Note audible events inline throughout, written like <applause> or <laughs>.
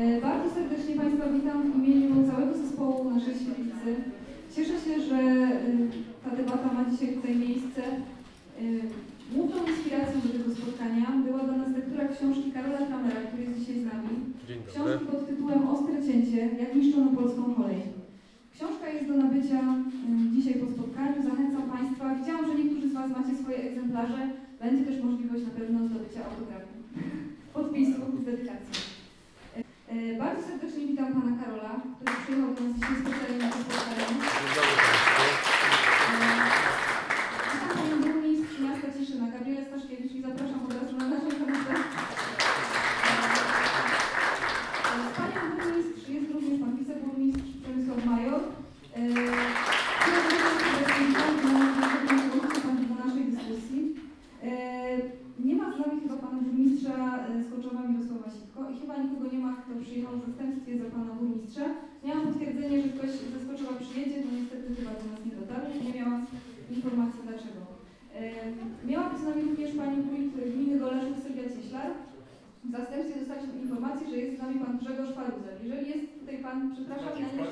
E, Bardzo serdecznie Państwa witam w imieniu całego zespołu naszej świetlicy. Cieszę się, że y, ta debata ma dzisiaj tutaj miejsce. Y, Główną inspiracją do tego spotkania była dla nas lektura książki Karola Kramera, który jest dzisiaj z nami. Książki pod tytułem Ostre cięcie, jak niszczono polską kolej. Książka jest do nabycia dzisiaj po spotkaniu. Zachęcam Państwa. Widziałam, że niektórzy z Was macie swoje egzemplarze. Będzie też możliwość na pewno zdobycia autografu, podpisu z dedykacją. E, Bardzo serdecznie witam Pana Karola, który przyjechał do nas dzisiaj specjalnie na to spotkanie. Miałam potwierdzenie, że ktoś ze Skoczowa przyjedzie, no niestety chyba do nas nie dotarł, nie miałam informacji dlaczego. Miała być z nami również pani wójt gminy Goleszów Sylwia Cieślar. W zastępstwie dostaliśmy informację, że jest z nami pan Grzegorz Paruzel. Jeżeli jest tutaj pan, przepraszam, ja nie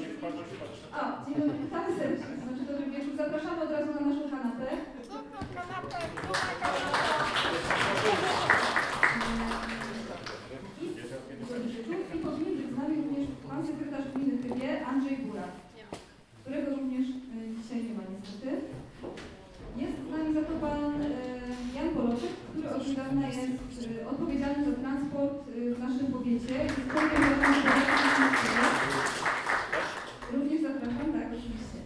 A, dzień dobry, witamy serdecznie. Znaczy dobry wieczór. Zapraszamy od razu na naszą kanapę. I, I powinien być z nami również pan sekretarz gminy Chybie, Andrzej Góra, którego również e, dzisiaj Jest z nami za to pan e, Jan Poloczek, który od niedawna jest e, odpowiedzialny za transport e, w naszym powiecie. Również zapraszam, tak, oczywiście.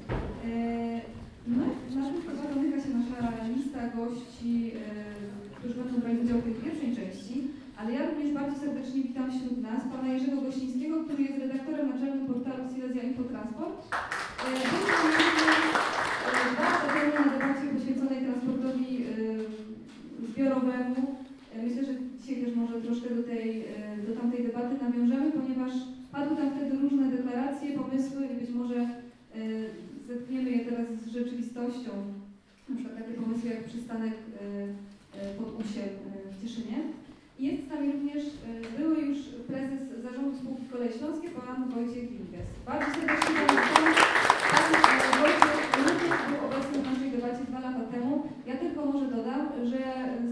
No, i na tym się nasza lista gości, którzy będą brać udział w tej pierwszej części, ale ja również bardzo serdecznie witam wśród nas pana Jerzego Gościńskiego, który jest redaktorem naczelnym portalu Silesia Infotransport. E, dwa temu na debacie poświęconej transportowi e, zbiorowemu. E, Myślę, że dzisiaj też może troszkę do, tej, e, do tamtej debaty nawiążemy, ponieważ padły tam wtedy różne deklaracje, pomysły i być może zetkniemy je teraz z rzeczywistością. Na przykład takie pomysły jak przystanek pod Usiem w Cieszynie. Jest z nami również były już prezes zarządu spółki Kolej Śląskie, pan Wojciech Wilges. Bardzo serdecznie pan witam. Pan Wojciech również był obecny w naszej debacie dwa lata temu. Ja tylko może dodam, że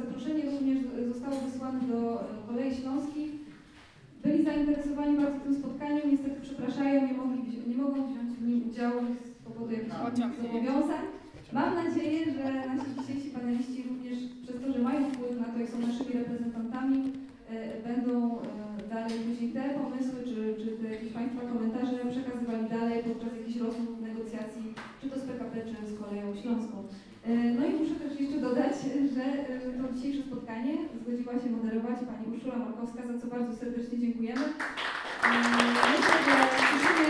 zaproszenie również zostało wysłane do e, Kolei Śląskich. Byli zainteresowani bardzo tym spotkaniem, niestety przepraszają, nie, mogli, nie mogą wziąć w nim udziału z powodu jakichś zobowiązań. Mam nadzieję, że nasi dzisiejsi paneliści również przez to, że mają wpływ na to i są naszymi reprezentantami, e, będą e, dalej później te pomysły, czy, czy te jakieś Państwa komentarze przekazywali dalej podczas jakichś rozmów, negocjacji, czy to z PKP, czy z Koleją Śląską. E, No i muszę też jeszcze dodać, że e, to dzisiejsze spotkanie zgodziła się moderować pani Urszula Markowska, za co bardzo serdecznie dziękujemy. E, Myślę, że musimy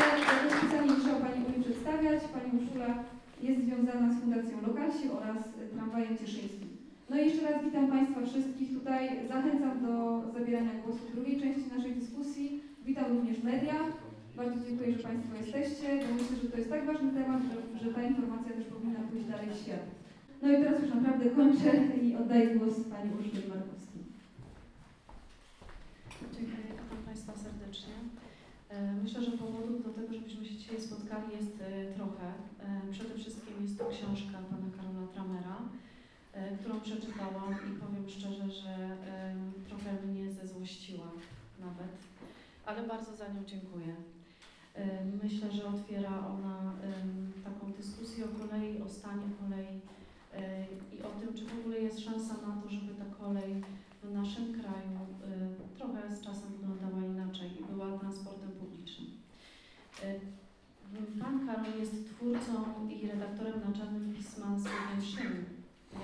specjalnie musiał Pani Uli przedstawiać. Pani Urszula jest związana z Fundacją Lokalsi oraz Tramwajem Cieszyńskim. No i jeszcze raz witam Państwa wszystkich tutaj. Zachęcam do zabierania głosu w drugiej części naszej dyskusji. Witam również media. Bardzo dziękuję, że Państwo jesteście, myślę, że to jest tak ważny temat, że, że ta informacja też powinna pójść dalej w świat. No i teraz już naprawdę kończę i oddaję głos Pani Urszuli Markowskiej. Dziękuję witam Państwa serdecznie. E, Myślę, że powodów do tego, żebyśmy się dzisiaj spotkali jest e, trochę. E, Przede wszystkim jest to książka pana Karola Tramera, którą przeczytałam i powiem szczerze, że trochę mnie zezłościła nawet, ale bardzo za nią dziękuję. Myślę, że otwiera ona taką dyskusję o kolei, o stanie kolei i o tym, czy w ogóle jest szansa na to, żeby ta kolej w naszym kraju trochę z czasem wyglądała inaczej i była transportem publicznym. Pan Karol jest twórcą i redaktorem naczelnym pisma Słowien Szyn.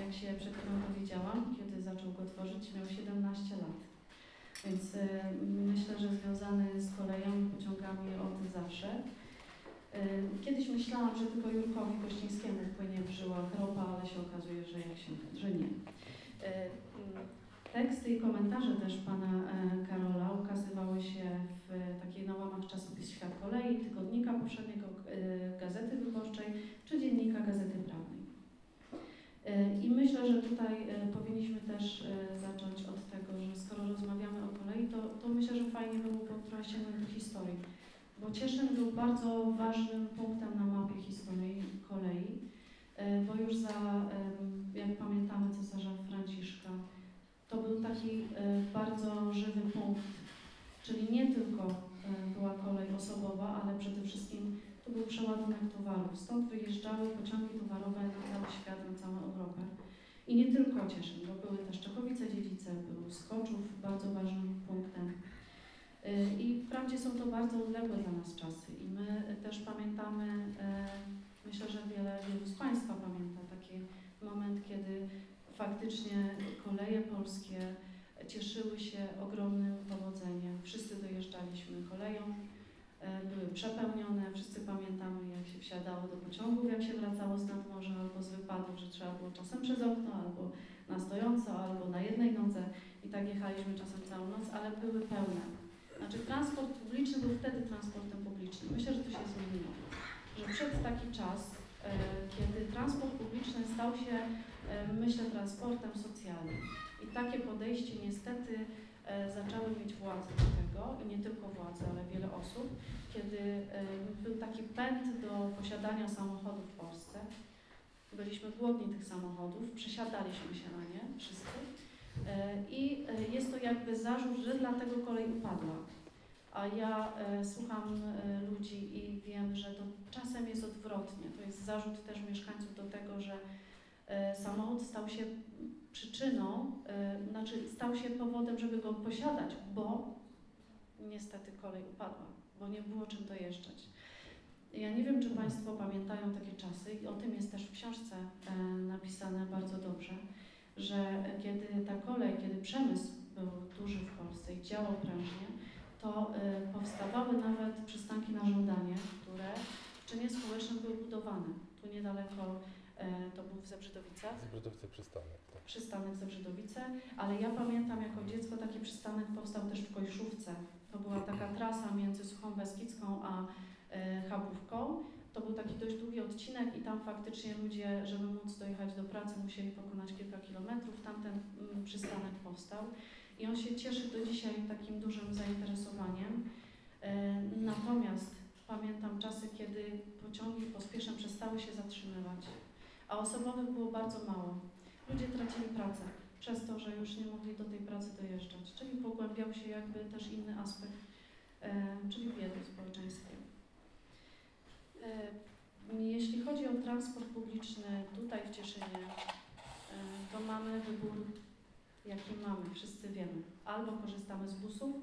Jak się przed chwilą dowiedziałam, kiedy zaczął go tworzyć, miał 17 lat. Więc y, myślę, że związany z koleją i pociągami od zawsze. Y, Kiedyś myślałam, że tylko Jurkowi Kościńskiemu płynie w żyłach ropa, ale się okazuje, że, jak się, że nie. Y, mm, Teksty i komentarze też pana e, Karola ukazywały się w takiej na łamach czasopism Świat Kolei, Tygodnika Powszedniego, Gazety Wyborczej czy Dziennika Gazety Prawnej. I myślę, że tutaj e, powinniśmy też e, zacząć od że skoro rozmawiamy o kolei, to, to myślę, że fajnie by było trochę sięgnąć do bo Cieszyn był bardzo ważnym punktem na mapie historii kolei, e, bo już za, jak pamiętamy, cesarza Franciszka, to był taki e, bardzo żywy punkt, czyli nie tylko e, była kolej osobowa, ale przede wszystkim to był przeładunek towarów. Stąd wyjeżdżały pociągi towarowe na cały świat, na całą Europę. I nie tylko Cieszyn, bo były też Czechowice-Dziedzice, był Skoczów bardzo ważnym punktem. Y, I wprawdzie są to bardzo odległe dla nas czasy i my też pamiętamy, e, myślę, że wiele, wielu z Państwa pamięta taki moment, kiedy faktycznie koleje polskie cieszyły się ogromnym powodzeniem. Wszyscy dojeżdżaliśmy koleją, były przepełnione, wszyscy pamiętamy jak się wsiadało do pociągów, jak się wracało z nadmorza albo z wypadów, że trzeba było czasem przez okno, albo na stojąco, albo na jednej nodze i tak jechaliśmy czasem całą noc, ale były pełne. Znaczy transport publiczny był wtedy transportem publicznym. Myślę, że to się zmieniło. Że przed taki czas, e, kiedy transport publiczny stał się, e, myślę, transportem socjalnym. I takie podejście niestety e, zaczęły mieć władze do tego, i nie tylko władze, ale wiele osób, kiedy e, był taki pęd do posiadania samochodu w Polsce. Byliśmy głodni tych samochodów, przesiadaliśmy się na nie wszyscy. E, I e, jest to jakby zarzut, że dlatego kolej upadła. A ja e, słucham e, ludzi i wiem, że to czasem jest odwrotnie. To jest zarzut też mieszkańców do tego, że e, samochód stał się przyczyną, e, znaczy stał się powodem, żeby go posiadać, bo niestety kolej upadła, bo nie było czym dojeżdżać. Ja nie wiem, czy Państwo pamiętają takie czasy i o tym jest też w książce e, napisane bardzo dobrze, że kiedy ta kolej, kiedy przemysł był duży w Polsce i działał prężnie, to y, powstawały nawet przystanki na żądanie, które w czynie społecznym były budowane. Tu niedaleko, y, to był w Zebrzydowicach, Zbrodowice przystanek. Tak. przystanek Zebrzydowice, ale ja pamiętam jako dziecko taki przystanek powstał też w Kojszówce. To była taka <clears throat> trasa między Suchą Beskidzką a y, Chabówką. To był taki dość długi odcinek i tam faktycznie ludzie, żeby móc dojechać do pracy, musieli pokonać kilka kilometrów. Tamten mm, przystanek powstał i on się cieszy do dzisiaj takim dużym zainteresowaniem. E, Natomiast pamiętam czasy, kiedy pociągi pospieszne przestały się zatrzymywać, a osobowych było bardzo mało. Ludzie tracili pracę przez to, że już nie mogli do tej pracy dojeżdżać, czyli pogłębiał się jakby też inny aspekt, czyli biedy w społeczeństwie. Jeśli chodzi o transport publiczny tutaj w Cieszynie, to mamy wybór, jaki mamy, wszyscy wiemy. Albo korzystamy z busów,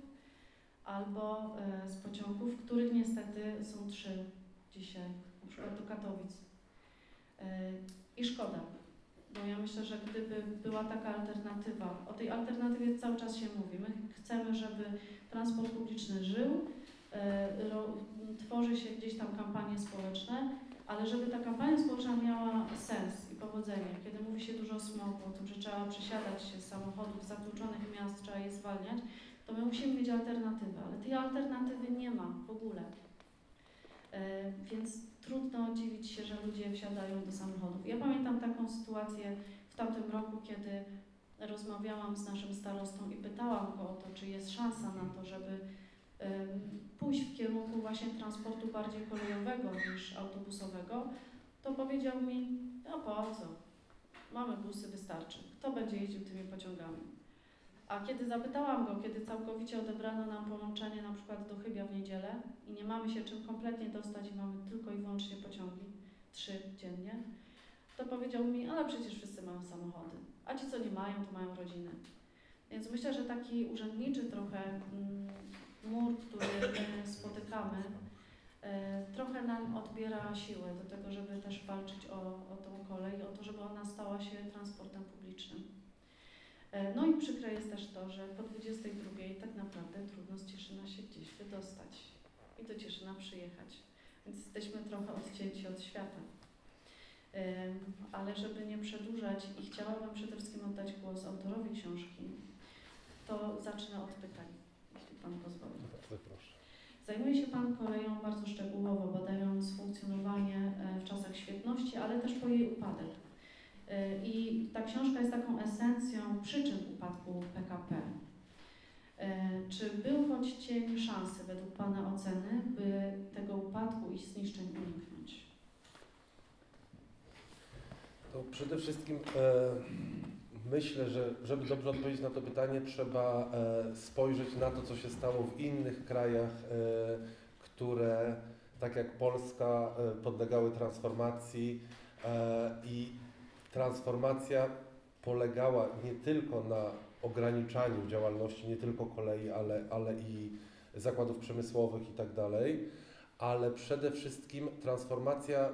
albo e, z pociągów, których niestety są trzy dzisiaj, na przykład do Katowic. I szkoda, bo ja myślę, że gdyby była taka alternatywa, o tej alternatywie cały czas się mówi. My chcemy, żeby transport publiczny żył, e, tworzy się gdzieś tam kampanie społeczne, ale żeby ta kampania społeczna miała sens i powodzenie, kiedy mówi się dużo o smogu, o tym, że trzeba przesiadać się z samochodów z zatłoczonych miast, trzeba je zwalniać, to my musimy mieć alternatywę, ale tej alternatywy nie ma w ogóle. E, więc trudno dziwić się, że ludzie wsiadają do samochodów. Ja pamiętam taką sytuację w tamtym roku, kiedy rozmawiałam z naszym starostą i pytałam go o to, czy jest szansa na to, żeby pójść w kierunku właśnie transportu bardziej kolejowego niż autobusowego, to powiedział mi, no po co? Mamy busy, wystarczy. Kto będzie jeździł tymi pociągami? A kiedy zapytałam go, kiedy całkowicie odebrano nam połączenie na przykład do Chybia w niedzielę i nie mamy się czym kompletnie dostać i mamy tylko i wyłącznie pociągi, trzy dziennie, to powiedział mi, ale przecież wszyscy mają samochody, a ci co nie mają, to mają rodziny. Więc myślę, że taki urzędniczy trochę mm, mur, który spotykamy, e, trochę nam odbiera siłę do tego, żeby też walczyć o, o tą kolej, o to, żeby ona stała się transportem publicznym. E, No i przykre jest też to, że po 22 tak naprawdę trudno z Cieszyna się gdzieś wydostać i do Cieszyna przyjechać. Więc jesteśmy trochę odcięci od świata. Ale żeby nie przedłużać i chciałabym przede wszystkim oddać głos autorowi książki, to zacznę od pytań, jeśli Pan pozwoli. Bardzo proszę. Zajmuje się Pan koleją bardzo szczegółowo, badając funkcjonowanie e, w czasach świetności, ale też po jej upadek. I ta książka jest taką esencją przyczyn upadku PKP. E, Czy był choć cień szansy według Pana oceny, by tego upadku i zniszczeń uniknąć? To przede wszystkim e, myślę, że żeby dobrze odpowiedzieć na to pytanie, trzeba e, spojrzeć na to, co się stało w innych krajach, e, które tak jak Polska e, podlegały transformacji e, i transformacja polegała nie tylko na ograniczaniu działalności, nie tylko kolei, ale, ale i zakładów przemysłowych i tak dalej, ale przede wszystkim transformacja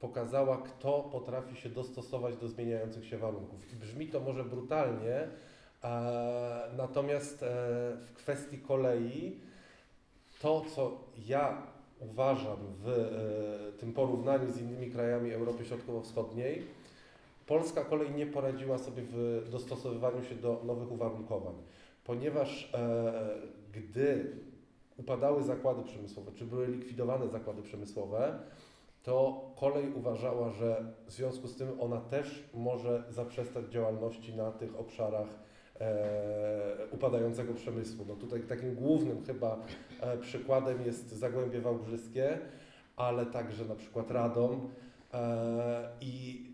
pokazała, kto potrafi się dostosować do zmieniających się warunków. I brzmi to może brutalnie, e, natomiast e, w kwestii kolei to, co ja uważam w e, tym porównaniu z innymi krajami Europy Środkowo-Wschodniej, polska kolej nie poradziła sobie w dostosowywaniu się do nowych uwarunkowań, ponieważ e, gdy upadały zakłady przemysłowe, czy były likwidowane zakłady przemysłowe, to kolej uważała, że w związku z tym ona też może zaprzestać działalności na tych obszarach e, upadającego przemysłu. No tutaj takim głównym chyba e, przykładem jest Zagłębie Wałbrzyskie, ale także na przykład Radom e, i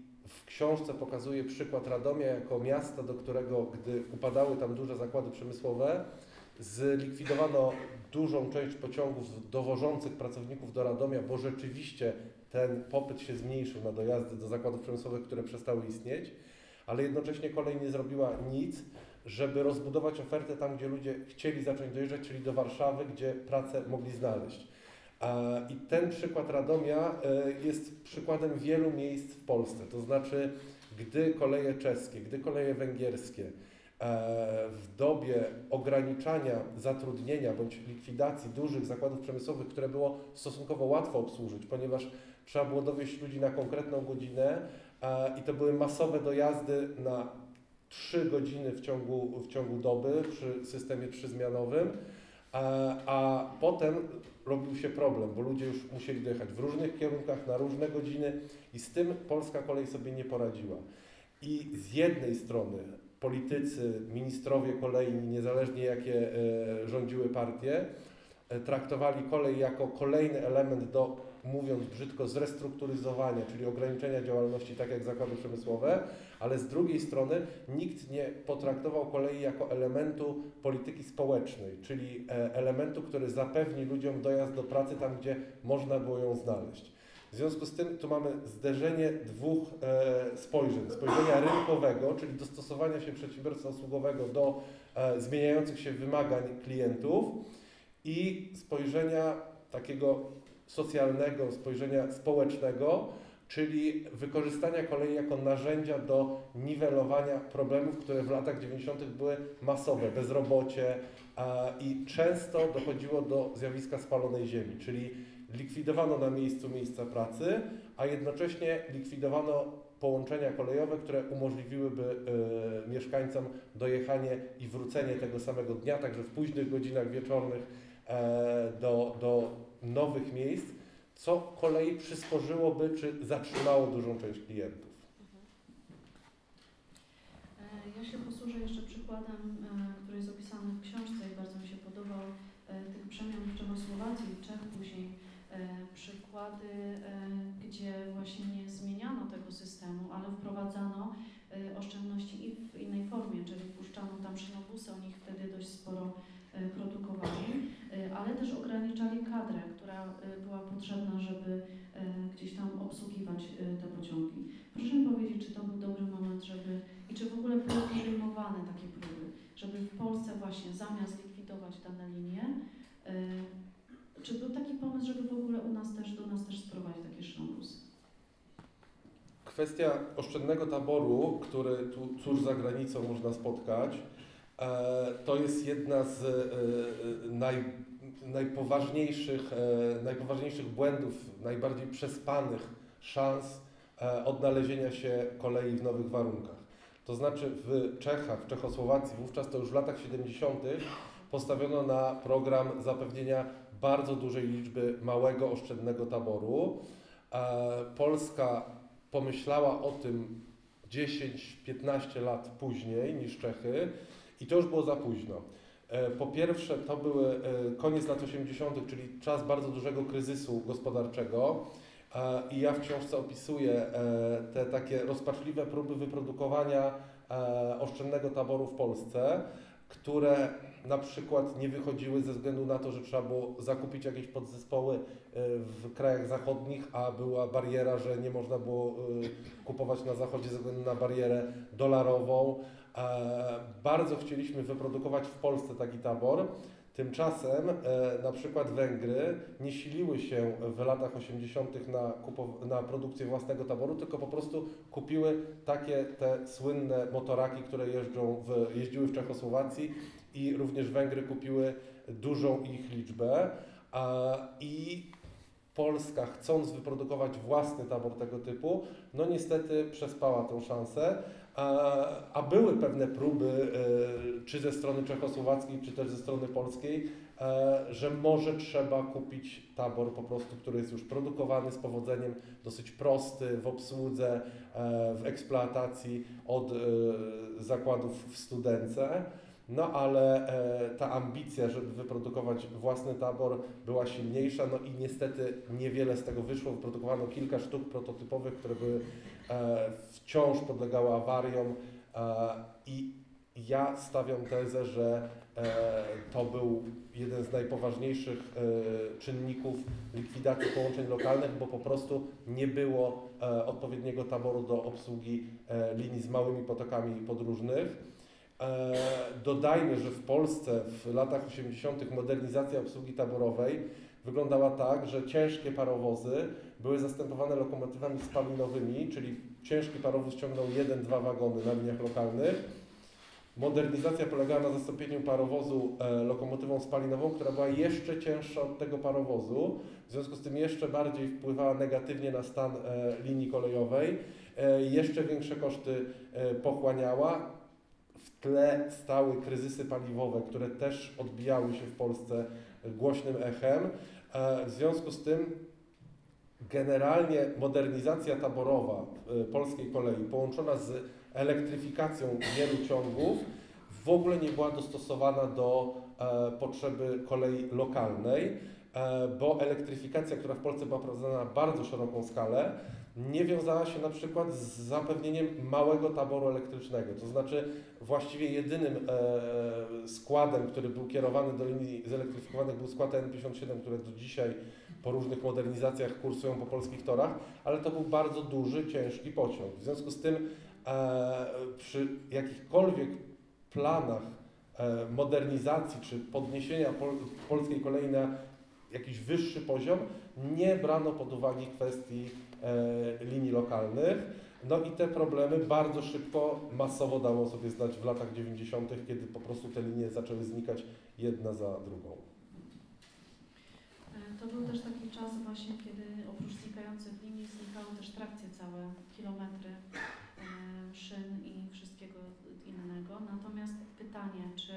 książce pokazuje przykład Radomia jako miasta, do którego, gdy upadały tam duże zakłady przemysłowe, zlikwidowano dużą część pociągów dowożących pracowników do Radomia, bo rzeczywiście ten popyt się zmniejszył na dojazdy do zakładów przemysłowych, które przestały istnieć, ale jednocześnie kolej nie zrobiła nic, żeby rozbudować ofertę tam, gdzie ludzie chcieli zacząć dojeżdżać, czyli do Warszawy, gdzie pracę mogli znaleźć. I ten przykład Radomia e, jest przykładem wielu miejsc w Polsce. To znaczy, gdy koleje czeskie, gdy koleje węgierskie e, w dobie ograniczania zatrudnienia bądź likwidacji dużych zakładów przemysłowych, które było stosunkowo łatwo obsłużyć, ponieważ trzeba było dowieść ludzi na konkretną godzinę e, i to były masowe dojazdy na 3 godziny w ciągu, w ciągu doby przy systemie trzyzmianowym, e, a potem robił się problem, bo ludzie już musieli dojechać w różnych kierunkach na różne godziny i z tym polska kolej sobie nie poradziła. I z jednej strony politycy, ministrowie kolei, niezależnie jakie e, rządziły partie, e, traktowali kolej jako kolejny element do, mówiąc brzydko, zrestrukturyzowania, czyli ograniczenia działalności, tak jak zakłady przemysłowe, ale z drugiej strony nikt nie potraktował kolei jako elementu polityki społecznej, czyli e, elementu, który zapewni ludziom dojazd do pracy tam, gdzie można było ją znaleźć. W związku z tym tu mamy zderzenie dwóch e, spojrzeń. Spojrzenia rynkowego, czyli dostosowania się przedsiębiorstwa usługowego do e, zmieniających się wymagań klientów i spojrzenia takiego socjalnego, spojrzenia społecznego, czyli wykorzystania kolei jako narzędzia do niwelowania problemów, które w latach 90. były masowe, bezrobocie i często dochodziło do zjawiska spalonej ziemi, czyli likwidowano na miejscu miejsca pracy, a jednocześnie likwidowano połączenia kolejowe, które umożliwiłyby e, mieszkańcom dojechanie i wrócenie tego samego dnia, także w późnych godzinach wieczornych e, do, do nowych miejsc, co kolei przysporzyłoby czy zatrzymało dużą część klientów. E, Ja się posłużę jeszcze przykładem, e, który jest opisany w książce i bardzo mi się podobał, e, tych przemian w Czechosłowacji, Czech później, e, przykłady, gdzie właśnie nie zmieniano tego systemu, ale wprowadzano oszczędności i w innej formie, czyli puszczano tam szynobusy, oni ich wtedy dość sporo produkowali, e, ale też ograniczali kadrę, która e, była potrzebna, żeby e, gdzieś tam obsługiwać e, te pociągi. Proszę mi powiedzieć, czy to był dobry moment, żeby i czy w ogóle były podejmowane takie próby, żeby w Polsce właśnie zamiast likwidować dane linie, czy był taki pomysł, żeby w ogóle u nas też, do nas też sprowadzić takie szynobusy? Kwestia oszczędnego taboru, który tu cóż za granicą można spotkać, e, to jest jedna z e, e, naj, najpoważniejszych, e, najpoważniejszych błędów, najbardziej przespanych szans e, odnalezienia się kolei w nowych warunkach. To znaczy w Czechach, w Czechosłowacji, wówczas to już w latach 70. postawiono na program zapewnienia bardzo dużej liczby małego, oszczędnego taboru. E, Polska pomyślała o tym 10-15 lat później niż Czechy i to już było za późno. E, Po pierwsze, to były e, koniec lat 80., czyli czas bardzo dużego kryzysu gospodarczego. E, I ja w książce opisuję te takie rozpaczliwe próby wyprodukowania oszczędnego taboru w Polsce, które na przykład nie wychodziły ze względu na to, że trzeba było zakupić jakieś podzespoły w krajach zachodnich, a była bariera, że nie można było kupować na zachodzie ze względu na barierę dolarową. E, Bardzo chcieliśmy wyprodukować w Polsce taki tabor. Tymczasem e, na przykład Węgry nie siliły się w latach 80. Na, na produkcję własnego taboru, tylko po prostu kupiły takie te słynne motoraki, które jeżdżą w, jeździły w Czechosłowacji i również Węgry kupiły dużą ich liczbę. I Polska, chcąc wyprodukować własny tabor tego typu, no niestety przespała tą szansę. A, były pewne próby, e, czy ze strony czechosłowackiej, czy też ze strony polskiej, e, że może trzeba kupić tabor po prostu, który jest już produkowany z powodzeniem, dosyć prosty w obsłudze, e, w eksploatacji od zakładów w Studence. No ale ta ambicja, żeby wyprodukować własny tabor była silniejsza, no i niestety niewiele z tego wyszło. Wyprodukowano kilka sztuk prototypowych, które były wciąż podlegały awariom e, i ja stawiam tezę, że e, to był jeden z najpoważniejszych e, czynników likwidacji połączeń lokalnych, bo po prostu nie było e, odpowiedniego taboru do obsługi e, linii z małymi potokami podróżnych. E, Dodajmy, że w Polsce w latach 80. modernizacja obsługi taborowej wyglądała tak, że ciężkie parowozy były zastępowane lokomotywami spalinowymi, czyli ciężki parowóz ciągnął jeden, dwa wagony na liniach lokalnych. Modernizacja polegała na zastąpieniu parowozu e, lokomotywą spalinową, która była jeszcze cięższa od tego parowozu, w związku z tym jeszcze bardziej wpływała negatywnie na stan e, linii kolejowej, e, jeszcze większe koszty pochłaniała. W tle stały kryzysy paliwowe, które też odbijały się w Polsce głośnym echem. W związku z tym generalnie modernizacja taborowa e, polskiej kolei połączona z elektryfikacją wielu ciągów w ogóle nie była dostosowana do e, potrzeby kolei lokalnej, e, bo elektryfikacja, która w Polsce była prowadzona na bardzo szeroką skalę, nie wiązała się na przykład z zapewnieniem małego taboru elektrycznego. To znaczy właściwie jedynym e, składem, który był kierowany do linii zelektryfikowanych był skład N57, które do dzisiaj po różnych modernizacjach kursują po polskich torach, ale to był bardzo duży, ciężki pociąg. W związku z tym e, przy jakichkolwiek planach e, modernizacji czy podniesienia pol, polskiej kolei na jakiś wyższy poziom, nie brano pod uwagę kwestii e, linii lokalnych. No i te problemy bardzo szybko, masowo dało sobie znać w latach 90., kiedy po prostu te linie zaczęły znikać jedna za drugą. To był też taki czas właśnie, kiedy oprócz znikających linii znikały też trakcje całe, kilometry e, szyn i wszystkiego innego. Natomiast pytanie, czy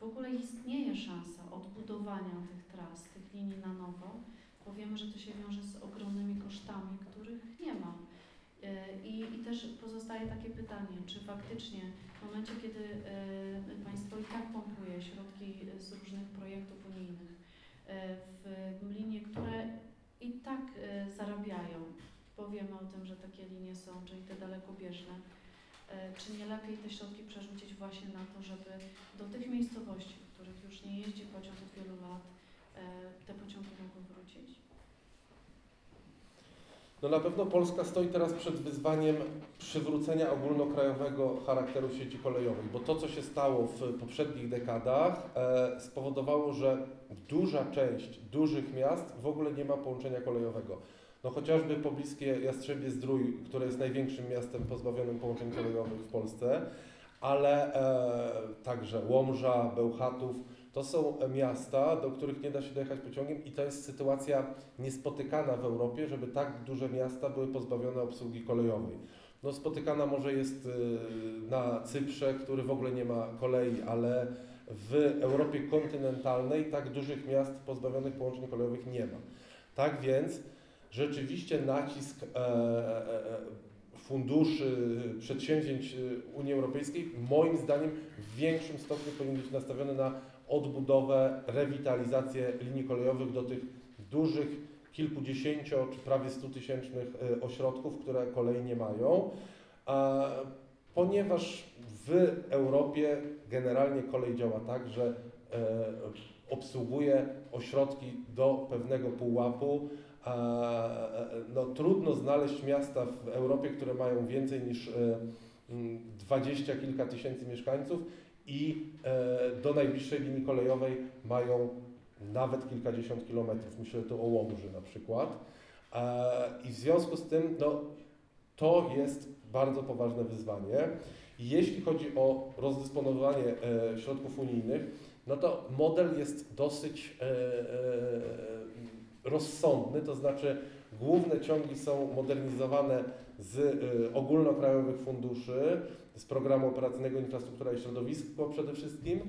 w ogóle istnieje szansa odbudowania tych tras, tych linii na nowo, bo wiemy, że to się wiąże z ogromnymi kosztami, których nie ma. E, I, I też pozostaje takie pytanie, czy faktycznie w momencie, kiedy e, państwo i tak pompuje środki z różnych projektów unijnych, w linie, które i tak e, zarabiają, bo wiemy o tym, że takie linie są, czyli te dalekobieżne. E, Czy nie lepiej te środki przerzucić właśnie na to, żeby do tych miejscowości, w których już nie jeździ pociąg od wielu lat, e, te pociągi mogły wrócić? No na pewno Polska stoi teraz przed wyzwaniem przywrócenia ogólnokrajowego charakteru sieci kolejowej, bo to, co się stało w poprzednich dekadach, e, spowodowało, że duża część dużych miast w ogóle nie ma połączenia kolejowego. No chociażby pobliskie Jastrzębie Zdrój, które jest największym miastem pozbawionym połączeń kolejowych w Polsce, ale e, także Łomża, Bełchatów, to są miasta, do których nie da się dojechać pociągiem i to jest sytuacja niespotykana w Europie, żeby tak duże miasta były pozbawione obsługi kolejowej. No spotykana może jest y, na Cyprze, który w ogóle nie ma kolei, ale w Europie kontynentalnej tak dużych miast pozbawionych połączeń kolejowych nie ma. Tak więc rzeczywiście nacisk e, e, e, funduszy, przedsięwzięć Unii Europejskiej, moim zdaniem w większym stopniu powinien być nastawiony na odbudowę, rewitalizację linii kolejowych do tych dużych, kilkudziesięcio czy prawie stutysięcznych y, ośrodków, które kolei nie mają. Ponieważ w Europie generalnie kolej działa tak, że e, obsługuje ośrodki do pewnego pułapu. E, no, trudno znaleźć miasta w Europie, które mają więcej niż e, dwadzieścia kilka tysięcy mieszkańców i e, do najbliższej linii kolejowej mają nawet kilkadziesiąt kilometrów. Myślę tu o Łomży na przykład. E, I w związku z tym no, to jest bardzo poważne wyzwanie. Jeśli chodzi o rozdysponowanie e, środków unijnych, no to model jest dosyć rozsądny, to znaczy główne ciągi są modernizowane z e, ogólnokrajowych funduszy, z programu operacyjnego Infrastruktura i Środowisko przede wszystkim.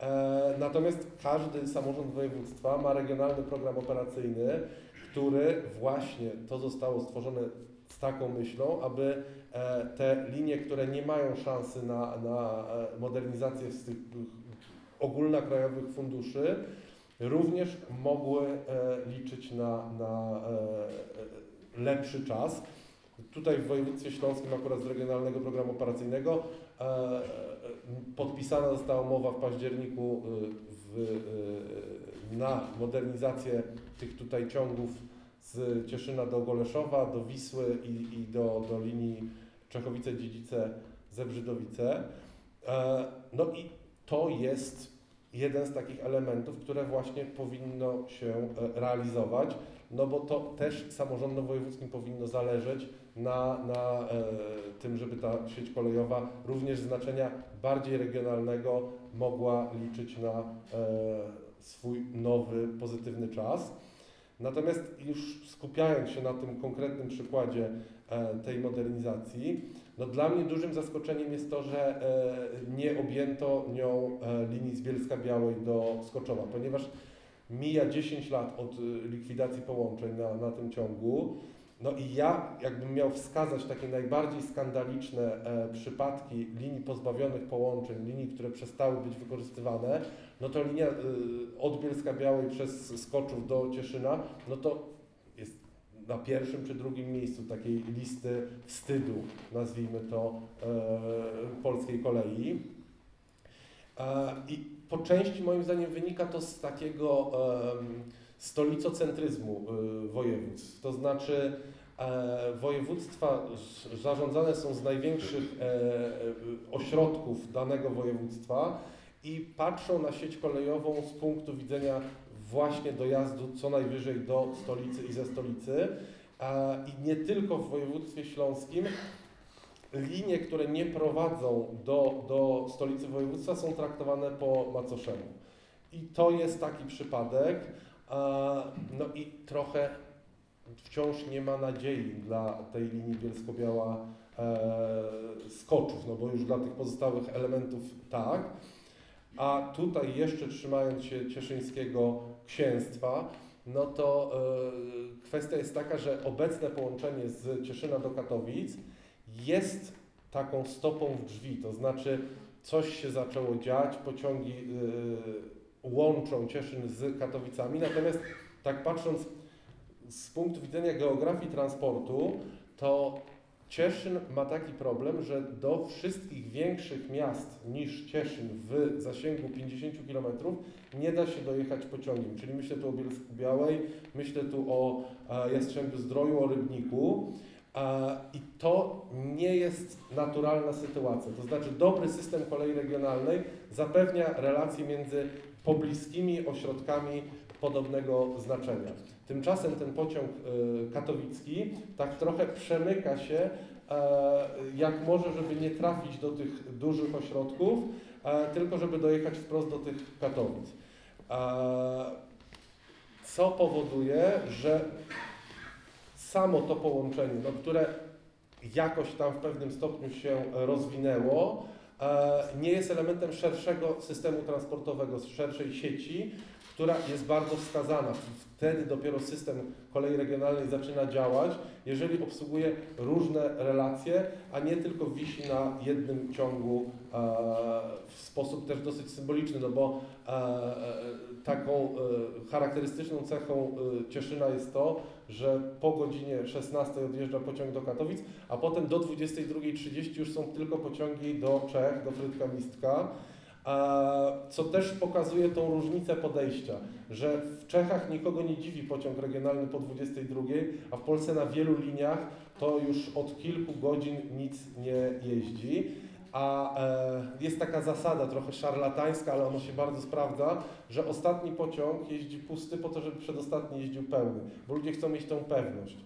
E, Natomiast każdy samorząd województwa ma regionalny program operacyjny, który właśnie to zostało stworzone z taką myślą, aby e, te linie, które nie mają szansy na, na e, modernizację z tych ogólnokrajowych funduszy, również mogły liczyć na, na lepszy czas. Tutaj w województwie śląskim akurat z Regionalnego Programu Operacyjnego e, e, podpisana została umowa w październiku e, w, na modernizację tych tutaj ciągów z Cieszyna do Goleszowa, do Wisły i, i do, do linii Czechowice-Dziedzice, Zebrzydowice. E, No i to jest jeden z takich elementów, które właśnie powinno się realizować, no bo to też samorządom wojewódzkim powinno zależeć na, na e, tym, żeby ta sieć kolejowa również znaczenia bardziej regionalnego mogła liczyć na e, swój nowy, pozytywny czas. Natomiast już skupiając się na tym konkretnym przykładzie e, tej modernizacji, no dla mnie dużym zaskoczeniem jest to, że e, nie objęto nią e, linii z Bielska Białej do Skoczowa, ponieważ mija 10 lat od e, likwidacji połączeń na, na tym ciągu. No i ja, jakbym miał wskazać takie najbardziej skandaliczne e, przypadki linii pozbawionych połączeń, linii, które przestały być wykorzystywane, no to linia e, od Bielska Białej przez Skoczów do Cieszyna, no to jest na pierwszym czy drugim miejscu takiej listy wstydu, nazwijmy to, e, polskiej kolei. E, I po części moim zdaniem wynika to z takiego em, stolicocentryzmu y, województw. To znaczy e, województwa z- zarządzane są z największych e, e, ośrodków danego województwa i patrzą na sieć kolejową z punktu widzenia właśnie dojazdu co najwyżej do stolicy i ze stolicy. I nie tylko w województwie śląskim. Linie, które nie prowadzą do, do stolicy województwa są traktowane po macoszemu. I to jest taki przypadek. No i trochę wciąż nie ma nadziei dla tej linii Bielsko-Biała e, Skoczów, no bo już dla tych pozostałych elementów tak. A tutaj jeszcze trzymając się cieszyńskiego księstwa, no to e, kwestia jest taka, że obecne połączenie z Cieszyna do Katowic jest taką stopą w drzwi, to znaczy coś się zaczęło dziać, pociągi e, łączą Cieszyn z Katowicami, natomiast tak patrząc z punktu widzenia geografii transportu, to Cieszyn ma taki problem, że do wszystkich większych miast niż Cieszyn w zasięgu 50 km nie da się dojechać pociągiem. Czyli myślę tu o Bielsku Białej, myślę tu o e, Jastrzębiu Zdroju, o Rybniku. E, I to nie jest naturalna sytuacja. To znaczy dobry system kolei regionalnej zapewnia relacje między pobliskimi ośrodkami podobnego znaczenia. Tymczasem ten pociąg e, katowicki tak trochę przemyka się e, jak może, żeby nie trafić do tych dużych ośrodków, e, tylko żeby dojechać wprost do tych Katowic. E, Co powoduje, że samo to połączenie, no, które jakoś tam w pewnym stopniu się rozwinęło, nie jest elementem szerszego systemu transportowego, szerszej sieci, która jest bardzo wskazana. Wtedy dopiero system kolei regionalnej zaczyna działać, jeżeli obsługuje różne relacje, a nie tylko wisi na jednym ciągu e, w sposób też dosyć symboliczny, no bo e, e, taką charakterystyczną cechą Cieszyna jest to, że po godzinie 16 odjeżdża pociąg do Katowic, a potem do 22.30 już są tylko pociągi do Czech, do Frydka Mistka. Co też pokazuje tą różnicę podejścia, że w Czechach nikogo nie dziwi pociąg regionalny po 22, a w Polsce na wielu liniach to już od kilku godzin nic nie jeździ. A e, jest taka zasada trochę szarlatańska, ale ona się bardzo sprawdza, że ostatni pociąg jeździ pusty po to, żeby przedostatni jeździł pełny, bo ludzie chcą mieć tą pewność,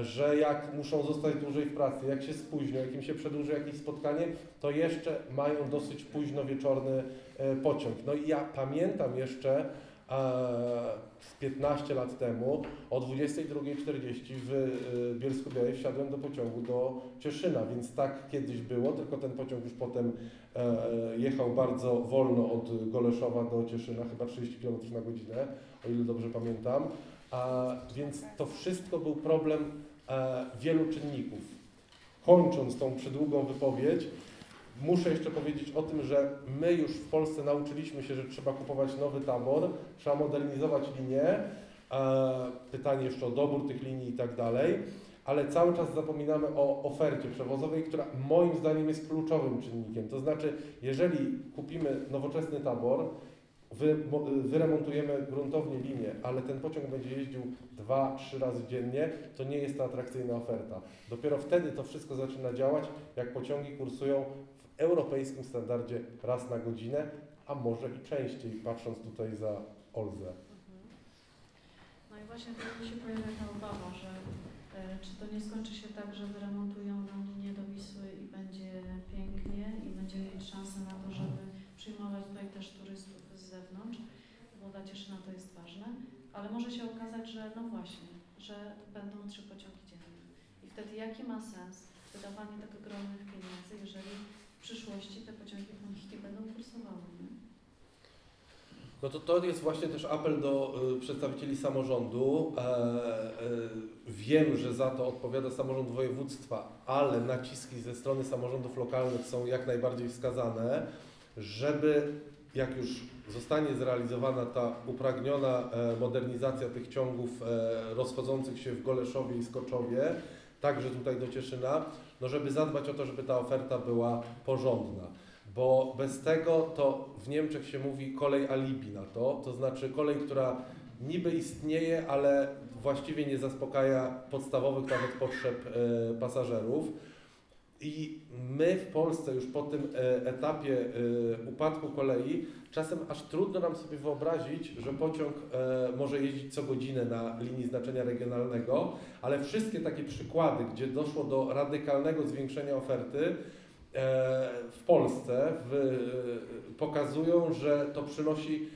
że jak muszą zostać dłużej w pracy, jak się spóźnią, jak im się przedłuży jakieś spotkanie, to jeszcze mają dosyć późno wieczorny e, pociąg. No i ja pamiętam jeszcze e, z 15 lat temu o 22.40 w e, Bielsku Białej wsiadłem do pociągu do Cieszyna, więc tak kiedyś było, tylko ten pociąg już potem jechał bardzo wolno od Goleszowa do Cieszyna, chyba 30 km na godzinę, o ile dobrze pamiętam. Więc to wszystko był problem e, wielu czynników. Kończąc tą przydługą wypowiedź, muszę jeszcze powiedzieć o tym, że my już w Polsce nauczyliśmy się, że trzeba kupować nowy tabor, trzeba modernizować linie. Pytanie jeszcze o dobór tych linii i tak dalej, ale cały czas zapominamy o ofercie przewozowej, która moim zdaniem jest kluczowym czynnikiem. To znaczy, jeżeli kupimy nowoczesny tabor, wy, mo- wyremontujemy gruntownie linię, ale ten pociąg będzie jeździł dwa, trzy razy dziennie, to nie jest to atrakcyjna oferta. Dopiero wtedy to wszystko zaczyna działać, jak pociągi kursują w europejskim standardzie raz na godzinę, a może i częściej, patrząc tutaj za Olzę. Mhm. No i właśnie tu mi się pojawia ta obawa, że e, czy to nie skończy się tak, że wyremontują nam linię do Wisły i będzie pięknie i będziemy mieć szansę na to, żeby przyjmować tutaj też turystów z zewnątrz, bo dla Cieszyna to jest ważne, ale może się okazać, że no właśnie, że będą trzy pociągi dziennie. I wtedy jaki ma sens wydawanie tak ogromnych pieniędzy, jeżeli w przyszłości te pociągi nie będą kursowały, nie? No to to jest właśnie też apel do y, przedstawicieli samorządu. E, e, wiem, że za to odpowiada samorząd województwa, ale naciski ze strony samorządów lokalnych są jak najbardziej wskazane, żeby jak już zostanie zrealizowana ta upragniona e, modernizacja tych ciągów e, rozchodzących się w Goleszowie i Skoczowie, także tutaj do Cieszyna, no żeby zadbać o to, żeby ta oferta była porządna bo bez tego to w Niemczech się mówi kolej alibi na to, to znaczy kolej, która niby istnieje, ale właściwie nie zaspokaja podstawowych nawet potrzeb e, pasażerów. I my w Polsce już po tym e, etapie e, upadku kolei czasem aż trudno nam sobie wyobrazić, że pociąg e, może jeździć co godzinę na linii znaczenia regionalnego, ale wszystkie takie przykłady, gdzie doszło do radykalnego zwiększenia oferty, w Polsce pokazują, że to przynosi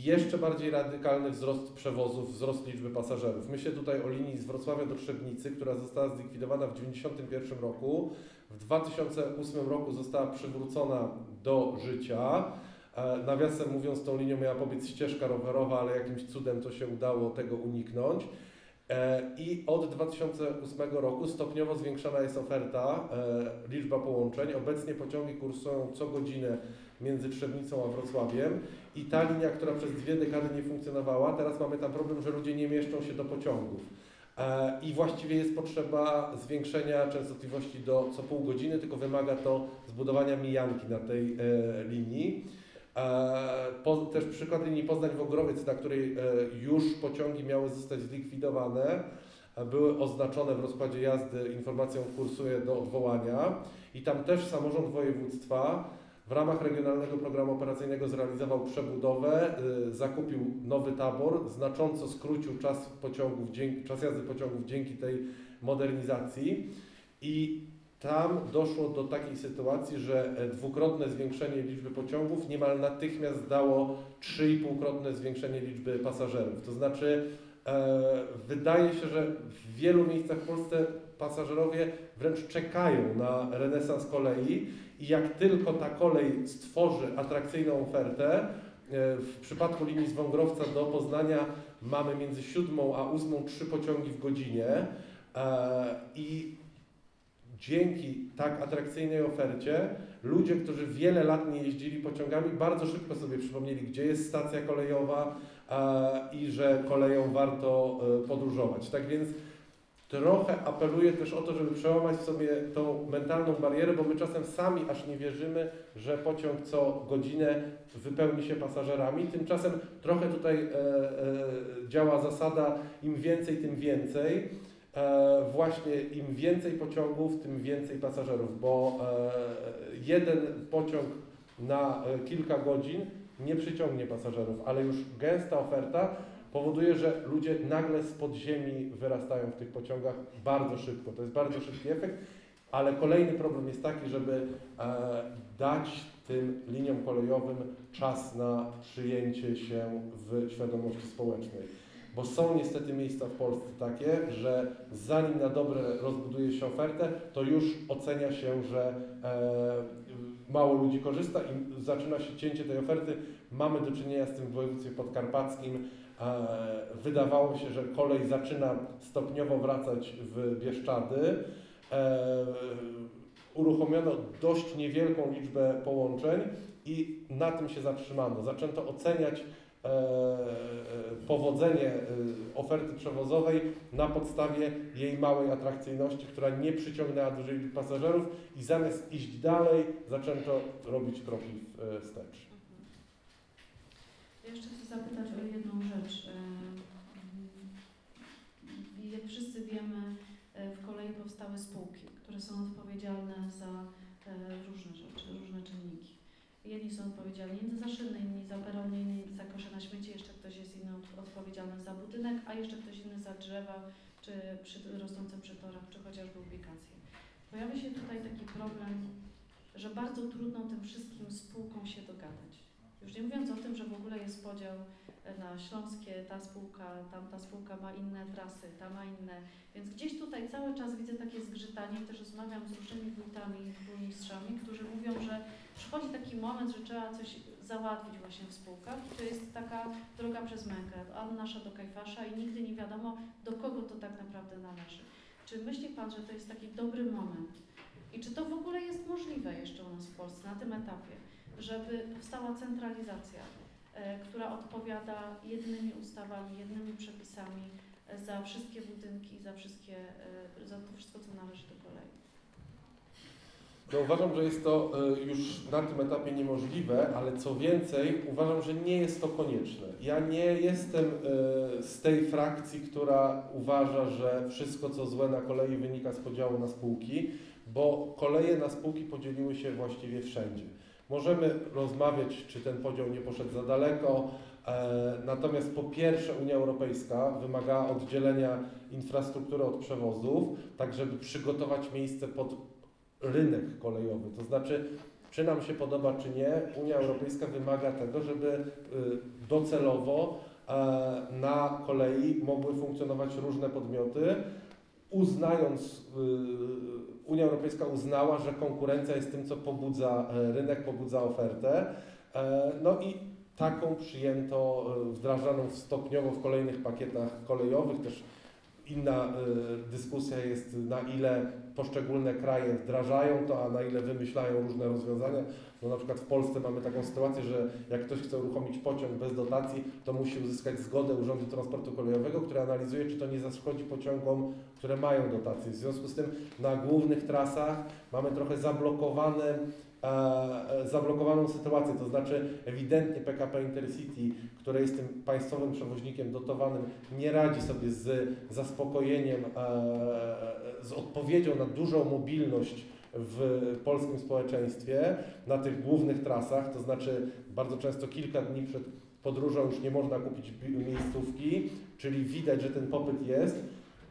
jeszcze bardziej radykalny wzrost przewozów, wzrost liczby pasażerów. Myślę tutaj o linii z Wrocławia do Trzebnicy, która została zlikwidowana w 1991 roku. W 2008 roku została przywrócona do życia. E, Nawiasem mówiąc, tą linią miała pobiec ścieżka rowerowa, ale jakimś cudem to się udało tego uniknąć. E, I od 2008 roku stopniowo zwiększana jest oferta, e, liczba połączeń. Obecnie pociągi kursują co godzinę między Trzebnicą a Wrocławiem i ta linia, która przez dwie dekady nie funkcjonowała, teraz mamy tam problem, że ludzie nie mieszczą się do pociągów. E, I właściwie jest potrzeba zwiększenia częstotliwości do co pół godziny, tylko wymaga to zbudowania mijanki na tej e, linii. E, Po, też przykład linii Poznań-Wągrowiec, na której już pociągi miały zostać zlikwidowane, były oznaczone w rozkładzie jazdy informacją kursuje do odwołania i tam też samorząd województwa w ramach Regionalnego Programu Operacyjnego zrealizował przebudowę, y, zakupił nowy tabor, znacząco skrócił czas pociągów, czas jazdy pociągów dzięki tej modernizacji i tam doszło do takiej sytuacji, że e, dwukrotne zwiększenie liczby pociągów niemal natychmiast dało 3,5-krotne zwiększenie liczby pasażerów. To znaczy, e, wydaje się, że w wielu miejscach w Polsce pasażerowie wręcz czekają na renesans kolei i jak tylko ta kolej stworzy atrakcyjną ofertę, w przypadku linii z Wągrowca do Poznania mamy między siódmą a ósmą trzy pociągi w godzinie e, i dzięki tak atrakcyjnej ofercie ludzie, którzy wiele lat nie jeździli pociągami, bardzo szybko sobie przypomnieli, gdzie jest stacja kolejowa e, i że koleją warto e, podróżować. Tak więc trochę apeluję też o to, żeby przełamać w sobie tą mentalną barierę, bo my czasem sami aż nie wierzymy, że pociąg co godzinę wypełni się pasażerami. Tymczasem trochę tutaj e, e, działa zasada im więcej, tym więcej. E, właśnie im więcej pociągów, tym więcej pasażerów, bo e, jeden pociąg na e, kilka godzin nie przyciągnie pasażerów, ale już gęsta oferta powoduje, że ludzie nagle z podziemi wyrastają w tych pociągach bardzo szybko. To jest bardzo szybki efekt, ale kolejny problem jest taki, żeby e, dać tym liniom kolejowym czas na przyjęcie się w świadomości społecznej. Bo są niestety miejsca w Polsce takie, że zanim na dobre rozbuduje się ofertę, to już ocenia się, że e, mało ludzi korzysta i zaczyna się cięcie tej oferty. Mamy do czynienia z tym w województwie podkarpackim. E, wydawało się, że kolej zaczyna stopniowo wracać w Bieszczady. E, uruchomiono dość niewielką liczbę połączeń i na tym się zatrzymano. Zaczęto oceniać e, powodzenie oferty przewozowej na podstawie jej małej atrakcyjności, która nie przyciągnęła dużej liczby pasażerów i zamiast iść dalej, zaczęto robić kroki wstecz. Ja jeszcze chcę zapytać o jedną rzecz. E, mm, wszyscy wiemy, e, w kolei powstały spółki, które są odpowiedzialne za e, różne rzeczy, różne czynniki. Jedni są odpowiedzialni za szyny, inni za peron, inni za kosze na śmieci, jeszcze ktoś jest inny od- odpowiedzialny za budynek, a jeszcze ktoś inny za drzewa, czy przy, rosnące przy torach, czy chociażby ubikacje. Pojawia się tutaj taki problem, że bardzo trudno tym wszystkim spółkom się dogadać. Już nie mówiąc o tym, że w ogóle jest podział e, na śląskie, ta spółka, tamta spółka ma inne trasy, ta ma inne. Więc gdzieś tutaj cały czas widzę takie zgrzytanie też rozmawiam z różnymi wójtami burmistrzami, którzy mówią, że przychodzi taki moment, że trzeba coś załatwić właśnie w spółkach i to jest taka droga przez mękę, a nasza do Kajfasza i nigdy nie wiadomo, do kogo to tak naprawdę należy. Czy myśli Pan, że to jest taki dobry moment? I czy to w ogóle jest możliwe jeszcze u nas w Polsce na tym etapie? Żeby powstała centralizacja, e, która odpowiada jednymi ustawami, jednymi przepisami e, za wszystkie budynki, za wszystkie, e, za to wszystko, co należy do kolei. No uważam, że jest to już na tym etapie niemożliwe, ale co więcej, uważam, że nie jest to konieczne. Ja nie jestem z tej frakcji, która uważa, że wszystko co złe na kolei wynika z podziału na spółki, bo koleje na spółki podzieliły się właściwie wszędzie. Możemy rozmawiać, czy ten podział nie poszedł za daleko, e, natomiast po pierwsze Unia Europejska wymagała oddzielenia infrastruktury od przewozów, tak żeby przygotować miejsce pod rynek kolejowy. To znaczy, czy nam się podoba, czy nie, Unia Europejska wymaga tego, żeby y, docelowo e, na kolei mogły funkcjonować różne podmioty, uznając, y, Unia Europejska uznała, że konkurencja jest tym, co pobudza e, rynek, pobudza ofertę. E, No i taką przyjęto, e, wdrażaną stopniowo w kolejnych pakietach kolejowych. Też inna e, dyskusja jest, na ile poszczególne kraje wdrażają to, a na ile wymyślają różne rozwiązania. No na przykład w Polsce mamy taką sytuację, że jak ktoś chce uruchomić pociąg bez dotacji, to musi uzyskać zgodę Urzędu Transportu Kolejowego, który analizuje, czy to nie zaszkodzi pociągom, które mają dotacje. W związku z tym na głównych trasach mamy trochę zablokowane zablokowaną sytuację, to znaczy ewidentnie PKP Intercity, które jest tym państwowym przewoźnikiem dotowanym, nie radzi sobie z zaspokojeniem, e, z odpowiedzią na dużą mobilność w polskim społeczeństwie na tych głównych trasach, to znaczy bardzo często kilka dni przed podróżą już nie można kupić miejscówki, czyli widać, że ten popyt jest.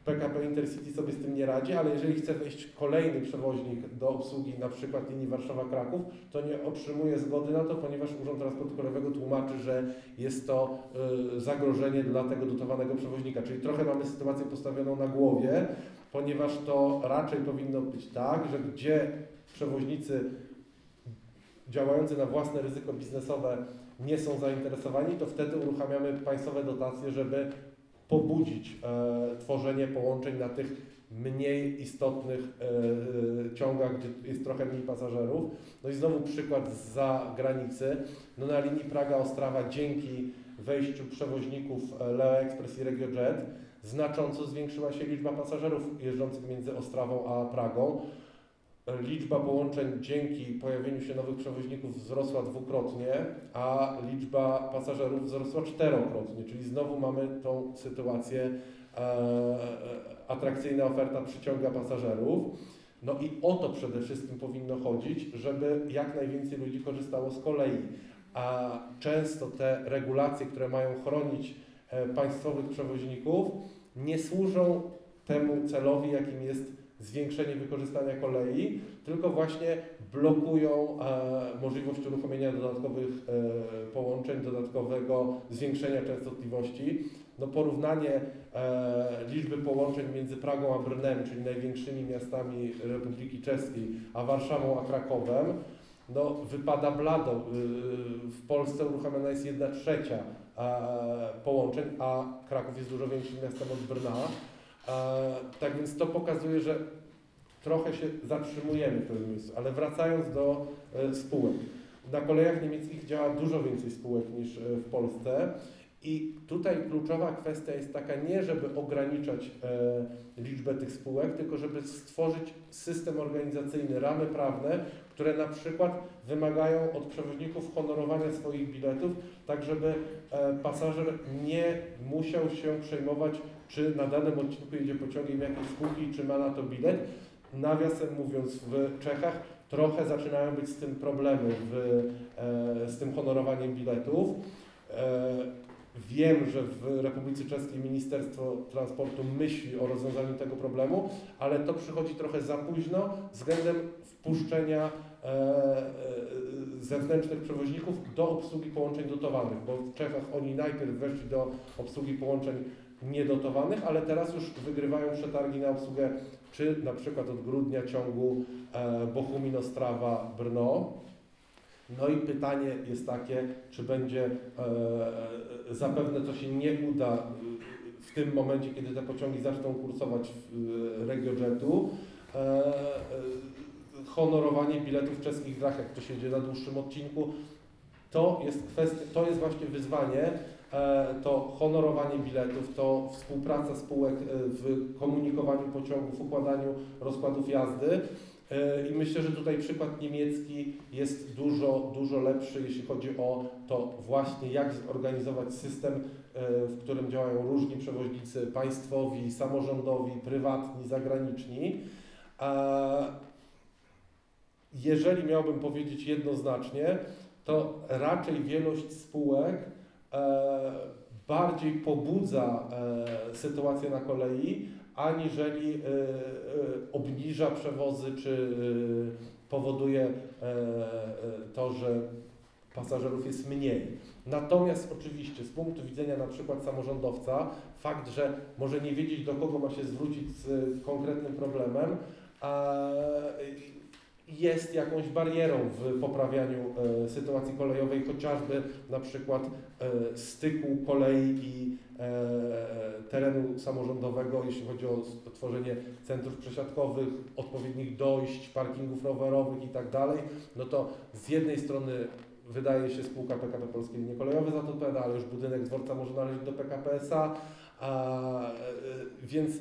PKP Intercity sobie z tym nie radzi, ale jeżeli chce wejść kolejny przewoźnik do obsługi na przykład linii Warszawa-Kraków, to nie otrzymuje zgody na to, ponieważ Urząd Transportu Kolejowego tłumaczy, że jest to y, zagrożenie dla tego dotowanego przewoźnika. Czyli trochę mamy sytuację postawioną na głowie, ponieważ to raczej powinno być tak, że gdzie przewoźnicy działający na własne ryzyko biznesowe nie są zainteresowani, to wtedy uruchamiamy państwowe dotacje, żeby pobudzić e, tworzenie połączeń na tych mniej istotnych e, ciągach, gdzie jest trochę mniej pasażerów. No i znowu przykład z zagranicy. No na linii Praga-Ostrawa dzięki wejściu przewoźników e, Leo Express i RegioJet znacząco zwiększyła się liczba pasażerów jeżdżących między Ostrawą a Pragą. E, Liczba połączeń dzięki pojawieniu się nowych przewoźników wzrosła dwukrotnie, a liczba pasażerów wzrosła czterokrotnie, czyli znowu mamy tą sytuację, e, atrakcyjna oferta przyciąga pasażerów. No i o to przede wszystkim powinno chodzić, żeby jak najwięcej ludzi korzystało z kolei. A często te regulacje, które mają chronić e, państwowych przewoźników, nie służą temu celowi, jakim jest zwiększenie wykorzystania kolei, tylko właśnie blokują e, możliwość uruchomienia dodatkowych e, połączeń, dodatkowego zwiększenia częstotliwości. No porównanie e, liczby połączeń między Pragą a Brnem, czyli największymi miastami Republiki Czeskiej, a Warszawą a Krakowem, no wypada blado. Y, W Polsce uruchamiana jest jedna trzecia e, połączeń, a Kraków jest dużo większym miastem od Brna. Tak więc to pokazuje, że trochę się zatrzymujemy w pewnym miejscu, ale wracając do e, spółek. Na kolejach niemieckich działa dużo więcej spółek niż e, w Polsce i tutaj kluczowa kwestia jest taka nie, żeby ograniczać e, liczbę tych spółek, tylko żeby stworzyć system organizacyjny, ramy prawne, które na przykład wymagają od przewoźników honorowania swoich biletów, tak żeby pasażer nie musiał się przejmować, czy na danym odcinku jedzie pociągiem jakiejś spółki, czy ma na to bilet. Nawiasem mówiąc, w Czechach trochę zaczynają być z tym problemy, w, e, z tym honorowaniem biletów. E, wiem, że w Republice Czeskiej Ministerstwo Transportu myśli o rozwiązaniu tego problemu, ale to przychodzi trochę za późno względem wpuszczenia e, zewnętrznych przewoźników do obsługi połączeń dotowanych, bo w Czechach oni najpierw weszli do obsługi połączeń niedotowanych, ale teraz już wygrywają przetargi na obsługę czy na przykład od grudnia ciągu e, Bochumino-Strawa-Brno. No i pytanie jest takie, czy będzie, e, zapewne to się nie uda e, w tym momencie, kiedy te pociągi zaczną kursować w e, RegioJetu, e, e, honorowanie biletów czeskich drach, jak to się dzieje na dłuższym odcinku, to jest kwestia, to jest właśnie wyzwanie, e, to honorowanie biletów, to współpraca spółek e, w komunikowaniu pociągów, układaniu rozkładów jazdy. E, I myślę, że tutaj przykład niemiecki jest dużo, dużo lepszy, jeśli chodzi o to właśnie, jak zorganizować system, e, w którym działają różni przewoźnicy państwowi, samorządowi, prywatni, zagraniczni. Jeżeli miałbym powiedzieć jednoznacznie, to raczej wielość spółek e, bardziej pobudza e, sytuację na kolei, aniżeli e, e, obniża przewozy czy e, powoduje e, e, to, że pasażerów jest mniej. Natomiast oczywiście z punktu widzenia na przykład samorządowca, fakt, że może nie wiedzieć do kogo ma się zwrócić z konkretnym problemem, jest jakąś barierą w poprawianiu e, sytuacji kolejowej, chociażby na przykład e, styku kolei i e, terenu samorządowego, jeśli chodzi o tworzenie centrów przesiadkowych, odpowiednich dojść, parkingów rowerowych i tak no to z jednej strony wydaje się spółka PKP Polskie Linie Kolejowe za to odpowiada, ale już budynek dworca może należeć do PKP SA, a, e, więc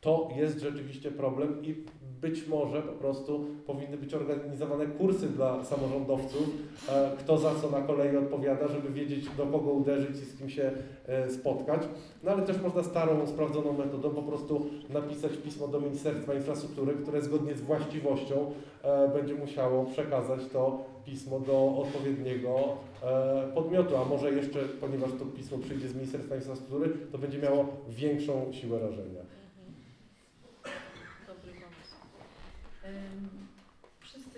to jest rzeczywiście problem i być może po prostu powinny być organizowane kursy dla samorządowców, e, kto za co na kolei odpowiada, żeby wiedzieć do kogo uderzyć i z kim się e, spotkać. No ale też można starą, sprawdzoną metodą po prostu napisać pismo do Ministerstwa Infrastruktury, które zgodnie z właściwością e, będzie musiało przekazać to pismo do odpowiedniego podmiotu, a może jeszcze, ponieważ to pismo przyjdzie z Ministerstwa Infrastruktury, to będzie miało większą siłę rażenia. Dobry pomysł. Ym,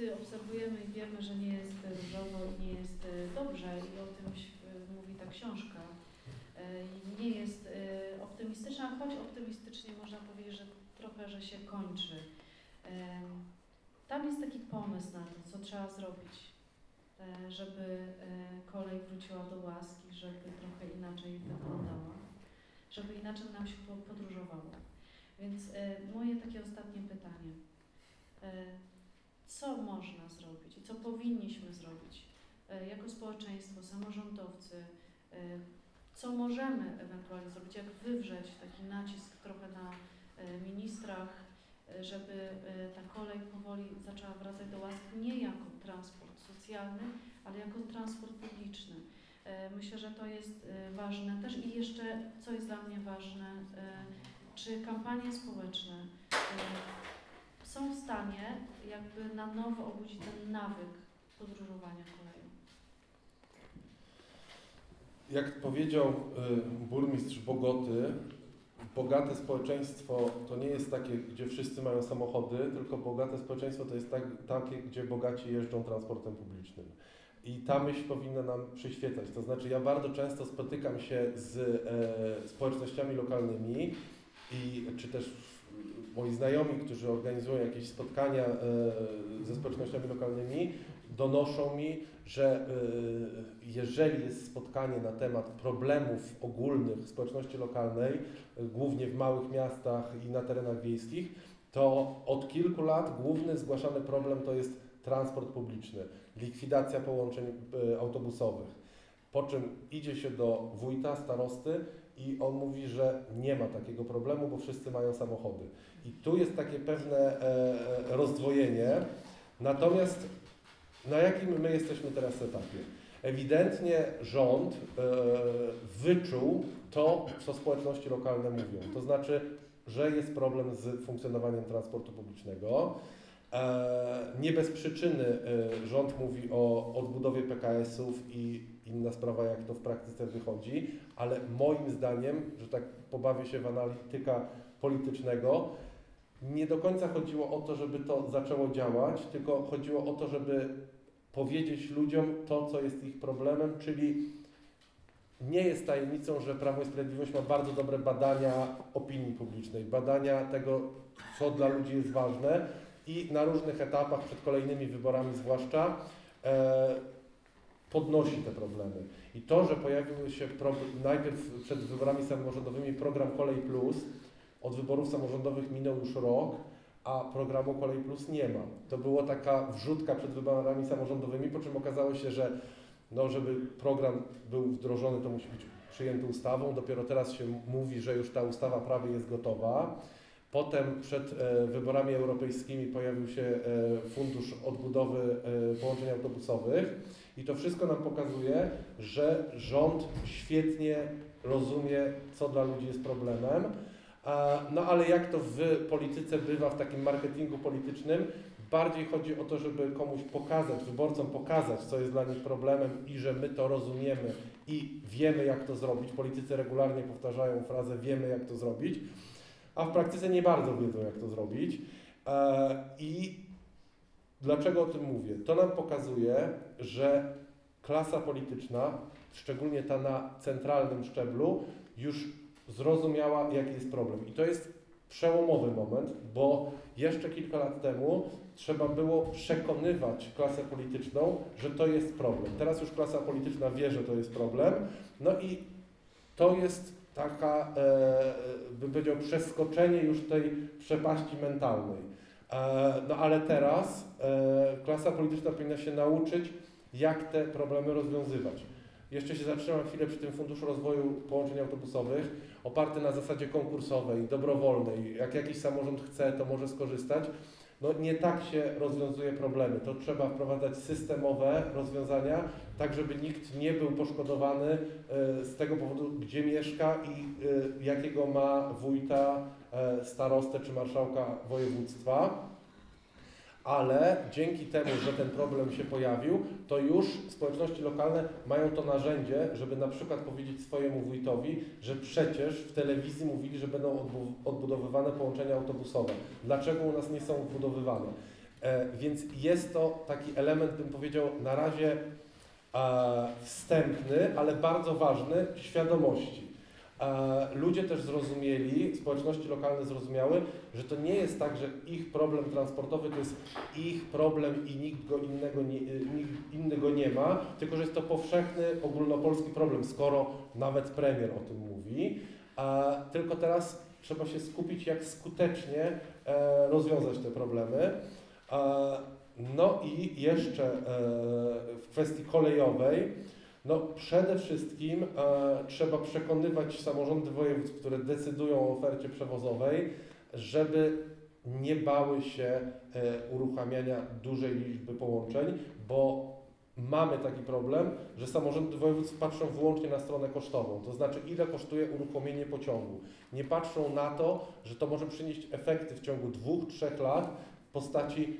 Obserwujemy i wiemy, że nie jest różowo i nie jest y, dobrze i o tym ś- mówi ta książka. Nie jest optymistyczna, choć optymistycznie można powiedzieć, że trochę, że się kończy. Tam jest taki pomysł na to, co trzeba zrobić. e, żeby e, kolej wróciła do łaski, żeby trochę inaczej wyglądała, żeby inaczej nam się po- podróżowało. Więc e, moje takie ostatnie pytanie. Co można zrobić i co powinniśmy zrobić e, jako społeczeństwo, samorządowcy? e, Co możemy ewentualnie zrobić? Jak wywrzeć taki nacisk trochę na e, ministrach, żeby ta kolej powoli zaczęła wracać do łask nie jako transport socjalny, ale jako transport publiczny. Myślę, że to jest ważne też i jeszcze, co jest dla mnie ważne, czy kampanie społeczne są w stanie jakby na nowo obudzić ten nawyk podróżowania koleją. Jak powiedział y, burmistrz Bogoty, bogate społeczeństwo to nie jest takie, gdzie wszyscy mają samochody, tylko bogate społeczeństwo to jest tak, takie, gdzie bogaci jeżdżą transportem publicznym. I ta myśl powinna nam przyświecać. To znaczy, ja bardzo często spotykam się z e, społecznościami lokalnymi i czy też moi znajomi, którzy organizują jakieś spotkania e, ze społecznościami lokalnymi, donoszą mi, że y, jeżeli jest spotkanie na temat problemów ogólnych społeczności lokalnej, głównie w małych miastach i na terenach wiejskich, to od kilku lat główny zgłaszany problem to jest transport publiczny, likwidacja połączeń y, autobusowych. Po czym idzie się do wójta, starosty i on mówi, że nie ma takiego problemu, bo wszyscy mają samochody. I tu jest takie pewne e, e, rozdwojenie. Natomiast na jakim my jesteśmy teraz etapie? Ewidentnie rząd e, wyczuł to, co społeczności lokalne mówią. To znaczy, że jest problem z funkcjonowaniem transportu publicznego. Nie bez przyczyny rząd mówi o odbudowie PKS-ów i inna sprawa, jak to w praktyce wychodzi, ale moim zdaniem, że tak pobawię się w analityka politycznego, nie do końca chodziło o to, żeby to zaczęło działać, tylko chodziło o to, żeby powiedzieć ludziom to, co jest ich problemem, czyli nie jest tajemnicą, że Prawo i Sprawiedliwość ma bardzo dobre badania opinii publicznej, badania tego, co dla ludzi jest ważne i na różnych etapach, przed kolejnymi wyborami zwłaszcza, e, podnosi te problemy. I to, że pojawił się najpierw przed wyborami samorządowymi program Kolej Plus, od wyborów samorządowych minął już rok, a programu Kolej Plus nie ma. To była taka wrzutka przed wyborami samorządowymi, po czym okazało się, że no, żeby program był wdrożony, to musi być przyjęty ustawą. Dopiero teraz się mówi, że już ta ustawa prawie jest gotowa. Potem przed e, wyborami europejskimi pojawił się e, Fundusz Odbudowy e, Połączeń Autobusowych i to wszystko nam pokazuje, że rząd świetnie rozumie, co dla ludzi jest problemem. No ale jak to w polityce bywa, w takim marketingu politycznym, bardziej chodzi o to, żeby komuś pokazać, wyborcom pokazać, co jest dla nich problemem i że my to rozumiemy i wiemy, jak to zrobić. Politycy regularnie powtarzają frazę wiemy, jak to zrobić, a w praktyce nie bardzo wiedzą, jak to zrobić. E, I dlaczego o tym mówię? To nam pokazuje, że klasa polityczna, szczególnie ta na centralnym szczeblu, już zrozumiała, jaki jest problem. I to jest przełomowy moment, bo jeszcze kilka lat temu trzeba było przekonywać klasę polityczną, że to jest problem. Teraz już klasa polityczna wie, że to jest problem. No i to jest taka, e, bym powiedział, przeskoczenie już tej przepaści mentalnej. E, no ale teraz e, klasa polityczna powinna się nauczyć, jak te problemy rozwiązywać. Jeszcze się zatrzymam chwilę przy tym Funduszu Rozwoju Połączeń Autobusowych, oparty na zasadzie konkursowej, dobrowolnej. Jak jakiś samorząd chce, to może skorzystać. No nie tak się rozwiązuje problemy. To trzeba wprowadzać systemowe rozwiązania, tak żeby nikt nie był poszkodowany e, z tego powodu, gdzie mieszka i e, jakiego ma wójta, e, starostę czy marszałka województwa ale dzięki temu, że ten problem się pojawił, to już społeczności lokalne mają to narzędzie, żeby na przykład powiedzieć swojemu wójtowi, że przecież w telewizji mówili, że będą odbu- odbudowywane połączenia autobusowe. Dlaczego u nas nie są odbudowywane? E, więc jest to taki element, bym powiedział, na razie e, wstępny, ale bardzo ważny świadomości. Ludzie też zrozumieli, społeczności lokalne zrozumiały, że to nie jest tak, że ich problem transportowy to jest ich problem i nikt go innego nie, nikt inny go nie ma, tylko że jest to powszechny, ogólnopolski problem, skoro nawet premier o tym mówi. A tylko teraz trzeba się skupić, jak skutecznie e, rozwiązać te problemy. No i jeszcze e, w kwestii kolejowej, no przede wszystkim e, trzeba przekonywać samorządy województw, które decydują o ofercie przewozowej, żeby nie bały się e, uruchamiania dużej liczby połączeń, bo mamy taki problem, że samorządy województw patrzą wyłącznie na stronę kosztową, to znaczy ile kosztuje uruchomienie pociągu. Nie patrzą na to, że to może przynieść efekty w ciągu dwóch, trzech lat w postaci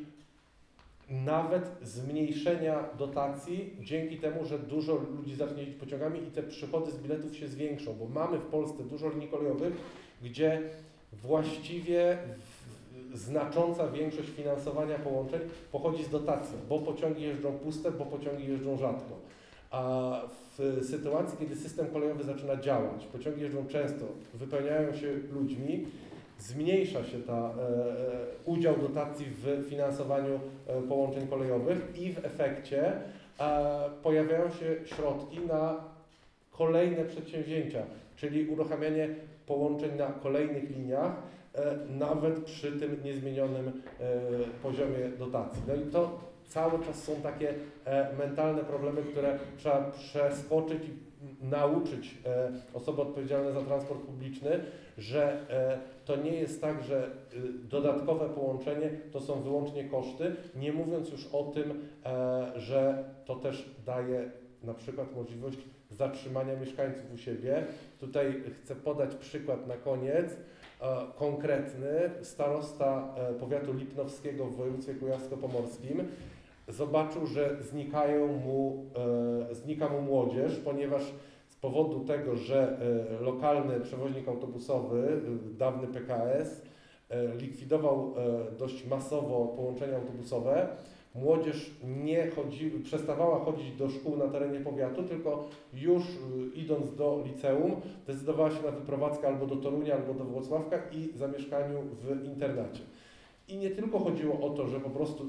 nawet zmniejszenia dotacji dzięki temu, że dużo ludzi zacznie jeździć pociągami i te przychody z biletów się zwiększą, bo mamy w Polsce dużo linii kolejowych, gdzie właściwie znacząca większość finansowania połączeń pochodzi z dotacji, bo pociągi jeżdżą puste, bo pociągi jeżdżą rzadko. A w sytuacji, kiedy system kolejowy zaczyna działać, pociągi jeżdżą często, wypełniają się ludźmi, zmniejsza się ta e, e, udział dotacji w finansowaniu e, połączeń kolejowych i w efekcie pojawiają się środki na kolejne przedsięwzięcia, czyli uruchamianie połączeń na kolejnych liniach, nawet przy tym niezmienionym poziomie dotacji. No i to cały czas są takie mentalne problemy, które trzeba przeskoczyć i nauczyć osoby odpowiedzialne za transport publiczny, że e, to nie jest tak, że y, dodatkowe połączenie to są wyłącznie koszty, nie mówiąc już o tym, e, że to też daje na przykład możliwość zatrzymania mieszkańców u siebie. Tutaj chcę podać przykład na koniec. E, Konkretny starosta powiatu lipnowskiego w województwie kujawsko-pomorskim zobaczył, że znikają mu, znika mu młodzież, ponieważ powodu tego, że e, lokalny przewoźnik autobusowy, e, dawny PKS, e, likwidował dość masowo połączenia autobusowe, młodzież nie chodzi, przestawała chodzić do szkół na terenie powiatu, tylko już idąc do liceum decydowała się na wyprowadzkę albo do Torunia, albo do Włocławka i zamieszkaniu w internacie. I nie tylko chodziło o to, że po prostu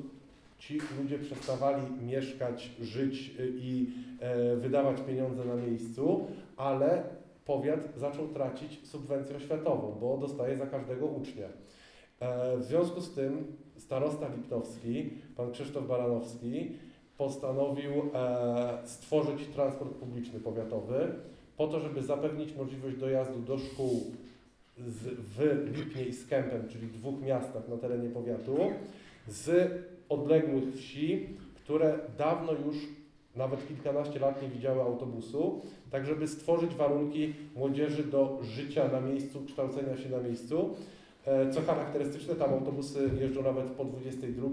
ci ludzie przestawali mieszkać, żyć y, i e, wydawać pieniądze na miejscu, ale powiat zaczął tracić subwencję oświatową, bo dostaje za każdego ucznia. E, W związku z tym starosta Lipnowski, pan Krzysztof Baranowski, postanowił e, stworzyć transport publiczny powiatowy po to, żeby zapewnić możliwość dojazdu do szkół z, w Lipnie i Skępem, czyli dwóch miastach na terenie powiatu, z odległych wsi, które dawno już nawet kilkanaście lat nie widziały autobusu, tak żeby stworzyć warunki młodzieży do życia na miejscu, kształcenia się na miejscu. E, Co charakterystyczne, tam autobusy jeżdżą nawet po 22,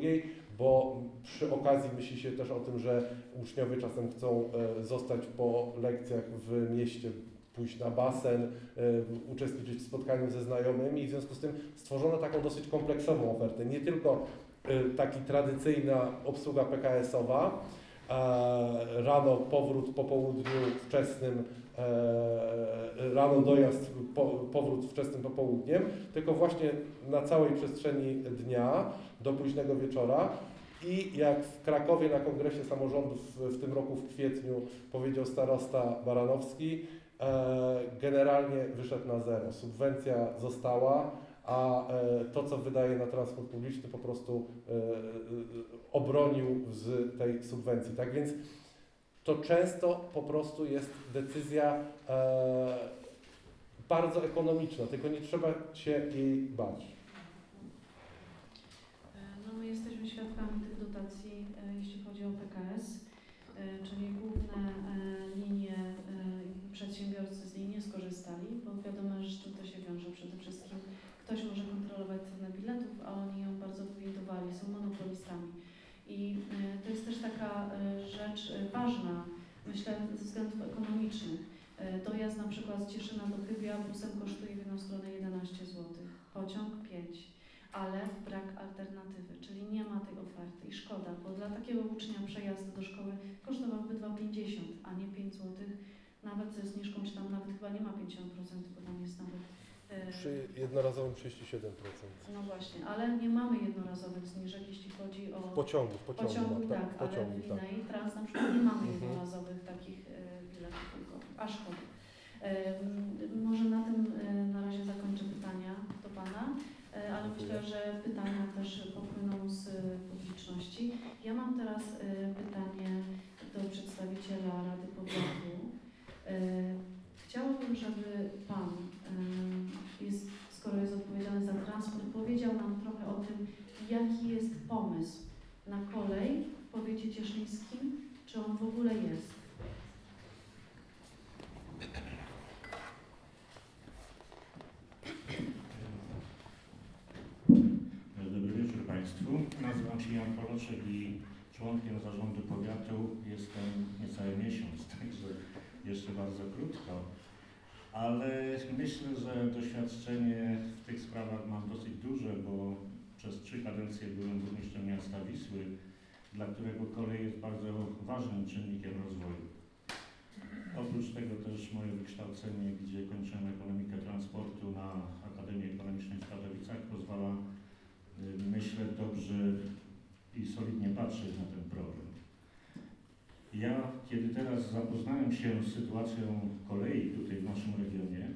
bo przy okazji myśli się też o tym, że uczniowie czasem chcą e, zostać po lekcjach w mieście, pójść na basen, e, uczestniczyć w spotkaniu ze znajomymi i w związku z tym stworzono taką dosyć kompleksową ofertę. Nie tylko taki tradycyjna obsługa PKS-owa, e, rano powrót po południu wczesnym, e, rano dojazd, po, powrót wczesnym popołudniem, tylko właśnie na całej przestrzeni dnia do późnego wieczora. I jak w Krakowie na kongresie samorządów w tym roku w kwietniu powiedział starosta Baranowski, e, generalnie wyszedł na zero. Subwencja została, a e, to, co wydaje na transport publiczny, po prostu e, e, obronił z tej subwencji. Tak więc to często po prostu jest decyzja bardzo ekonomiczna, tylko nie trzeba się jej bać. No my jesteśmy świadkami tych dotacji, e, jeśli chodzi o PKS, e, czyli główne e, linie, e, przedsiębiorcy z niej nie skorzystali, bo wiadomo, że z czym to się wiąże. Przede wszystkim ktoś może kontrolować cenę biletów, a oni ją bardzo wywindowali, są monopolistami. I e, to jest też taka e, rzecz e, ważna, myślę, ze względów ekonomicznych. E, Dojazd na przykład z Cieszyna do Chybia busem kosztuje w jedną stronę 11 zł, pociąg 5 ale brak alternatywy, czyli nie ma tej oferty i szkoda, bo dla takiego ucznia przejazd do szkoły kosztowałby 2,50, a nie 5 zł. nawet ze zniżką, czy tam nawet chyba nie ma 50%, bo tam jest nawet... Przy jednorazowym 37%. No właśnie, ale nie mamy jednorazowych zniżek, jeśli chodzi o W pociągu, w pociągu, tak, tak, ale pociągu, w tak. Linei Trans na przykład nie mamy Mhm. jednorazowych takich e, biletów ulgowych. A szkoda. E, może na tym e, na razie zakończę pytania do Pana, ale myślę, że pytania też popłyną z publiczności. Ja mam teraz pytanie do przedstawiciela Rady Powiatu. Chciałabym, żeby Pan, jest, skoro jest odpowiedzialny za transport, powiedział nam trochę o tym, jaki jest pomysł na kolej w powiecie cieszyńskim, czy on w ogóle jest. Dobry wieczór Państwu. Nazywam się Jan Poloczek i członkiem zarządu powiatu jestem niecały miesiąc, <laughs> także jeszcze bardzo krótko. Ale myślę, że doświadczenie w tych sprawach mam dosyć duże, bo przez trzy kadencje byłem burmistrzem miasta Wisły, dla którego kolej jest bardzo ważnym czynnikiem rozwoju. Oprócz tego też moje wykształcenie, gdzie kończyłem ekonomikę transportu na Akademii Ekonomicznej w Katowicach pozwala y, myślę dobrze i solidnie patrzeć na ten problem. Ja, kiedy teraz zapoznałem się z sytuacją kolei tutaj w naszym regionie,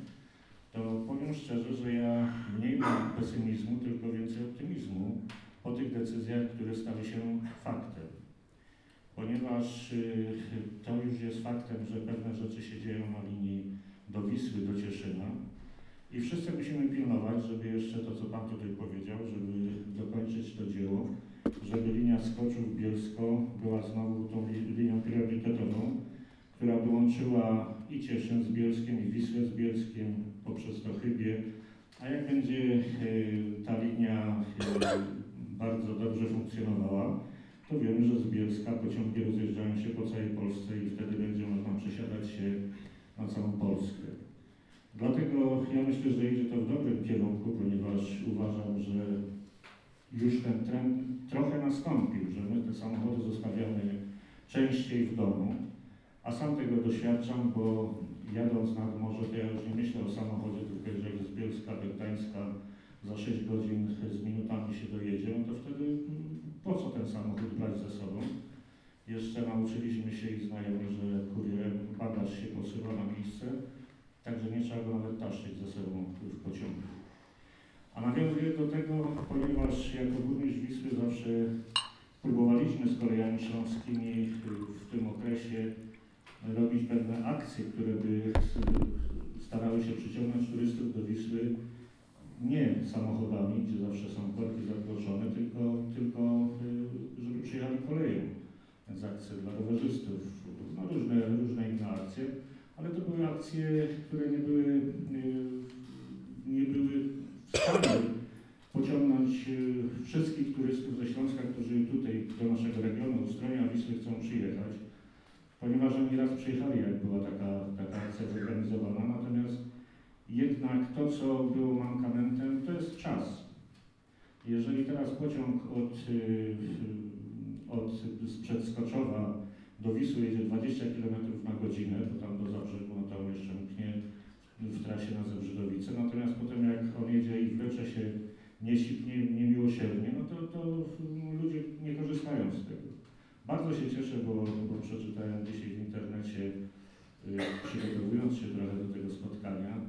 to powiem szczerze, że ja mniej mam pesymizmu, tylko więcej optymizmu po tych decyzjach, które stały się faktem. Ponieważ y, to już jest faktem, że pewne rzeczy się dzieją na linii do Wisły, do Cieszyna, i wszyscy musimy pilnować, żeby jeszcze to, co Pan tutaj powiedział, żeby dokończyć to dzieło, żeby linia Skoczów-Bielsko była znowu tą li- linią priorytetową, która by łączyła i Cieszyn z Bielskiem, i Wisłę z Bielskiem poprzez to Chybie. A jak będzie e, ta linia e, bardzo dobrze funkcjonowała, to wiemy, że z Bielska pociągi rozjeżdżają się po całej Polsce i wtedy będzie można przesiadać się na całą Polskę. Dlatego ja myślę, że idzie to w dobrym kierunku, ponieważ uważam, że już ten trend trochę nastąpił, że my te samochody zostawiamy częściej w domu, a sam tego doświadczam, bo jadąc nad morze, to ja już nie myślę o samochodzie, tylko jeżeli z Bielska do Gdańska za 6 godzin z minutami się dojedzie, no to wtedy mm, po co ten samochód brać ze sobą? Jeszcze nauczyliśmy się i znajomi, że kurierem bagaż się posyła na miejsce, Także nie trzeba go nawet taszczyć ze sobą w pociągu. A nawiązuję do tego, ponieważ jako burmistrz Wisły zawsze próbowaliśmy z kolejami śląskimi w tym okresie robić pewne akcje, które by starały się przyciągnąć turystów do Wisły nie samochodami, gdzie zawsze są korki zagrożone, tylko, tylko y, żeby przyjechali koleją. Więc akcje dla rowerzystów, no różne, różne inne akcje ale to były akcje, które nie były, y, nie były w stanie pociągnąć y, wszystkich turystów ze Śląska, którzy tutaj do naszego regionu, Ustronia Wisły chcą przyjechać, ponieważ oni raz przyjechali, jak była taka, taka akcja zorganizowana, natomiast jednak to, co było mankamentem, to jest czas. Jeżeli teraz pociąg od, y, od sprzed Skoczowa do Wisły jedzie 20 km na godzinę, to tam do Zabrzegu, no tam jeszcze mknie w trasie na Zebrzydowice, natomiast potem jak on jedzie i wlecze się nieścipnie, niemiłosiernie, no to, to ludzie nie korzystają z tego. Bardzo się cieszę, bo, bo przeczytałem dzisiaj w internecie, y, przygotowując się trochę do tego spotkania,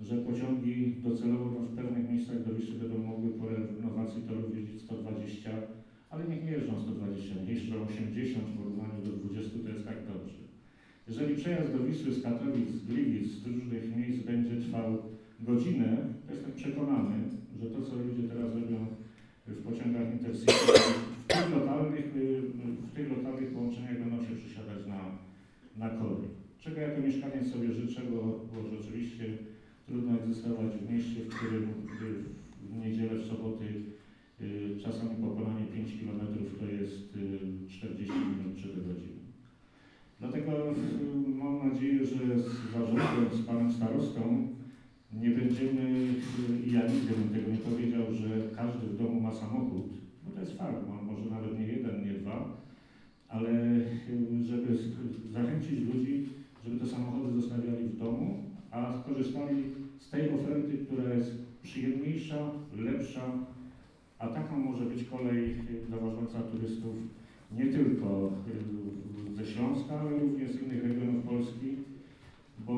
że pociągi docelowo w pewnych miejscach do Wisły będą mogły po renowacji torów jeździć 120 ale niech nie jeżdżą 120, niech jeżdżą 80 w porównaniu do 20, to jest tak dobrze. Jeżeli przejazd do Wisły z Katowic, z Gliwic, z różnych miejsc będzie trwał godzinę, to jestem przekonany, że to, co ludzie teraz robią w pociągach Intercity, w tych lokalnych, y, w tych lokalnych połączeniach będą się przesiadać na, na kolej. Czego jako mieszkaniec sobie życzę, bo, bo rzeczywiście trudno egzystować w mieście, w którym w niedzielę, w soboty Czasami pokonanie 5 km to jest y, 40 minut czy godziny. Dlatego y, mam nadzieję, że z zarządem, z panem starostą nie będziemy, y, i ja nigdy bym tego nie powiedział, że każdy w domu ma samochód, bo to jest fakt, ma może nawet nie jeden, nie dwa, ale y, żeby zachęcić ludzi, żeby te samochody zostawiali w domu, a korzystali z tej oferty, która jest przyjemniejsza, lepsza, a taką może być kolej y, dowożąca turystów nie tylko y, ze Śląska, ale również z innych regionów Polski, bo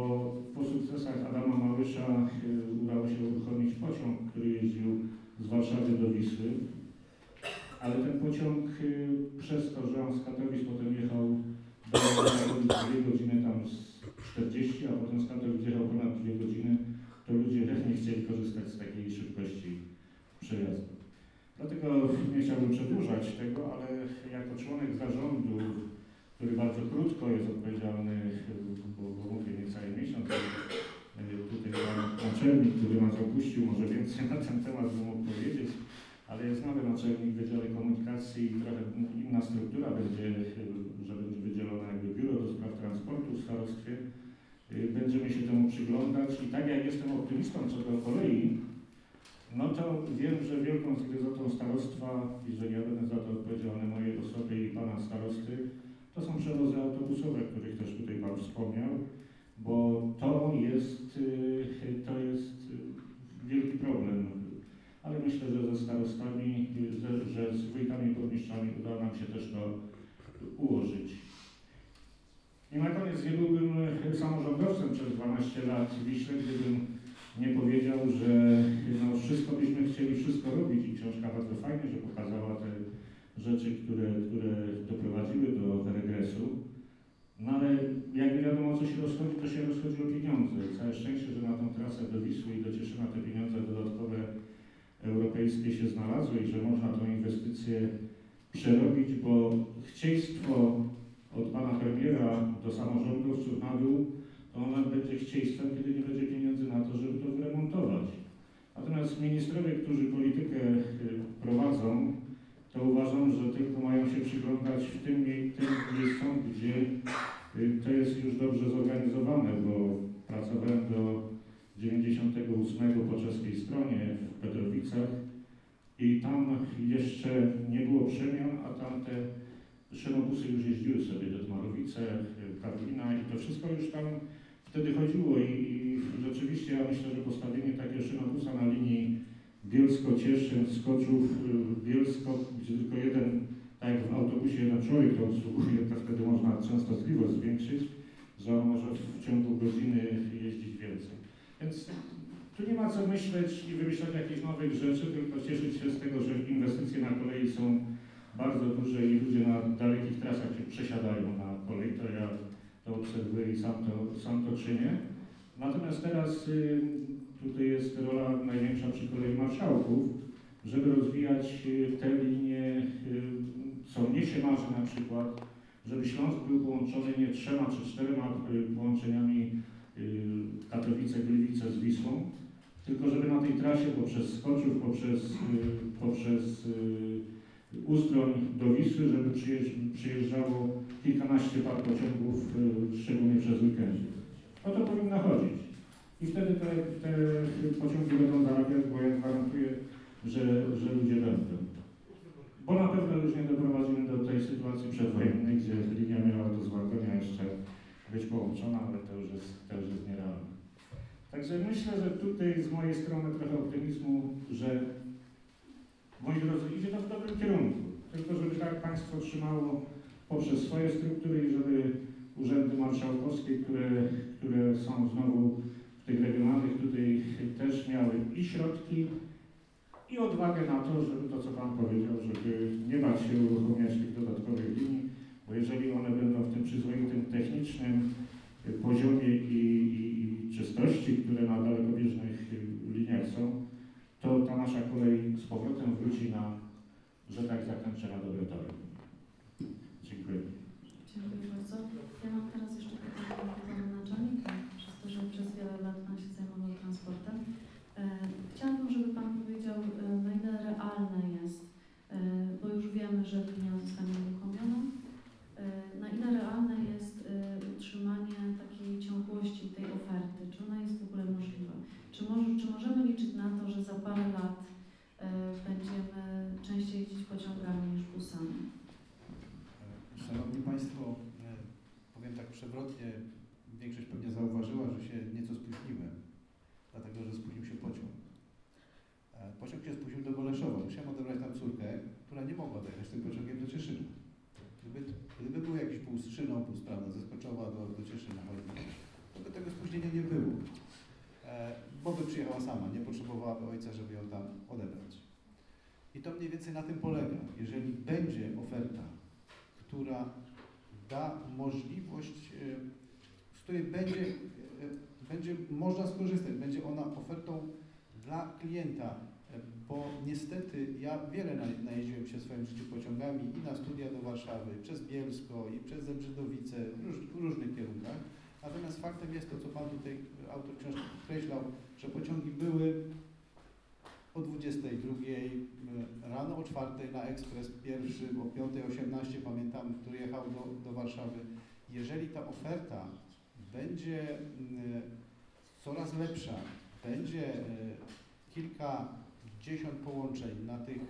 po sukcesach Adama Małysza y, udało się uruchomić pociąg, który jeździł z Warszawy do Wisły, ale ten pociąg przez to, że on z Katowic potem jechał do 2 godziny tam z 40, a potem z Katowic jechał ponad 2 godziny, to ludzie nie chcieli korzystać z takiej szybkości przejazdu. Dlatego nie chciałbym przedłużać tego, ale jako członek zarządu, który bardzo krótko jest odpowiedzialny, bo, bo mówię niecały miesiąc, y, tutaj pan naczelnik, który nas opuścił, może więcej na ten temat by mógł powiedzieć, ale jest nowy naczelnik Wydziale Komunikacji i trochę inna struktura będzie, że będzie wydzielone jakby biuro do spraw transportu w starostwie. Y, Będziemy się temu przyglądać i tak jak jestem optymistą co do kolei, no to wiem, że wielką zgryzotą starostwa, jeżeli ja będę za to odpowiedzialny mojej osobie i pana starosty, to są przewozy autobusowe, których też tutaj pan wspomniał, bo to jest, y, to jest y, wielki problem. Ale myślę, że ze starostami, że, że z wójtami i burmistrzami uda nam się też to ułożyć. I na koniec nie byłbym y, samorządowcem przez 12 lat w Wiśle, gdybym nie powiedział, że no, wszystko byśmy chcieli wszystko robić i książka bardzo fajnie, że pokazała te rzeczy, które, które doprowadziły do regresu. No ale jak wiadomo, co się rozchodzi, to się rozchodzi o pieniądze. Całe szczęście, że na tą trasę do Wisły i do Cieszyna te pieniądze dodatkowe europejskie się znalazły i że można tą inwestycję przerobić, bo chcieństwo od pana premiera do samorządowców na dół to ona będzie chcieństwem, kiedy nie będzie pieniędzy na to, żeby to wyremontować. Natomiast ministrowie, którzy politykę y, prowadzą, to uważam, że tylko mają się przyglądać w tym, tym miejscom, gdzie y, to jest już dobrze zorganizowane, bo pracowałem do 98 po czeskiej stronie w Petrowicach i tam jeszcze nie było przemian, a tamte szynobusy już jeździły sobie do Dmarowice, y, Karolina i to wszystko już tam wtedy chodziło i, i rzeczywiście ja myślę, że postawienie takiego szynobusa na linii Bielsko-Cieszyn, Skoczów, y, Bielsko, gdzie tylko jeden, tak jak w autobusie jeden człowiek to obsługuje, to wtedy można częstotliwość zwiększyć, że on może w ciągu godziny jeździć więcej. Więc tu nie ma co myśleć i wymyślać jakichś nowych rzeczy, tylko cieszyć się z tego, że inwestycje na kolei są bardzo duże i ludzie na dalekich trasach się przesiadają na kolej, to ja to obserwuję i sam to, sam to czynię. Natomiast teraz y, tutaj jest rola największa przy kolei marszałków, żeby rozwijać y, te linie, y, co mnie się marzy na przykład, żeby Śląsk był połączony nie trzema czy czterema y, połączeniami y, Katowice-Gliwice z Wisłą, tylko żeby na tej trasie poprzez Skoczów, poprzez, y, poprzez Ustroń do Wisły, żeby przyjeżdż, przyjeżdżało kilkanaście par pociągów, y, szczególnie przez weekendy. O to powinno chodzić. I wtedy te, te pociągi będą zarabiać, bo ja gwarantuję, że, że ludzie będą. Bo na pewno już nie doprowadzimy do tej sytuacji przedwojennej, gdzie linia miała do złagodzenia jeszcze być połączona, ale to już jest, to już jest nierealne. Także myślę, że tutaj z mojej strony trochę optymizmu, że moi drodzy, idzie to w dobrym kierunku. Tylko żeby tak państwo trzymało poprzez swoje struktury i żeby urzędy marszałkowskie, które, które są znowu w tych regionalnych tutaj też miały i środki, i odwagę na to, żeby to, co Pan powiedział, żeby nie bać się uruchamiać tych dodatkowych linii, bo jeżeli one będą w tym przyzwoitym technicznym poziomie i, i, i czystości, które na dalekobieżnych liniach są, to ta nasza kolej z powrotem wróci na, że tak zakończę, na dobre tory. Dziękuję. Dziękuję bardzo. Ja mam teraz jeszcze pytanie do naczelnika, przez to, że przez wiele lat pan się zajmował transportem. E, Chciałabym, żeby pan powiedział, e, na ile realne jest, e, bo już wiemy, że linia zostanie uruchomiona, na ile realne jest utrzymanie takiej ciągłości tej oferty? Czy ona jest w ogóle możliwa? Czy, może, czy możemy liczyć na to, że za parę lat e, będziemy częściej jeździć pociągami niż busami? Szanowni Państwo, e, powiem tak przewrotnie, większość pewnie zauważyła, że się nieco spóźniłem, dlatego że spóźnił się pociąg. E, Pociąg się spóźnił do Goleszowa. Musiałem odebrać tam córkę, która nie mogła dojechać tym pociągiem do Cieszyna. Gdyby, gdyby był jakiś pół z szyną, pół sprawna, zeskoczyła do, do Cieszyna, to by tego spóźnienia nie było. Bo by przyjechała sama, nie potrzebowałaby ojca, żeby ją tam odebrać. I to mniej więcej na tym polega. Jeżeli będzie oferta, która da możliwość, e, z której będzie, e, będzie można skorzystać, będzie ona ofertą dla klienta, e, bo niestety ja wiele na- najeździłem się w swoim życiu pociągami i na studia do Warszawy, przez Bielsko i przez Zebrzydowice, w różnych kierunkach. Natomiast faktem jest to, co Pan tutaj, e, autor książki podkreślał, że pociągi były o 22 e, rano, o 4 na ekspres pierwszy, o 5.18 pamiętam, który jechał do, do Warszawy. Jeżeli ta oferta będzie mm, coraz lepsza, będzie e, kilkadziesiąt połączeń na tych,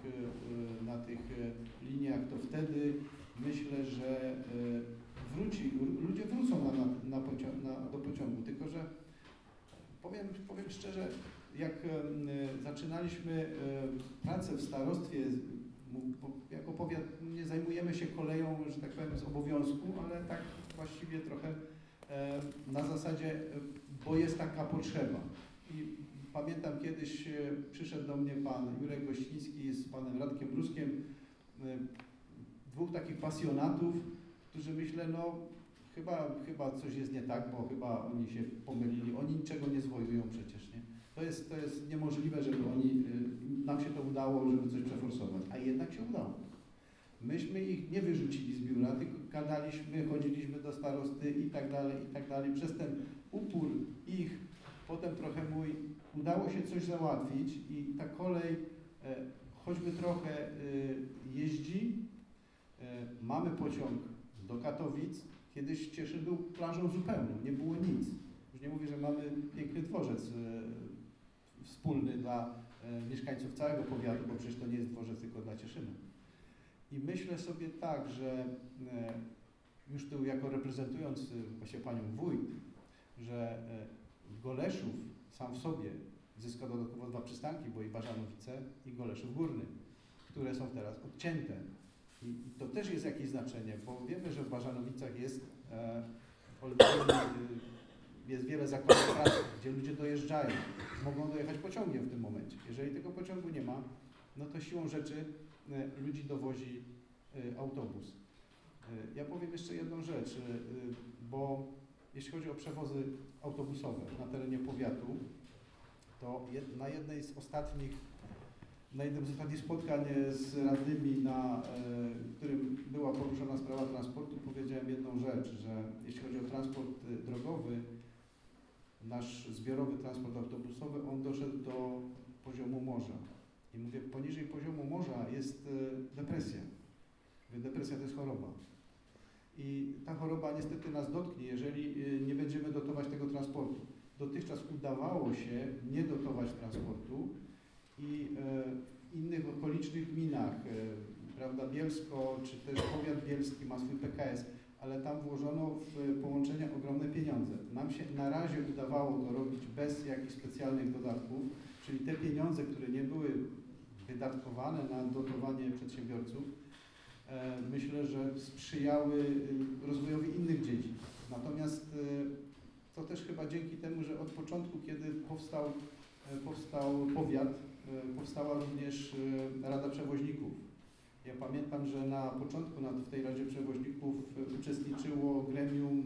e, na tych e, liniach, to wtedy myślę, że e, wróci, ludzie wrócą na, na, na, na, do pociągu, tylko że powiem, powiem szczerze, jak e, zaczynaliśmy e, pracę w starostwie, jako powiat nie zajmujemy się koleją, że tak powiem, z obowiązku, ale tak właściwie trochę na zasadzie, bo jest taka potrzeba. I pamiętam kiedyś e, przyszedł do mnie pan Jurek Gościński z panem Radkiem Bruskiem, dwóch takich pasjonatów, którzy myślę, no chyba, chyba coś jest nie tak, bo chyba oni się pomylili, oni niczego nie zwojują przecież, nie? To jest, to jest niemożliwe, żeby oni, y, nam się to udało, żeby coś przeforsować, a jednak się udało. Myśmy ich nie wyrzucili z biura, tylko gadaliśmy, chodziliśmy do starosty i tak dalej, i tak dalej. Przez ten upór ich, potem trochę mój, udało się coś załatwić i ta kolej e, choćby trochę e, jeździ. E, mamy pociąg do Katowic. Kiedyś Cieszyn był plażą zupełną, nie było nic. Już nie mówię, że mamy piękny dworzec e, wspólny dla e, mieszkańców całego powiatu, bo przecież to nie jest dworzec tylko dla Cieszyna. I myślę sobie tak, że e, już tu jako reprezentując właśnie panią wójt, że Goleszów sam w sobie zyska dodatkowo dwa przystanki, bo i Bażanowice i Goleszów Górny, które są teraz odcięte. I, I to też jest jakieś znaczenie, bo wiemy, że w Bażanowicach jest e, y, jest wiele zakładów pracy, gdzie ludzie dojeżdżają, mogą dojechać pociągiem w tym momencie. Jeżeli tego pociągu nie ma, no to siłą rzeczy y, ludzi dowozi y, autobus. Ja powiem jeszcze jedną rzecz, bo jeśli chodzi o przewozy autobusowe na terenie powiatu, to na jednej z ostatnich, na jednym z ostatnich spotkań e, z radnymi, na e, którym była poruszona sprawa transportu, powiedziałem jedną rzecz, że jeśli chodzi o transport y, drogowy, nasz zbiorowy transport autobusowy, on doszedł do poziomu morza. I mówię, poniżej poziomu morza jest e, depresja. Depresja to jest choroba. I ta choroba niestety nas dotknie, jeżeli nie będziemy dotować tego transportu. Dotychczas udawało się nie dotować transportu i e, innych okolicznych gminach, e, prawda, Bielsko czy też powiat bielski ma swój PKS, ale tam włożono w połączenia ogromne pieniądze. Nam się na razie udawało to robić bez jakichś specjalnych dodatków, czyli te pieniądze, które nie były wydatkowane na dotowanie przedsiębiorców, e, myślę, że sprzyjały rozwojowi innych dziedzin. Natomiast to też chyba dzięki temu, że od początku, kiedy powstał, powstał powiat, powstała również e, Rada Przewoźników. Ja pamiętam, że na początku w tej Radzie Przewoźników e, uczestniczyło gremium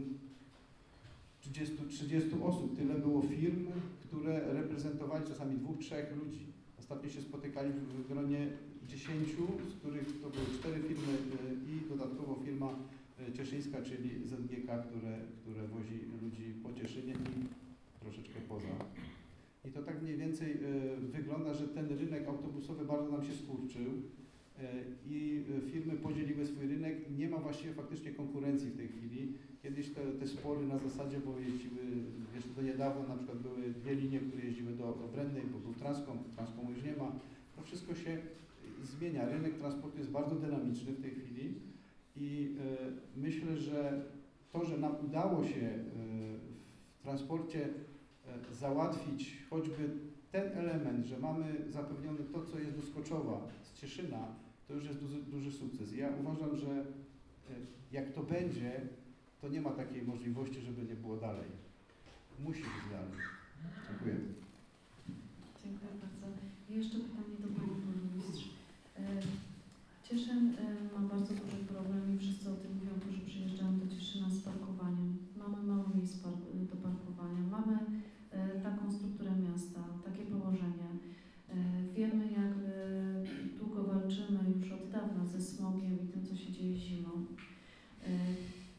30, 30 osób. Tyle było firm, które reprezentowali czasami dwóch, trzech ludzi. Ostatnio się spotykali w, gronie 10, z których to były cztery firmy e, i dodatkowo firma e, cieszyńska, czyli ZGK, które, które wozi ludzi po Cieszynie i troszeczkę poza. I to tak mniej więcej e, wygląda, że ten rynek autobusowy bardzo nam się skurczył e, i e, firmy podzieliły swój rynek. Nie ma właściwie faktycznie konkurencji w tej chwili. Kiedyś te, te spory na zasadzie, bo jeździły, jeszcze do niedawna na przykład były dwie linie, które jeździły do, do bo był Transcom, Transcomu już nie ma. To wszystko się zmienia. Rynek transportu jest bardzo dynamiczny w tej chwili i myślę, że to, że nam udało się e, transporcie załatwić choćby ten element, że mamy zapewnione to, co jest do Skoczowa, z Cieszyna, to już jest duży, duży sukces. Ja uważam, że e, jak to będzie, to nie ma takiej możliwości, żeby nie było dalej. Musi być dalej. Dziękuję. Dziękuję bardzo. I jeszcze pytanie do Pani Burmistrz. E, Cieszyn e, ma bardzo duży problem i wszyscy o tym mówią, którzy przyjeżdżają do Cieszyna z parkowaniem. Mamy mało miejsc par- do parkowania, mamy e, taką strukturę miasta, takie położenie. E, Wiemy, jak e, długo walczymy już od dawna ze smogiem i tym, co się dzieje zimą. E,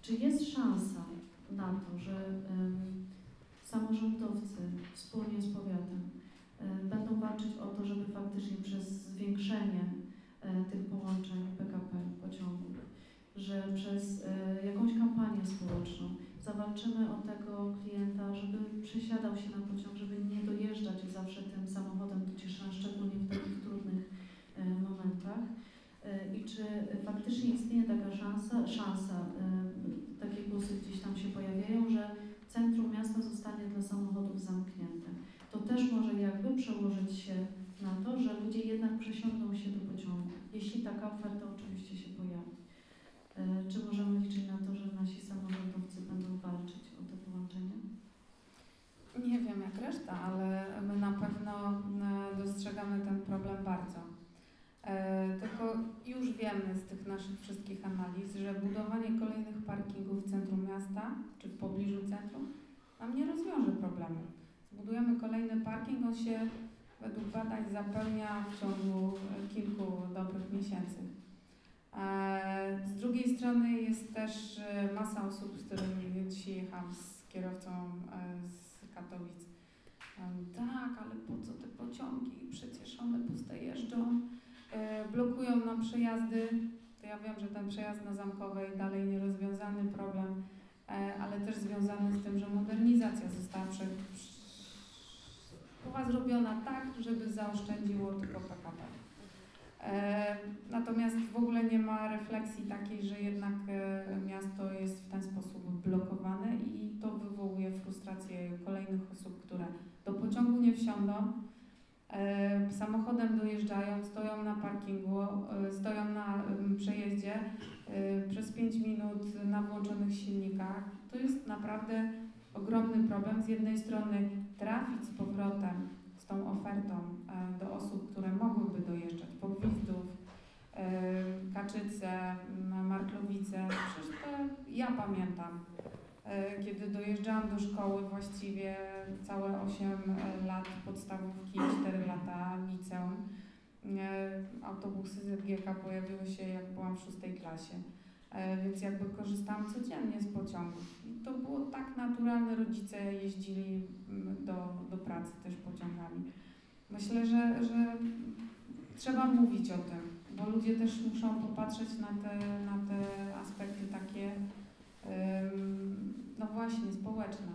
Czy jest szansa na to, że samorządowcy wspólnie z powiatem będą walczyć o to, żeby faktycznie przez zwiększenie e, tych połączeń PKP pociągów, że przez e, jakąś kampanię społeczną zawalczymy o tego klienta, żeby przesiadał się na pociąg, żeby nie dojeżdżać zawsze tym samochodem do Cieszyna, szczególnie w takich trudnych e, momentach. I czy faktycznie istnieje taka szansa, szansa, takie głosy gdzieś tam się pojawiają, że centrum miasta zostanie dla samochodów zamknięte. To też może jakby przełożyć się na to, że ludzie jednak przesiądą się do pociągu, jeśli taka oferta oczywiście się pojawi. E, Czy możemy liczyć na to, że nasi samorządowcy będą walczyć o to połączenie? Nie wiem jak reszta, ale my na pewno e, dostrzegamy ten problem bardzo. E, Tylko już wiemy z tych naszych wszystkich analiz, że budowanie kolejnych parkingów w centrum miasta czy w pobliżu centrum nam nie rozwiąże problemu. Zbudujemy kolejny parking, on się według badań zapełnia w ciągu e, kilku dobrych miesięcy. E, Z drugiej strony jest też masa osób, z którymi dzisiaj jechałam z kierowcą z Katowic. Tak, ale po co te pociągi? Przecież one puste jeżdżą, blokują nam przejazdy. To ja wiem, że ten przejazd na Zamkowej dalej nierozwiązany problem, e, ale też związany z tym, że modernizacja została prze, była zrobiona tak, żeby zaoszczędziło tylko PKP. E, Natomiast w ogóle nie ma refleksji takiej, że jednak e, miasto jest w ten sposób blokowane i to wywołuje frustrację kolejnych osób, które do pociągu nie wsiądą, e, samochodem dojeżdżają, stoją na parkingu, e, stoją na przejeździe e, przez 5 minut na włączonych silnikach. To jest naprawdę ogromny problem. Z jednej strony trafić z powrotem z tą ofertą e, do osób, które mogłyby dojeżdżać, Pogwizdów, Kaczyce, Marklowice. Przecież to ja pamiętam, kiedy dojeżdżałam do szkoły właściwie całe 8 lat podstawówki, 4 lata liceum. E, Autobusy ZGK pojawiły się jak byłam w szóstej klasie. E, Więc jakby korzystałam codziennie z pociągów. I to było tak naturalne, rodzice jeździli mm, do, do pracy też pociągami. Myślę, że, że trzeba mówić o tym, bo ludzie też muszą popatrzeć na te, na te aspekty takie, właśnie, społeczne.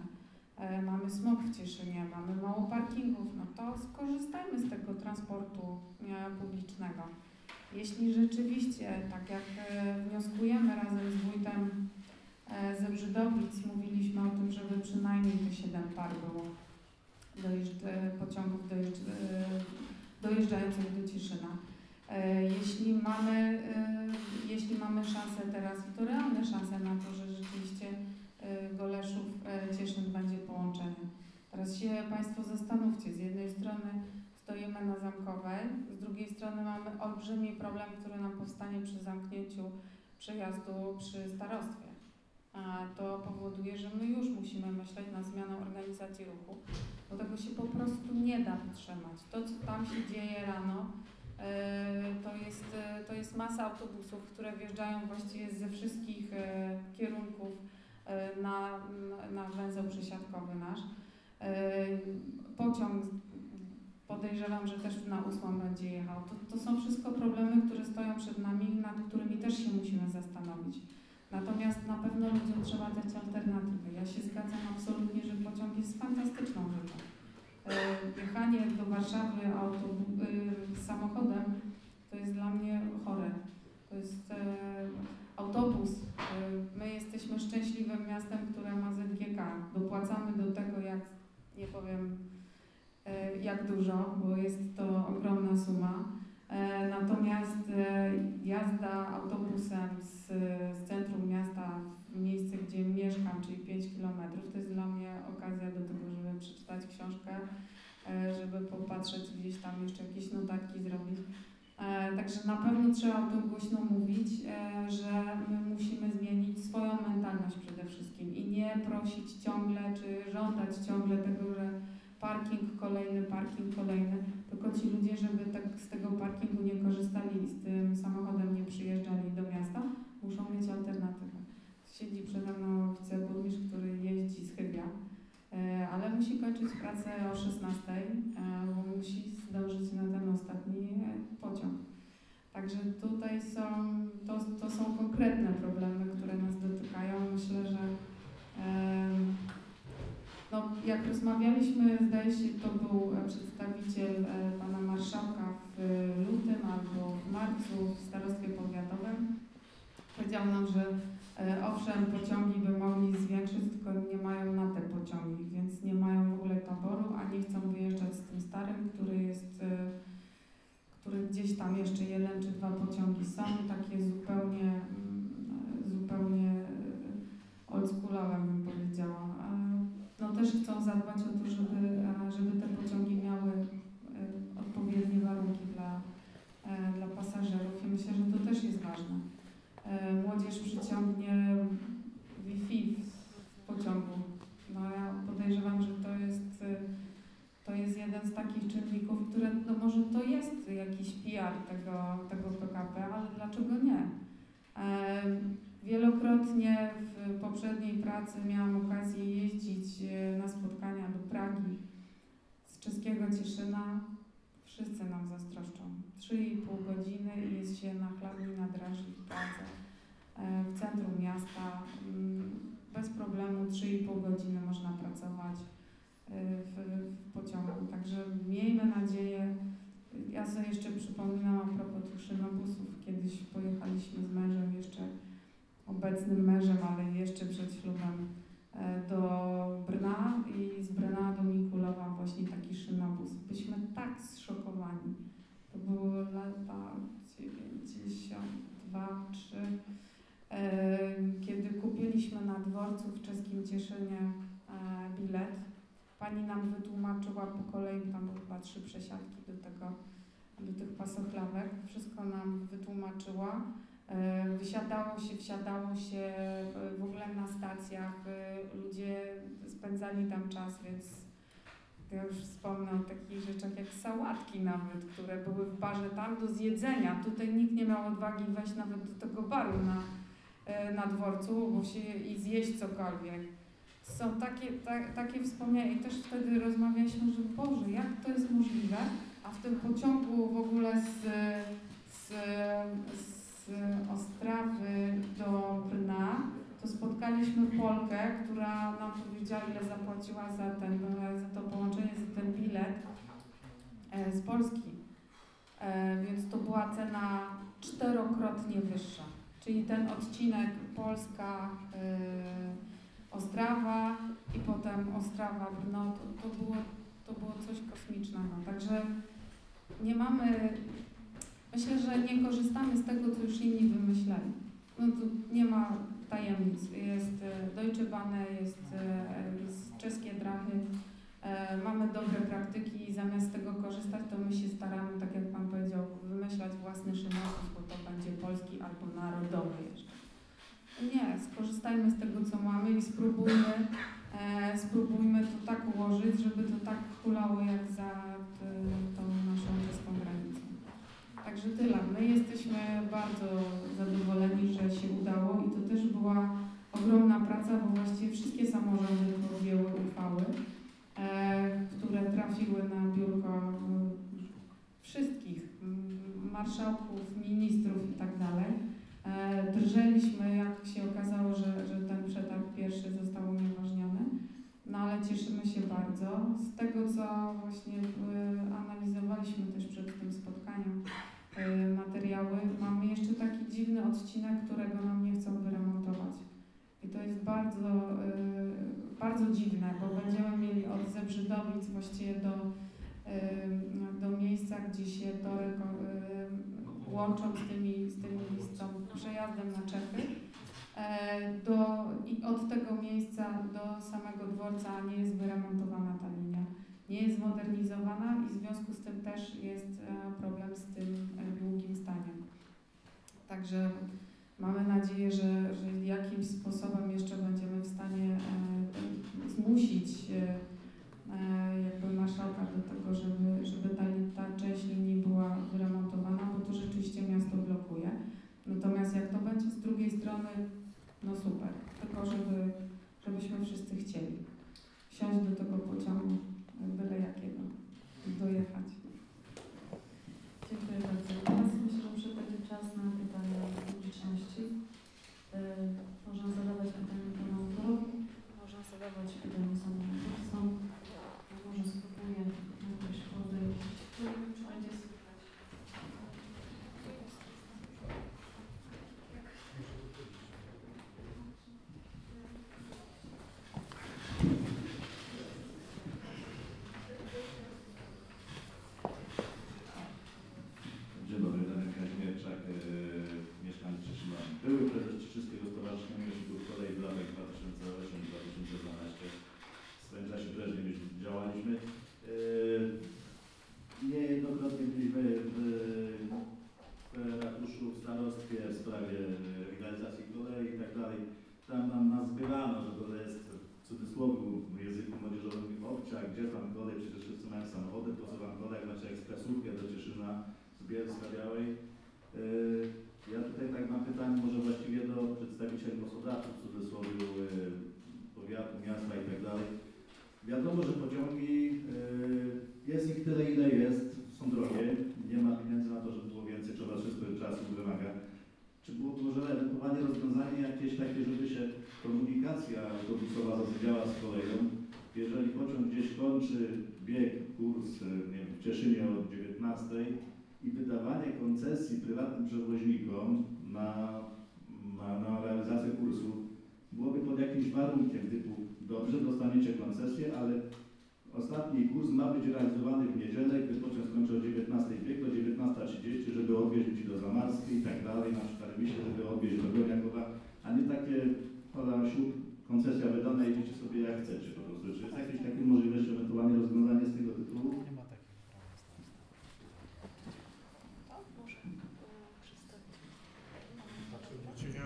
E, Mamy smog w Cieszynie, mamy mało parkingów, no to skorzystajmy z tego transportu e, publicznego. Jeśli rzeczywiście, tak jak e, wnioskujemy razem z wójtem ze Brzydowic, mówiliśmy o tym, żeby przynajmniej te 7 par było dojeżdż, pociągów dojeżdż, dojeżdżających do Cieszyna. Jeśli mamy, jeśli mamy szansę teraz, i to realne szanse na to, że e, Goleszów, e, Cieszyn będzie połączeniem. Teraz się Państwo zastanówcie, z jednej strony stoimy na Zamkowej, z drugiej strony mamy olbrzymi problem, który nam powstanie przy zamknięciu przejazdu przy starostwie. A to powoduje, że my już musimy myśleć nad zmianą organizacji ruchu, bo tego się po prostu nie da wytrzymać. To, co tam się dzieje rano, e, to jest, e, to jest masa autobusów, które wjeżdżają właściwie ze wszystkich kierunków na, na, na węzeł przesiadkowy nasz. E, Pociąg podejrzewam, że też na ósmą będzie jechał. To, to są wszystko problemy, które stoją przed nami, nad którymi też się musimy zastanowić. Natomiast na pewno ludziom trzeba dać alternatywy. Ja się zgadzam absolutnie, że pociąg jest fantastyczną rzeczą. E, Jechanie do Warszawy autobu- y, samochodem to jest dla mnie chore. To jest e, autobus. E, my jesteśmy szczęśliwym miastem, które ma ZGK. Dopłacamy do tego, jak nie powiem e, jak dużo, bo jest to ogromna suma. E, Natomiast e, jazda autobusem z, z centrum miasta w miejsce, gdzie mieszkam, czyli 5 km, to jest dla mnie okazja do tego, żeby przeczytać książkę, e, żeby popatrzeć gdzieś tam jeszcze jakieś notatki zrobić. E, Także na pewno trzeba o tym głośno mówić, e, że my musimy zmienić swoją mentalność przede wszystkim i nie prosić ciągle, czy żądać ciągle tego, że parking kolejny, parking kolejny, tylko ci ludzie, żeby tak z tego parkingu nie korzystali i z tym samochodem nie przyjeżdżali do miasta, muszą mieć alternatywę. Siedzi przede mną wiceburmistrz, który jeździ z Chybia, ale musi kończyć pracę o 16, e, bo musi zdążyć na ten ostatni e, pociąg. Także tutaj są, to, to są konkretne problemy, które nas dotykają. Myślę, że no, jak rozmawialiśmy, zdaje się, to był e, przedstawiciel e, pana marszałka w lutym albo w marcu w starostwie powiatowym. Powiedział nam, że e, owszem, pociągi by mogli zwiększyć, tylko nie mają na te pociągi, więc nie mają w ogóle taboru, a nie chcą wyjeżdżać z tym starym, który jest, e, który gdzieś tam jeszcze jeden czy dwa pociągi są, takie zupełnie, mm, e, zupełnie e, oldschoolowe bym powiedziała. E, No też chcą zadbać o to, żeby, e, żeby te pociągi miały e, odpowiednie warunki dla, e, dla pasażerów i myślę, że to też jest ważne. E, Młodzież przyciągnie Wi-Fi w pociągu. No ja podejrzewam, że to jest, e, to jest jeden z takich czynników, które, no może to jest jakiś PR tego, tego PKP, ale dlaczego nie? E, Wielokrotnie w poprzedniej pracy miałam okazję jeździć na spotkania do Pragi, z czeskiego Cieszyna. Wszyscy nam zazdroszczą. 3,5 godziny i jest się na chladni na draży w Pradze, w centrum miasta. Bez problemu 3,5 godziny można pracować e, w, w pociągu. Także miejmy nadzieję, ja sobie jeszcze przypominam a propos tych szynobusów, kiedyś pojechaliśmy z mężem jeszcze obecnym mężem, ale jeszcze przed ślubem e, do Brna i z Brna do Mikulowa właśnie taki szynobus. Byliśmy tak zszokowani. To były lata 92, 3, e, kiedy kupiliśmy na dworcu w czeskim Cieszynie e, bilet. Pani nam wytłumaczyła po kolei, tam były chyba trzy przesiadki do tego, do tych pasochlawek. Wszystko nam wytłumaczyła. E, Wysiadało się, wsiadało się e, w ogóle na stacjach, ludzie spędzali tam czas, więc ja już wspomnę o takich rzeczach jak sałatki nawet, które były w barze tam do zjedzenia. Tutaj nikt nie miał odwagi wejść nawet do tego baru na, na dworcu bo się, i zjeść cokolwiek. Są takie, ta, takie wspomnienia i też wtedy rozmawialiśmy, że Boże, jak to jest możliwe, a w tym pociągu w ogóle z, z, z Ostrawy do Brna, to spotkaliśmy Polkę, która nam powiedziała, ile zapłaciła za, ten, za to połączenie, za ten bilet e, z Polski. E, więc to była cena czterokrotnie wyższa. Czyli ten odcinek Polska, e, Ostrawa i potem Ostrawa, Brno, to, to, było, to było coś kosmicznego. Także nie mamy Myślę, że nie korzystamy z tego, co już inni wymyśleli. No tu nie ma tajemnic. Jest e, Deutsche Bahn, jest, jest czeskie drachy. E, Mamy dobre praktyki i zamiast tego korzystać, to my się staramy, tak jak Pan powiedział, wymyślać własny szynobus, bo to będzie polski albo narodowy jeszcze. Nie, skorzystajmy z tego, co mamy i spróbujmy, e, spróbujmy to tak ułożyć, żeby to tak hulało jak za tą naszą czeską granicą. Także tyle. My jesteśmy bardzo zadowoleni, że się udało i to też była ogromna praca, bo właściwie wszystkie samorządy podjęły uchwały, które trafiły na biurko e, wszystkich marszałków, ministrów i tak. E, Drżeliśmy, jak się okazało, że, że ten przetarg pierwszy został unieważniony, no ale cieszymy się bardzo. Z tego, co właśnie e, analizowaliśmy też przed tym spotkaniem, e, materiały. Mamy jeszcze taki dziwny odcinek, którego nam nie chcą wyremontować. I to jest bardzo, e, bardzo dziwne, bo będziemy mieli od Zebrzydowic właściwie do, do miejsca, gdzie się ym, łączą z tymi, z tymi z przejazdem na Czechy. E, Do, I od tego miejsca do samego dworca nie jest wyremontowana ta linia. Nie jest zmodernizowana i w związku z tym też jest e, problem z tym e, długim staniem. Także mamy nadzieję, że, że jakimś sposobem jeszcze będziemy w stanie zmusić e, e, jakby marszałka do tego, żeby, żeby ta, ta część linii była wyremontowana, bo to rzeczywiście miasto blokuje. Natomiast jak to będzie z drugiej strony, no super, tylko żeby, żebyśmy wszyscy chcieli wsiąść do tego pociągu, byle jakiego, dojechać. Dziękuję bardzo. Teraz myślę, że przychodzi czas na pytania publiczności. Yy, Można zadawać pytania panu autorowi, można zadawać pytania samorządowcom. Ja może spróbuję jakoś podejść. Czy czy będzie słychać? Dzień dobry, Daniel Kazimierczak, e, mieszkaniec Cieszyna. Były prezes Cieszyńskiego Stowarzyszenia Mieszków Kolei w latach 2008-2012. W swoim czasie też nie działaliśmy. E, Niejednokrotnie byliśmy w, w ratuszu, w starostwie w sprawie rewitalizacji kolei i tak dalej. Tam nam nazbierano, że to jest w cudzysłowie w języku młodzieżowym obcia, gdzie tam kolej, przecież wszyscy mają samochody, po co wam kolej, macie ekspresówkę do Cieszyna z Bielska Białej. Yy, Ja tutaj tak mam pytanie może właściwie do przedstawicieli gospodarców w cudzysłowie yy, powiatu, miasta i tak dalej. Wiadomo, że pociągi, yy, jest ich tyle ile jest, są drogie, nie ma pieniędzy na to, żeby było więcej, trzeba wszystko czasu wymaga. Czy byłoby może ewentualnie rozwiązanie jakieś takie, żeby się komunikacja autobusowa rozwijała z koleją? Jeżeli pociąg gdzieś kończy bieg, kurs, yy, nie wiem, w Cieszynie od 19 i wydawanie koncesji prywatnym przewoźnikom na, na, na realizację kursu byłoby pod jakimś warunkiem typu dobrze, dostaniecie koncesję, ale ostatni kurs ma być realizowany w niedzielę, gdy pociąg skończy o 19 bieg do 19.30, żeby odwieźć do Zamarskiej i tak dalej, na przykład Wiśle, żeby odwieźć do Goniakowa, a nie takie pada koncesja wydana, jedziecie sobie jak chcecie po prostu. Czy jest jakieś takie możliwość, ewentualnie rozwiązanie z tego tytułu? Nie ma takiego prawa. Znaczy, znaczy ja,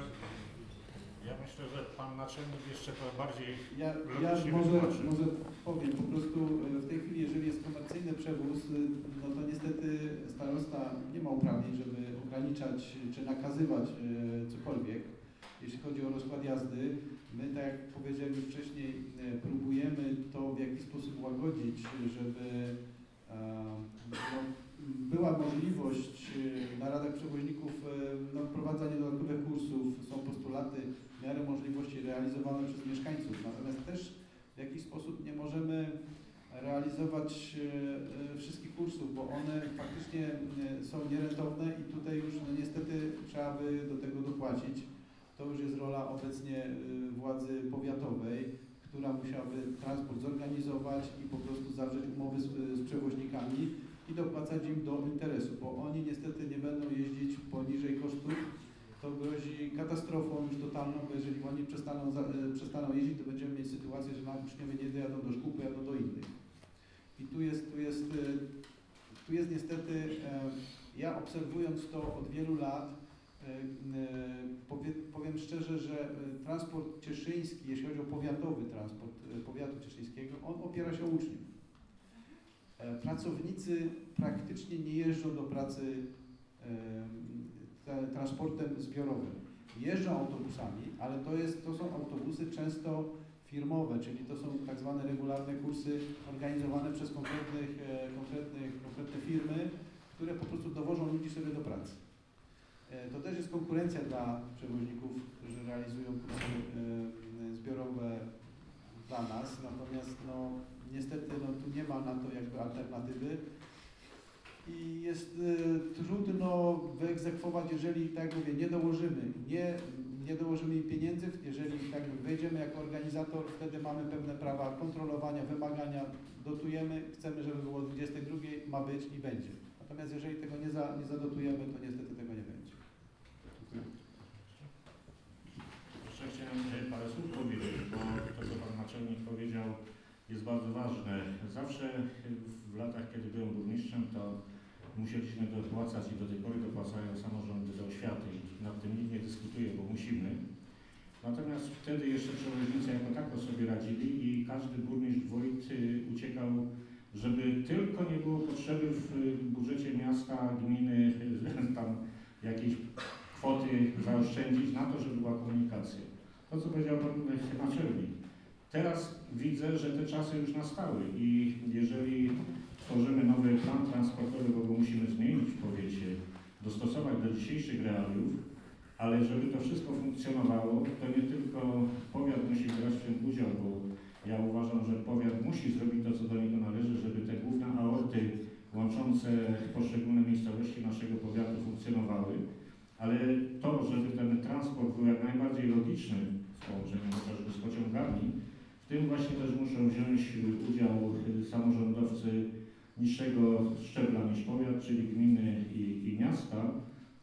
ja myślę, że pan naczelnik jeszcze bardziej Ja, ja Logicznie może, wytłumaczy. może powiem, po prostu e, w tej chwili, jeżeli jest komercyjny przewóz, e, no to niestety starosta nie ma uprawnień, żeby ograniczać czy nakazywać e, cokolwiek, jeśli chodzi o rozkład jazdy. My, tak jak powiedziałem już wcześniej, próbujemy to w jakiś sposób łagodzić, żeby e, no, była możliwość na radach przewoźników no, wprowadzania dodatkowych kursów, są postulaty w miarę możliwości realizowane przez mieszkańców. Natomiast też w jakiś sposób nie możemy realizować e, e, wszystkich kursów, bo one faktycznie e, są nierentowne i tutaj już no, niestety trzeba by do tego dopłacić. To już jest rola obecnie władzy powiatowej, która musiałaby transport zorganizować i po prostu zawrzeć umowy z, z przewoźnikami i dopłacać im do interesu, bo oni niestety nie będą jeździć poniżej kosztów, to grozi katastrofą już totalną, bo jeżeli oni przestaną, za, e, przestaną jeździć, to będziemy mieć sytuację, że nam uczniowie nie dojadą do szkół, pojadą do innych. I tu jest, tu jest, e, tu jest niestety, e, ja obserwując to od wielu lat, powie, powiem szczerze, że transport cieszyński, jeśli chodzi o powiatowy transport powiatu cieszyńskiego, on opiera się o uczniów. Pracownicy praktycznie nie jeżdżą do pracy transportem zbiorowym. Jeżdżą autobusami, ale to, jest, to są autobusy często firmowe, czyli to są tak zwane regularne kursy organizowane przez konkretnych, e, konkretnych, konkretne firmy, które po prostu dowożą ludzi sobie do pracy. E, To też jest konkurencja dla przewoźników, którzy realizują kursy e, zbiorowe dla nas, natomiast no, niestety no, tu nie ma na to jakby alternatywy i jest e, trudno wyegzekwować, jeżeli, tak mówię, nie dołożymy, nie nie dołożymy im pieniędzy, jeżeli tak wejdziemy jako organizator, wtedy mamy pewne prawa kontrolowania, wymagania, dotujemy, chcemy, żeby było o 22, ma być i będzie. Natomiast jeżeli tego nie, za, nie zadotujemy, to niestety tego nie będzie. Dziękuję. Jeszcze chciałem e, parę słów powiedzieć, bo to, co Pan Naczelnik powiedział, jest bardzo ważne. Zawsze w latach, kiedy byłem burmistrzem, to musieliśmy dopłacać i do tej pory dopłacają samorządy do oświaty i nad tym nikt nie dyskutuje, bo musimy. Natomiast wtedy jeszcze przewoźnicy jako tako sobie radzili i każdy burmistrz wójt uciekał, żeby tylko nie było potrzeby w budżecie miasta, gminy <laughs> tam jakieś kwoty zaoszczędzić na to, żeby była komunikacja. To, co powiedział pan naczelnik. Teraz widzę, że te czasy już nastały i jeżeli tworzymy nowy plan transportowy, bo go musimy zmienić w powiecie, dostosować do dzisiejszych realiów, ale żeby to wszystko funkcjonowało, to nie tylko powiat musi brać w tym udział, bo ja uważam, że powiat musi zrobić to, co do niego należy, żeby te główne aorty łączące poszczególne miejscowości naszego powiatu funkcjonowały, ale to, żeby ten transport był jak najbardziej logiczny z połączeniem chociażby z pociągami, w tym właśnie też muszą wziąć udział samorządowcy niższego szczebla niż powiat, czyli gminy i, i miasta.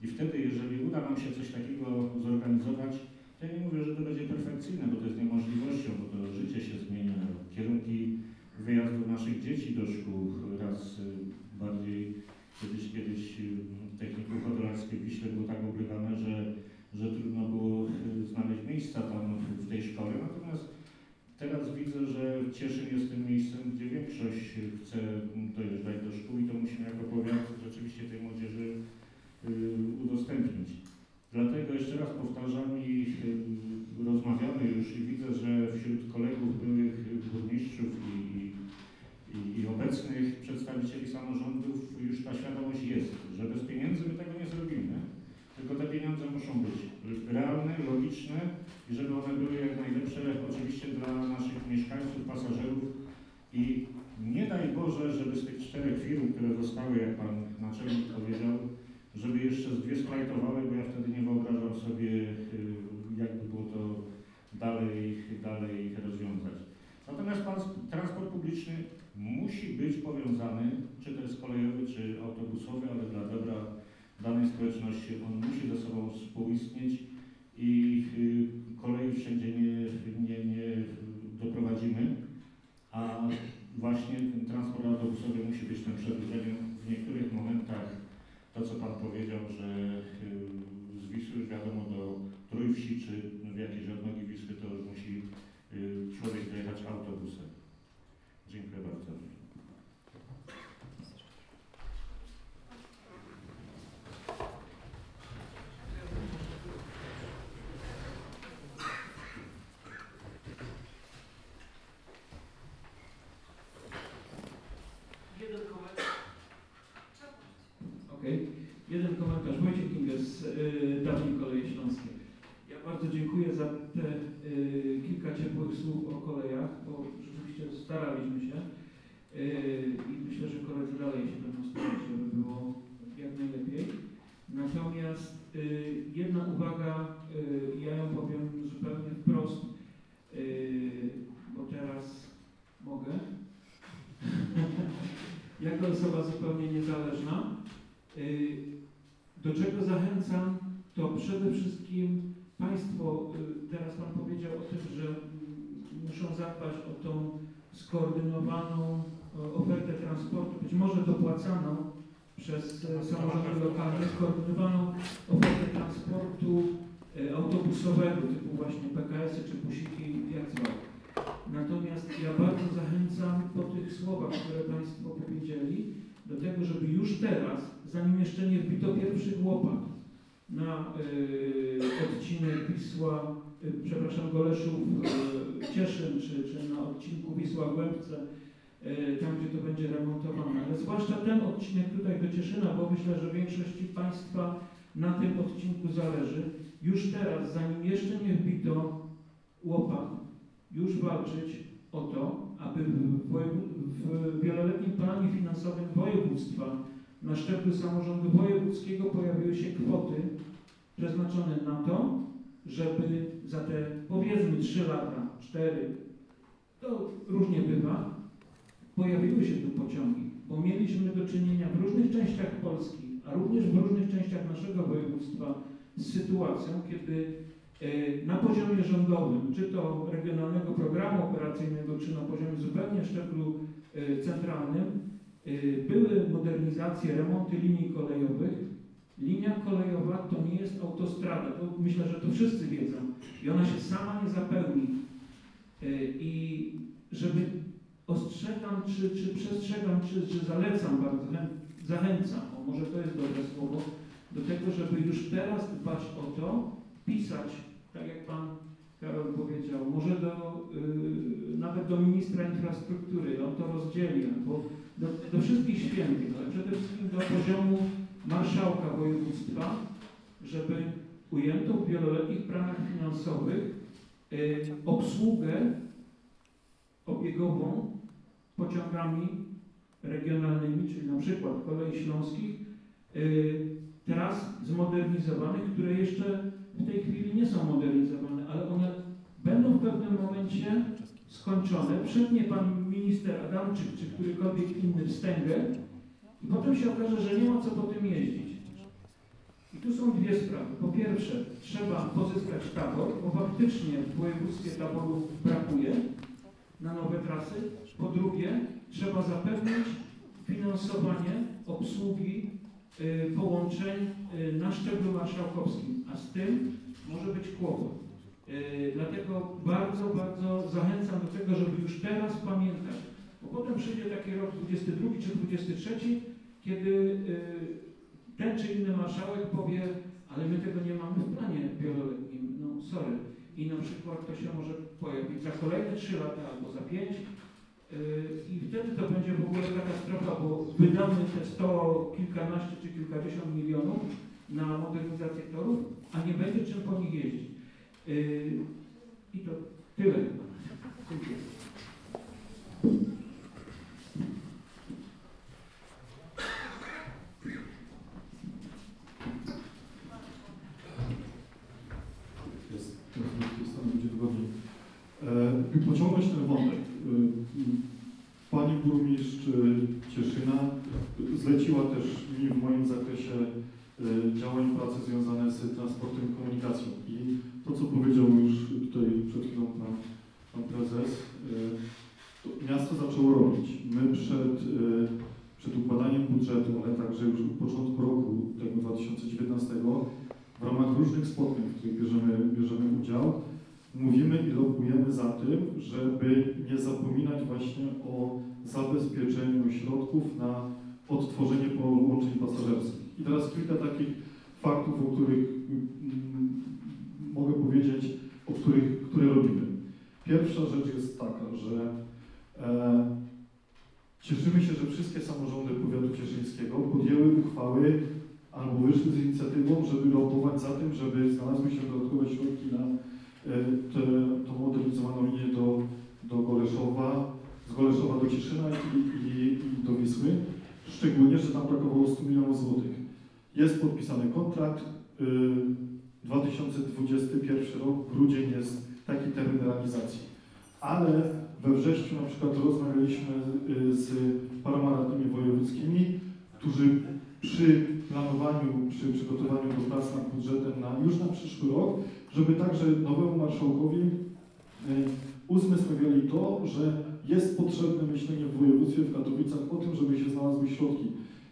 I wtedy, jeżeli uda nam się coś takiego zorganizować, to ja nie mówię, że to będzie perfekcyjne, bo to jest niemożliwością, bo to życie się zmienia. Kierunki wyjazdu naszych dzieci do szkół raz y, bardziej, kiedyś, kiedyś y, technikum hodowlarskie w Wiśle było tak oblegane, że, że trudno było y, znaleźć miejsca tam w tej szkole. Natomiast teraz widzę, że Cieszyn jest tym miejscem, gdzie większość chce dojeżdżać do szkół i to musimy jako powiat rzeczywiście tej młodzieży y, udostępnić. Dlatego jeszcze raz powtarzam i y, rozmawiamy już i widzę, że wśród kolegów byłych burmistrzów i, i, i, obecnych przedstawicieli samorządów już ta świadomość jest, że bez pieniędzy my tego nie zrobimy, tylko te pieniądze muszą być realne, logiczne i żeby one były jak najlepsze oczywiście dla naszych mieszkańców, pasażerów i nie daj Boże, żeby z tych czterech firm, które zostały, jak Pan Naczelnik powiedział, żeby jeszcze z dwie splajtowały, bo ja wtedy nie wyobrażam sobie, y, jakby było to dalej, dalej rozwiązać. Natomiast transport publiczny musi być powiązany, czy to jest kolejowy, czy autobusowy, ale dla dobra danej społeczności on musi ze sobą współistnieć i y, kolei wszędzie nie, nie, nie doprowadzimy, a właśnie transport autobusowy musi być tym przedłużeniem w niektórych momentach to, co Pan powiedział, że y, z Wisły już wiadomo do Trójwsi czy w jakieś odnogi Wisły to już musi y, człowiek dojechać autobusem. Dziękuję bardzo. Jeden komentarz. Okej. Jeden komentarz. Kinges, y, dawniej Koleje Śląskie. Ja bardzo dziękuję za te y, kilka ciepłych słów o kolejach, bo rzeczywiście staraliśmy się y, i myślę, że koledzy dalej się będą starać, żeby było jak najlepiej. Natomiast jedna uwaga, ja ją powiem zupełnie wprost, bo teraz mogę. <laughs> jako osoba zupełnie niezależna. Do czego zachęcam, to przede wszystkim Państwo, y, teraz Pan powiedział o tym, że muszą zadbać o tą skoordynowaną ofertę transportu, być może dopłacaną przez e, samorządy lokalne, skoordynowaną ofertę transportu e, autobusowego typu właśnie PKS-y czy busiki, jak zwał. Natomiast ja bardzo zachęcam po tych słowach, które Państwo powiedzieli, do tego, żeby już teraz, zanim jeszcze nie wbito pierwszych łopat na y, odcinek Wisła, y, przepraszam, Goleszów, y, Cieszyn, czy, czy na odcinku Wisła-Głębce, y, tam gdzie to będzie remontowane. Ale zwłaszcza ten odcinek tutaj do Cieszyna, bo myślę, że większości Państwa na tym odcinku zależy. Już teraz, zanim jeszcze nie wbito łopat, już walczyć o to, aby w, wojew- w wieloletnim planie finansowym województwa. Na szczeblu samorządu wojewódzkiego pojawiły się kwoty przeznaczone na to, żeby za te powiedzmy 3 lata, 4, to różnie bywa, pojawiły się tu pociągi, bo mieliśmy do czynienia w różnych częściach Polski, a również w różnych częściach naszego województwa z sytuacją, kiedy e, na poziomie rządowym, czy to regionalnego programu operacyjnego, czy na poziomie zupełnie szczeblu centralnym, e, były modernizacje, remonty linii kolejowych. Linia kolejowa to nie jest autostrada, to myślę, że to wszyscy wiedzą i ona się sama nie zapełni. E, I żeby ostrzegam, czy, czy przestrzegam, czy, czy zalecam bardzo, chę- zachęcam, o może to jest dobre słowo, do tego, żeby już teraz dbać o to, pisać, tak jak Pan Karol powiedział, może do, y, nawet do ministra infrastruktury, on to rozdzieli, albo do, do wszystkich świętych, ale przede wszystkim do poziomu marszałka województwa, żeby ujęto w wieloletnich planach finansowych y, obsługę obiegową pociągami regionalnymi, czyli na przykład kolei śląskich, y, tras zmodernizowanych, które jeszcze w tej chwili nie są modernizowane, ale one będą w pewnym momencie skończone. Przednie pan minister Adamczyk czy którykolwiek inny wstęgę i potem się okaże, że nie ma co po tym jeździć. I tu są dwie sprawy. Po pierwsze, trzeba pozyskać tabor, bo faktycznie w województwie taborów brakuje na nowe trasy. Po drugie, trzeba zapewnić finansowanie obsługi y, połączeń y, na szczeblu marszałkowskim, a z tym może być kłopot. Y, Dlatego bardzo, bardzo zachęcam do tego, żeby już teraz pamiętać, bo potem przyjdzie taki rok 22 czy 23, kiedy y, ten czy inny marszałek powie, ale my tego nie mamy w planie wieloletnim, no sorry. I na przykład to się może pojawić za kolejne 3 lata albo za 5 i wtedy to będzie w ogóle katastrofa, bo wydamy te 100 kilkanaście czy kilkadziesiąt milionów na modernizację torów, a nie będzie czym po nich jeździć. Yy, I to tyle. Dziękuję. E, pociągnąć ten wątek. E, Pani burmistrz Cieszyna zleciła też mi w moim zakresie e, działań pracy związane z transportem i komunikacją. I to, co powiedział już tutaj przed chwilą pan, pan prezes, e, to miasto zaczęło robić. My przed, e, przed układaniem budżetu, ale także już od początku roku tego 2019 w ramach różnych spotkań, w których bierzemy, bierzemy udział, mówimy i lobujemy za tym, żeby nie zapominać właśnie o zabezpieczeniu środków na odtworzenie połączeń pasażerskich. I teraz kilka takich faktów, o których mm, mogę powiedzieć, o których, które robimy. Pierwsza rzecz jest taka, że e, cieszymy się, że wszystkie samorządy powiatu cieszyńskiego podjęły uchwały albo wyszły z inicjatywą, żeby lobować za tym, żeby znalazły się dodatkowe środki na e, tę tą modernizowaną linię do, do Goleszowa, z Goleszowa do Cieszyna i, i, i do Wisły. Szczególnie, że tam brakowało 100 milionów złotych. Jest podpisany kontrakt. y, 2021 rok, grudzień jest taki termin realizacji. Ale we wrześniu na przykład rozmawialiśmy y, z paroma radnymi wojewódzkimi, którzy przy planowaniu, przy przygotowaniu do prac nad budżetem na, już na przyszły rok, żeby także nowemu marszałkowi y, uzmysławiali to, że jest potrzebne myślenie w województwie w Katowicach o tym, żeby się znalazły środki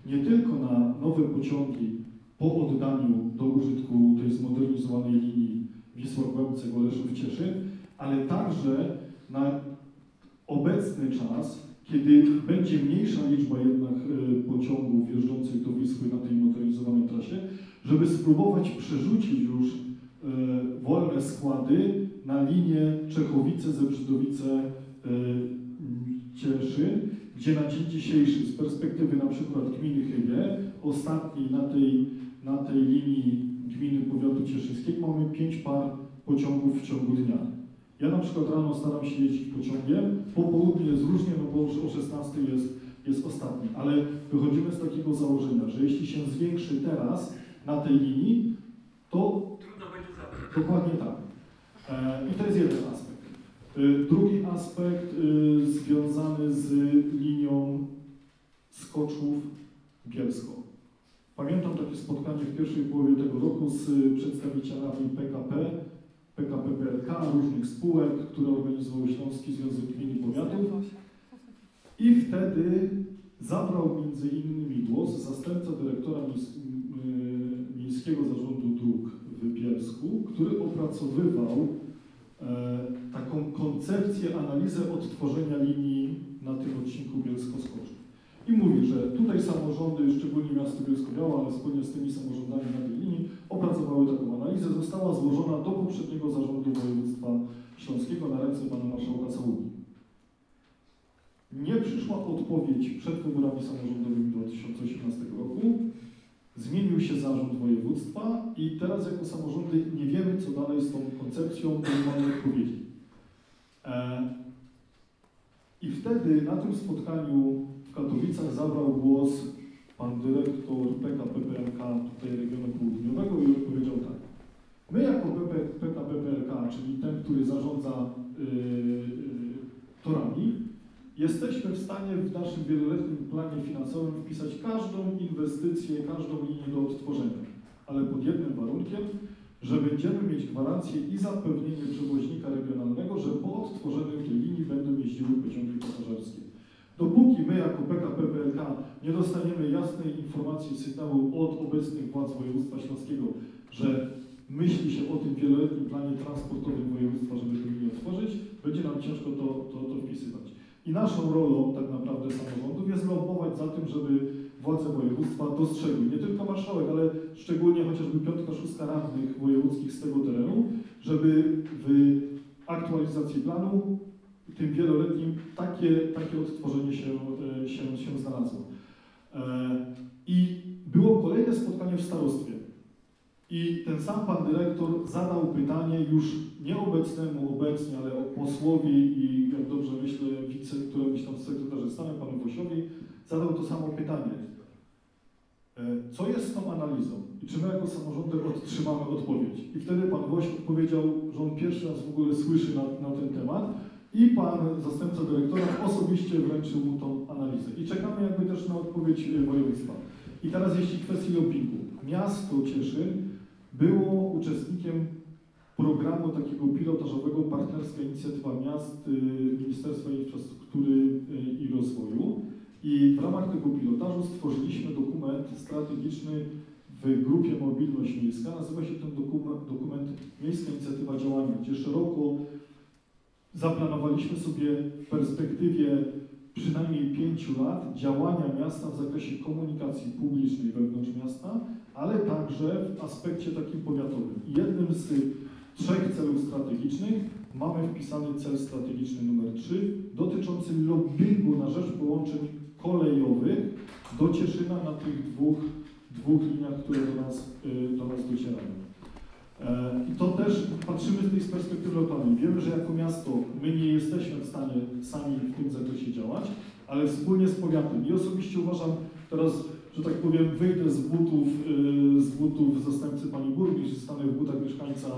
nie tylko na nowe pociągi po oddaniu do użytku tej zmodernizowanej linii Wisła-Głębce, Goleszów, Cieszyn, ale także na obecny czas, kiedy będzie mniejsza liczba jednak y, pociągów jeżdżących do Wisły na tej modernizowanej trasie, żeby spróbować przerzucić już y, wolne składy na linię Czechowice-Zebrzydowice y, Cieszyn, gdzie na dzień dzisiejszy z perspektywy na przykład gminy Chybie, ostatniej na tej, na tej linii gminy powiatu cieszyńskiego mamy pięć par pociągów w ciągu dnia. Ja na przykład rano staram się jeździć pociągiem, po południu jest różnie, no bo już o 16 jest, jest ostatni, ale wychodzimy z takiego założenia, że jeśli się zwiększy teraz na tej linii, to Trudno będzie zabrać. Dokładnie tak. E, I to jest jeden aspekt. E, Drugi aspekt e, związany z linią skoczów Bielsko. Pamiętam takie spotkanie w pierwszej połowie tego roku z przedstawicielami PKP, PKP PLK, różnych spółek, które organizowały Śląski Związek Gmin i Powiatów. I wtedy zabrał między innymi głos zastępca dyrektora y, Miejskiego Zarządu Dróg w Bielsku, który opracowywał e, taką koncepcję, analizę odtworzenia linii na tym odcinku Bielsko-Skoczów. I mówi, że tutaj samorządy, szczególnie miasto Bielsko-Biała, ale wspólnie z tymi samorządami na tej linii, opracowały taką analizę. Została złożona do poprzedniego zarządu województwa śląskiego na ręce pana marszałka Caługi. Nie przyszła odpowiedź przed wyborami samorządowymi 2018 roku. Zmienił się zarząd województwa i teraz jako samorządy nie wiemy, co dalej z tą koncepcją, nie mamy odpowiedzi. E, I wtedy na tym spotkaniu Katowicach zabrał głos pan dyrektor PKP PLK tutaj regionu południowego i odpowiedział tak. My jako PKP PLK, czyli ten, który zarządza yy, torami, jesteśmy w stanie w naszym wieloletnim planie finansowym wpisać każdą inwestycję, każdą linię do odtworzenia, ale pod jednym warunkiem, że będziemy mieć gwarancję i zapewnienie przewoźnika regionalnego, że po odtworzeniu tej linii będą jeździły pociągi pasażerskie. Dopóki my jako PKP PLK nie dostaniemy jasnej informacji, sygnału od obecnych władz województwa śląskiego, że myśli się o tym wieloletnim planie transportowym województwa, żeby tę linię otworzyć, będzie nam ciężko to, to, to wpisywać. I naszą rolą tak naprawdę samorządów jest lobbować za tym, żeby władze województwa dostrzegły, nie tylko marszałek, ale szczególnie chociażby piątka, szóstka radnych wojewódzkich z tego terenu, żeby w aktualizacji planu tym wieloletnim takie, takie odtworzenie się, e, się, się znalazło. E, I było kolejne spotkanie w starostwie. I ten sam pan dyrektor zadał pytanie już nieobecnemu obecnie, ale posłowi i jak dobrze myślę, wice, które myślą sekretarzy stanu, panu Wosiowi, zadał to samo pytanie. E, Co jest z tą analizą i czy my jako samorządy otrzymamy odpowiedź? I wtedy pan Woś odpowiedział, że on pierwszy raz w ogóle słyszy na, na ten temat i pan zastępca dyrektora osobiście wręczył mu tą analizę. I czekamy jakby też na odpowiedź e, województwa. I teraz jeśli kwestii dopingu. Miasto Cieszyn było uczestnikiem programu takiego pilotażowego Partnerska Inicjatywa Miast y, Ministerstwa Infrastruktury y, i Rozwoju. I w ramach tego pilotażu stworzyliśmy dokument strategiczny w grupie Mobilność Miejska. Nazywa się ten dokument, dokument Miejska Inicjatywa Działania, gdzie szeroko zaplanowaliśmy sobie w perspektywie przynajmniej pięciu lat działania miasta w zakresie komunikacji publicznej wewnątrz miasta, ale także w aspekcie takim powiatowym. Jednym z trzech celów strategicznych mamy wpisany cel strategiczny numer 3 dotyczący lobbingu na rzecz połączeń kolejowych do Cieszyna na tych dwóch, dwóch liniach, które do nas, y, do nas docierają. E, I to też patrzymy z tej perspektywy lokalnej. Wiemy, że jako miasto my nie jesteśmy w stanie sami w tym zakresie działać, ale wspólnie z powiatem. I osobiście uważam, teraz, że tak powiem, wyjdę z butów, y, z butów zastępcy pani burmistrz, zostanę w butach mieszkańca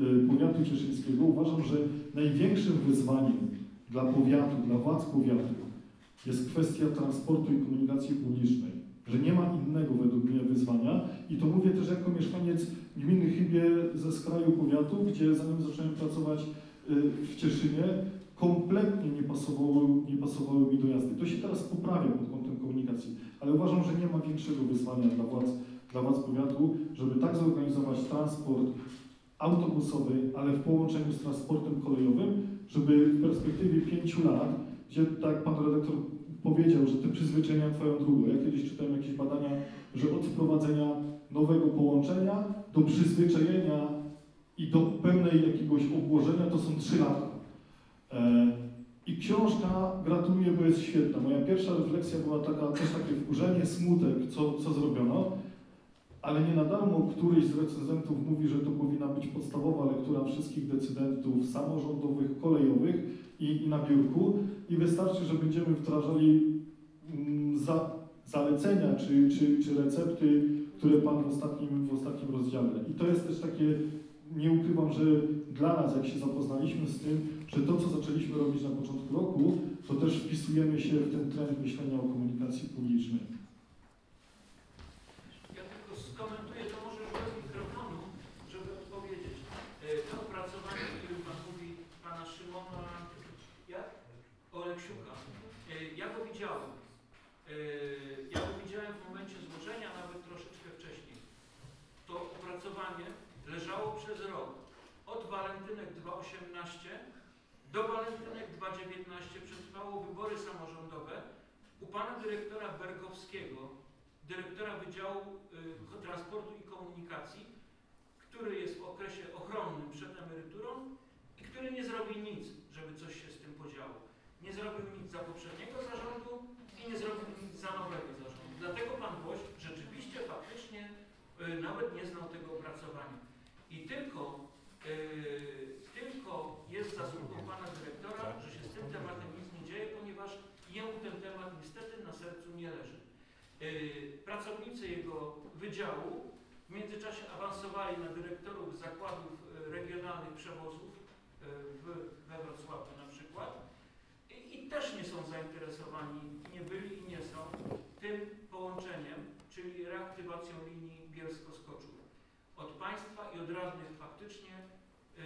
y, powiatu cieszyńskiego. Uważam, że największym wyzwaniem dla powiatu, dla władz powiatu jest kwestia transportu i komunikacji publicznej. Że nie ma innego według mnie wyzwania i to mówię też jako mieszkaniec gminy Chybie ze skraju powiatu, gdzie zanim zacząłem pracować y, w Cieszynie, kompletnie nie pasowało, nie pasowały mi dojazdy. To się teraz poprawia pod kątem komunikacji, ale uważam, że nie ma większego wyzwania dla władz, dla władz powiatu, żeby tak zorganizować transport autobusowy, ale w połączeniu z transportem kolejowym, żeby w perspektywie pięciu lat, gdzie tak pan redaktor powiedział, że te przyzwyczajenia trwają długo. Ja kiedyś czytałem jakieś badania, że od wprowadzenia nowego połączenia do przyzwyczajenia i do pełnej jakiegoś obłożenia to są trzy lata. E, I książka, gratuluję, bo jest świetna. Moja pierwsza refleksja była taka, też takie wkurzenie, smutek, co, co zrobiono, ale nie na darmo któryś z recenzentów mówi, że to powinna być podstawowa lektura wszystkich decydentów samorządowych, kolejowych i, i na biurku i wystarczy, że będziemy wdrażali mm, za, zalecenia czy, czy, czy recepty, które Pan w ostatnim, w ostatnim rozdziale. I to jest też takie nie ukrywam, że dla nas, jak się zapoznaliśmy z tym, że to, co zaczęliśmy robić na początku roku, to też wpisujemy się w ten trend myślenia o komunikacji publicznej. Ja tylko skomentuję to może już bez mikrofonu, żeby odpowiedzieć. E, To opracowanie, o którym Pan mówi, Pana Szymona jak? Oleksiuka. E, Ja go widziałem. E, Ja go widziałem w momencie złożenia, nawet troszeczkę wcześniej. To opracowanie leżało przez rok. Od walentynek 2018 do walentynek 2019 przetrwało wybory samorządowe u pana dyrektora Berkowskiego, dyrektora Wydziału y, Transportu i Komunikacji, który jest w okresie ochronnym przed emeryturą i który nie zrobi nic, żeby coś się z tym podziało. Nie zrobił nic za poprzedniego zarządu i nie zrobił nic za nowego zarządu. Dlatego pan Woś rzeczywiście, faktycznie y, nawet nie znał tego opracowania. I tylko, y, tylko jest zasługą pana dyrektora, że się z tym tematem nic nie dzieje, ponieważ jemu ten temat niestety na sercu nie leży. Yy, pracownicy jego wydziału w międzyczasie awansowali na dyrektorów zakładów yy, regionalnych przewozów yy, w, we Wrocławiu na też nie są zainteresowani, nie byli i nie są tym połączeniem, czyli reaktywacją linii Bielsko-Skoczów. Od państwa i od radnych faktycznie yy,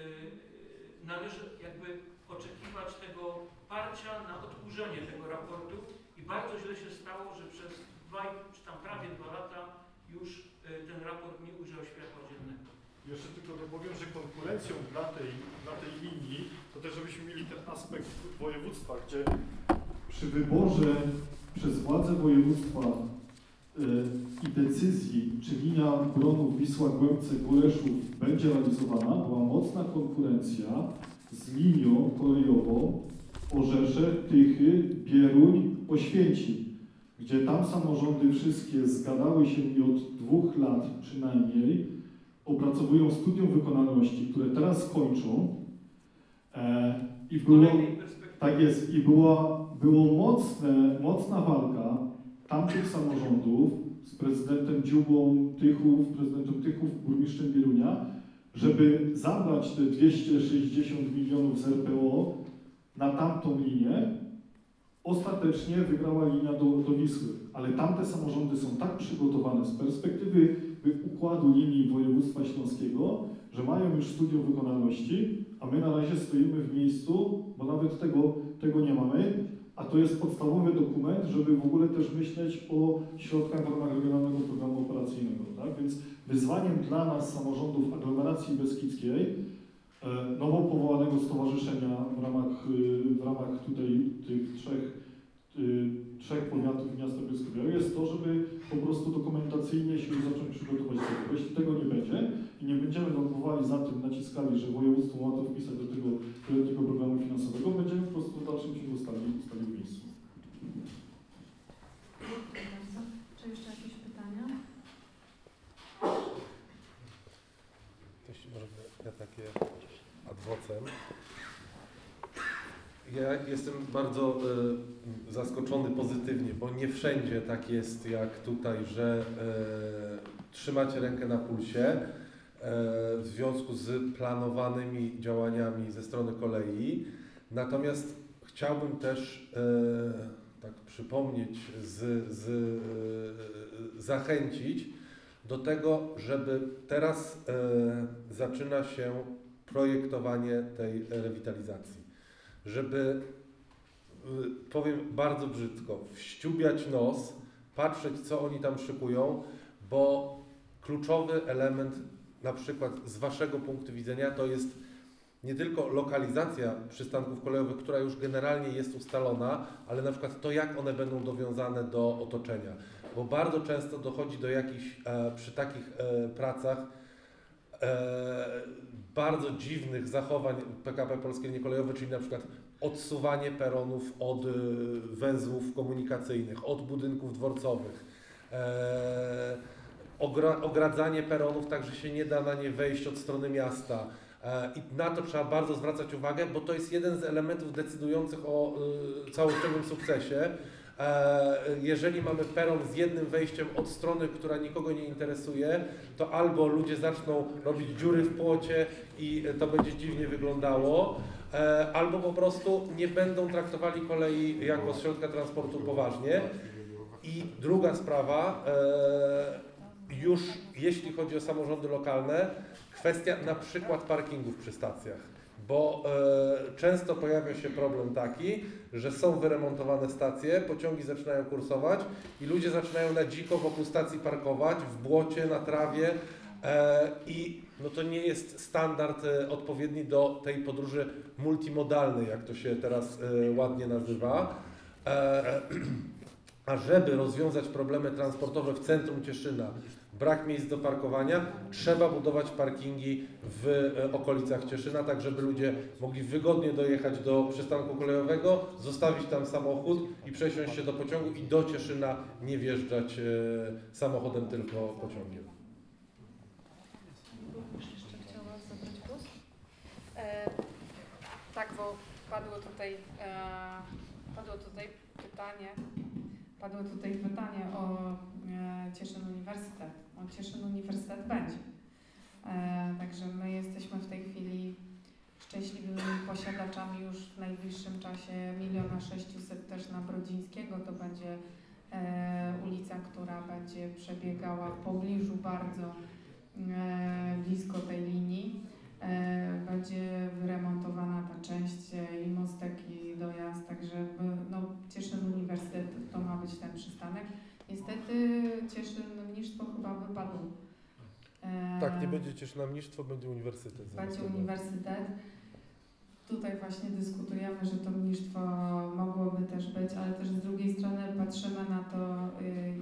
należy jakby oczekiwać tego parcia na odkurzenie tego raportu i bardzo źle się stało, że przez dwa, czy tam prawie dwa lata już y, ten raport nie ujrzał światła dziennego. Jeszcze tylko dopowiem, że konkurencją dla tej, dla tej linii to też żebyśmy mieli ten aspekt województwa, gdzie przy wyborze przez władze województwa y, i decyzji, czy linia Bronów, Wisła, Głębce, Góreszów będzie realizowana, była mocna konkurencja z linią kolejową Orzesze, Tychy, Bieruń, Oświęcim, gdzie tam samorządy wszystkie zgadały się i od dwóch lat przynajmniej opracowują studium wykonalności, które teraz kończą. E, I W było, tak jest, i była, było mocne, mocna walka tamtych samorządów z prezydentem Dziubą Tychów, prezydentem Tychów, burmistrzem Bierunia, żeby zabrać te 260 milionów z RPO na tamtą linię. Ostatecznie wygrała linia do, do Wisły, ale tamte samorządy są tak przygotowane z perspektywy układu linii województwa śląskiego, że mają już studium wykonalności, a my na razie stoimy w miejscu, bo nawet tego, tego nie mamy, a to jest podstawowy dokument, żeby w ogóle też myśleć o środkach w ramach Regionalnego Programu Operacyjnego. Tak? Więc wyzwaniem dla nas, samorządów aglomeracji beskidzkiej, e, nowo powołanego stowarzyszenia w ramach, y, w ramach tutaj tych trzech, y, trzech powiatów miasta Bielsko-Białe jest to, żeby po prostu dokumentacyjnie się zacząć przygotować do tego. Jeśli tego nie będzie i nie będziemy lobowali za tym, naciskali, że województwo ma to wpisać do tego wieloletniego programu finansowego, będziemy po prostu w dalszym ciągu stali, stali w miejscu. Dziękuję bardzo. Czy jeszcze jakieś pytania? Jeśli może ja takie ad vocem. Ja jestem bardzo e, zaskoczony pozytywnie, bo nie wszędzie tak jest jak tutaj, że e, trzymacie rękę na pulsie e, w związku z planowanymi działaniami ze strony kolei. Natomiast chciałbym też e, tak przypomnieć, z, z, e, zachęcić do tego, żeby teraz e, zaczyna się projektowanie tej rewitalizacji. Żeby, powiem bardzo brzydko, wściubiać nos, patrzeć co oni tam szykują, bo kluczowy element na przykład z Waszego punktu widzenia to jest nie tylko lokalizacja przystanków kolejowych, która już generalnie jest ustalona, ale na przykład to, jak one będą dowiązane do otoczenia. Bo bardzo często dochodzi do jakichś e, przy takich e, pracach e, bardzo dziwnych zachowań PKP Polskie Linie Kolejowe, czyli na przykład odsuwanie peronów od e, węzłów komunikacyjnych, od budynków dworcowych, e, ogra, ogradzanie peronów tak, że się nie da na nie wejść od strony miasta. E, I na to trzeba bardzo zwracać uwagę, bo to jest jeden z elementów decydujących o całościowym sukcesie. Jeżeli mamy peron z jednym wejściem od strony, która nikogo nie interesuje, to albo ludzie zaczną robić dziury w płocie i to będzie dziwnie wyglądało, albo po prostu nie będą traktowali kolei jako środka transportu poważnie. I druga sprawa, e, już jeśli chodzi o samorządy lokalne, kwestia na przykład parkingów przy stacjach, bo e, często pojawia się problem taki, że są wyremontowane stacje, pociągi zaczynają kursować i ludzie zaczynają na dziko wokół stacji parkować, w błocie, na trawie e, i no to nie jest standard e, odpowiedni do tej podróży multimodalnej, jak to się teraz e, ładnie nazywa. E, <clears throat> a żeby rozwiązać problemy transportowe w centrum Cieszyna, brak miejsc do parkowania, trzeba budować parkingi w okolicach Cieszyna, tak żeby ludzie mogli wygodnie dojechać do przystanku kolejowego, zostawić tam samochód i przesiąść się do pociągu i do Cieszyna nie wjeżdżać samochodem, tylko pociągiem. Również jeszcze chciała zabrać głos? E, tak, bo padło tutaj, e, padło tutaj pytanie, padło tutaj pytanie o e, Cieszyn Uniwersytet. O Cieszyn Uniwersytet będzie. E, także my jesteśmy w tej chwili szczęśliwymi posiadaczami już w najbliższym czasie miliona sześciuset też na Brodzińskiego. To będzie e, ulica, która będzie przebiegała w pobliżu bardzo blisko tej linii. E, będzie wyremontowana ta część e, i mostek i dojazd, także no, Cieszyn Uniwersytet to ma być ten przystanek. Niestety Cieszyn Mnisztwo chyba wypadło. E, Tak, nie będzie Cieszyna Mnisztwo, będzie uniwersytet. będzie uniwersytet. Tutaj właśnie dyskutujemy, że to mnisztwo mogłoby też być, ale też z drugiej strony patrzymy na to,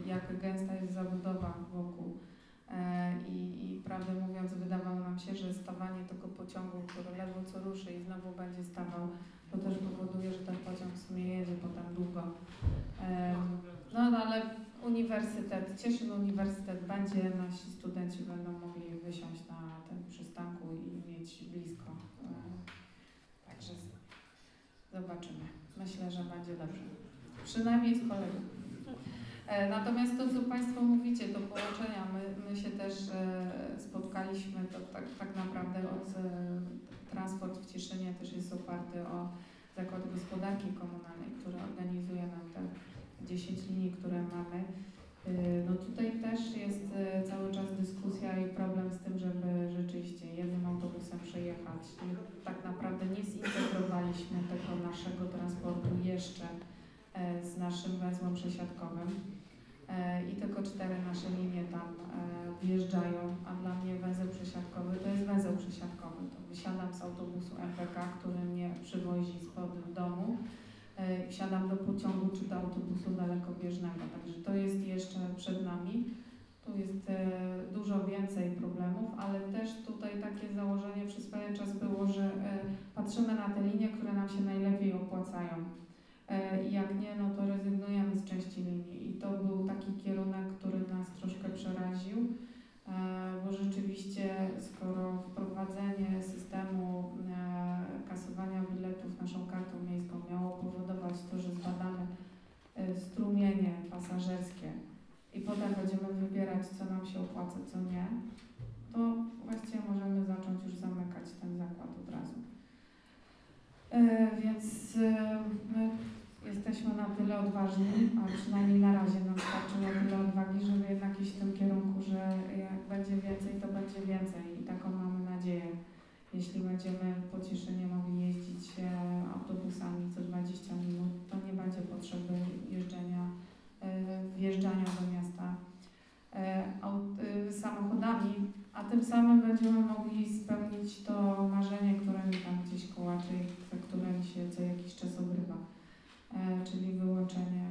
jak gęsta jest zabudowa wokół. E, I, I prawdę mówiąc, wydawało nam się, że stawanie tego pociągu, który ledwo co ruszy i znowu będzie stawał, to też powoduje, że ten pociąg w sumie jedzie potem długo. No, no ale uniwersytet, Cieszyn Uniwersytet będzie, nasi studenci będą mogli wysiąść na tym przystanku i mieć blisko. E, Także zobaczymy. Myślę, że będzie dobrze. Przynajmniej z kolegą. E, Natomiast to, co Państwo mówicie, to połączenia, my, my się też e, spotkaliśmy, to tak, tak naprawdę od e, transport w Cieszynie też jest oparty o Zakład Gospodarki Komunalnej, który organizuje nam te 10 linii, które mamy. No tutaj też jest cały czas dyskusja i problem z tym, żeby rzeczywiście jednym autobusem przejechać. Tak naprawdę nie zintegrowaliśmy tego naszego transportu jeszcze z naszym węzłem przesiadkowym. E, I tylko cztery nasze linie tam e, wjeżdżają, a dla mnie węzeł przesiadkowy to jest węzeł przesiadkowy. To wysiadam z autobusu MPK, który mnie przywozi spod domu e, wsiadam do pociągu czy do autobusu dalekobieżnego. Także to jest jeszcze przed nami. Tu jest dużo więcej problemów, ale też tutaj takie założenie przez pewien czas było, że patrzymy na te linie, które nam się najlepiej opłacają. E, jak nie, no to rezygnujemy z części linii. I to był taki kierunek, który nas troszkę przeraził, e, bo rzeczywiście skoro wprowadzenie systemu e, kasowania biletów naszą kartą miejską miało powodować to, że zbadamy strumienie pasażerskie i potem będziemy wybierać, co nam się opłaca, co nie, to właściwie możemy zacząć już zamykać ten zakład od razu. Więc my jesteśmy na tyle odważni, a przynajmniej na razie nam starczy na tyle odwagi, żeby jednak iść w tym kierunku, że jak będzie więcej, to będzie więcej. I taką mamy nadzieję. Jeśli będziemy po Cieszynie mogli jeździć e, autobusami co 20 minut, to nie będzie potrzeby jeżdżenia, e, wjeżdżania do miasta e, samochodami, a tym samym będziemy mogli spełnić to marzenie, które mi tam gdzieś kołacze i które mi się co jakiś czas obrywa, czyli wyłączenie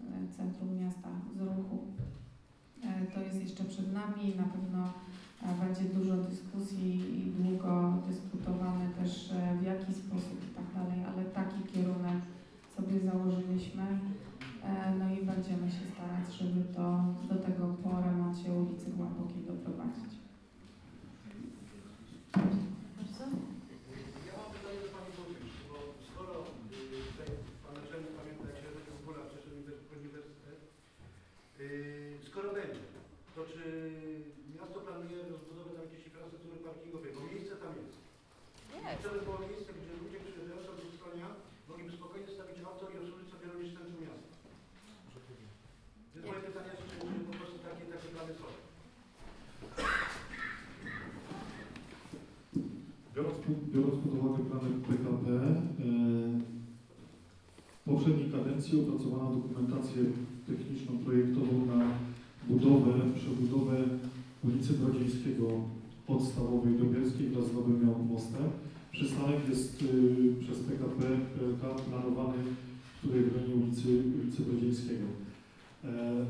e, centrum miasta z ruchu. E, To jest jeszcze przed nami na pewno e, będzie dużo dyskusji i długo dyskutowane też e, w jaki sposób i tak dalej, ale taki kierunek sobie założyliśmy. E, No i będziemy się starać, żeby to do tego po remoncie ulicy Głębokiej doprowadzić. Bardzo? Ja mam pytanie do Pani Burmistrz, bo skoro y, tutaj Pan Naczelnik pamięta, jak się robił góra w Cieszynie czy miasto planuje rozbudowę tam jakiejś infrastruktury parkingowej, bo miejsce tam jest. To by było miejsce, gdzie ludzie przyjeżdżający od Uskonia mogliby spokojnie stawić auto i obsłużyć sobie robić centrum miasta. Więc moje pytanie jest, czy, po prostu takie, takie plany są. Biorąc, pod- biorąc pod uwagę plany PKP, e, w poprzedniej kadencji opracowano dokumentację techniczną projektową na budowę, przebudowę ulicy Brodzińskiego od Stawowej do Bielskiej wraz z Nowym Mostem. Przystanek jest y, przez PKP PLK planowany w rejonie ulicy, ulicy Brodzińskiego. E,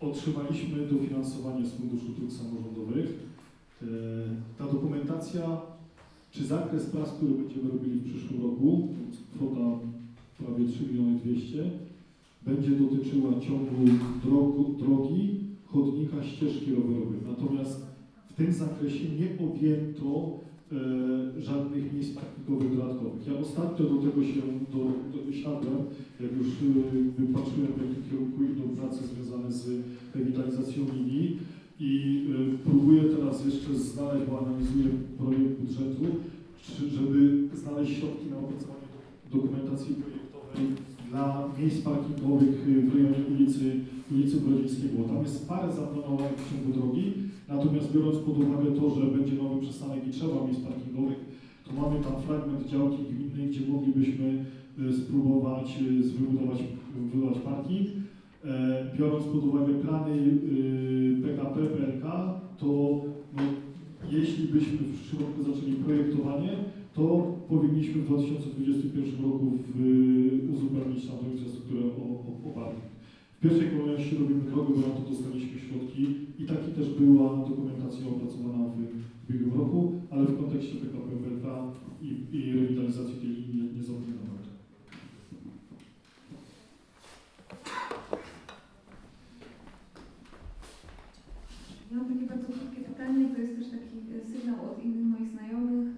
otrzymaliśmy dofinansowanie z Funduszu Dróg Samorządowych. E, ta dokumentacja czy zakres prac, który będziemy robili w przyszłym roku, kwota prawie 3 miliony 200, będzie dotyczyła ciągu drogu, drogi, chodnika, ścieżki rowerowej. Natomiast w tym zakresie nie objęto e, żadnych miejsc parkingowych dodatkowych. Ja ostatnio do tego się do, jak już e, wypatrzyłem w jakim kierunku idą prace związane z rewitalizacją linii i e, próbuję teraz jeszcze znaleźć, bo analizuję projekt budżetu, czy, żeby znaleźć środki na opracowanie do- dokumentacji projektowej dla miejsc parkingowych e, w rejonie ulicy, ulicy Brodzińskiego. Tam jest parę zaplanowanych w ciągu drogi, natomiast biorąc pod uwagę to, że będzie nowy przystanek i trzeba miejsc parkingowych, to mamy tam fragment działki gminnej, gdzie moglibyśmy e, spróbować e, wybudować, wybudować parking. E, biorąc pod uwagę plany y, PKP, PLK, to no, jeśli byśmy w przyszłym roku zaczęli projektowanie, to powinniśmy w 2021 roku w, uzupełnić tam tą infrastrukturę o, o, o. W pierwszej kolejności robimy drogę, bo na to dostaliśmy środki i taki też była dokumentacja opracowana w ubiegłym roku, ale w kontekście PKP, PLK i, i rewitalizacji tej linii nie, nie zapomniano. Ja mam takie bardzo krótkie pytanie, to jest też taki e, sygnał od innych moich znajomych,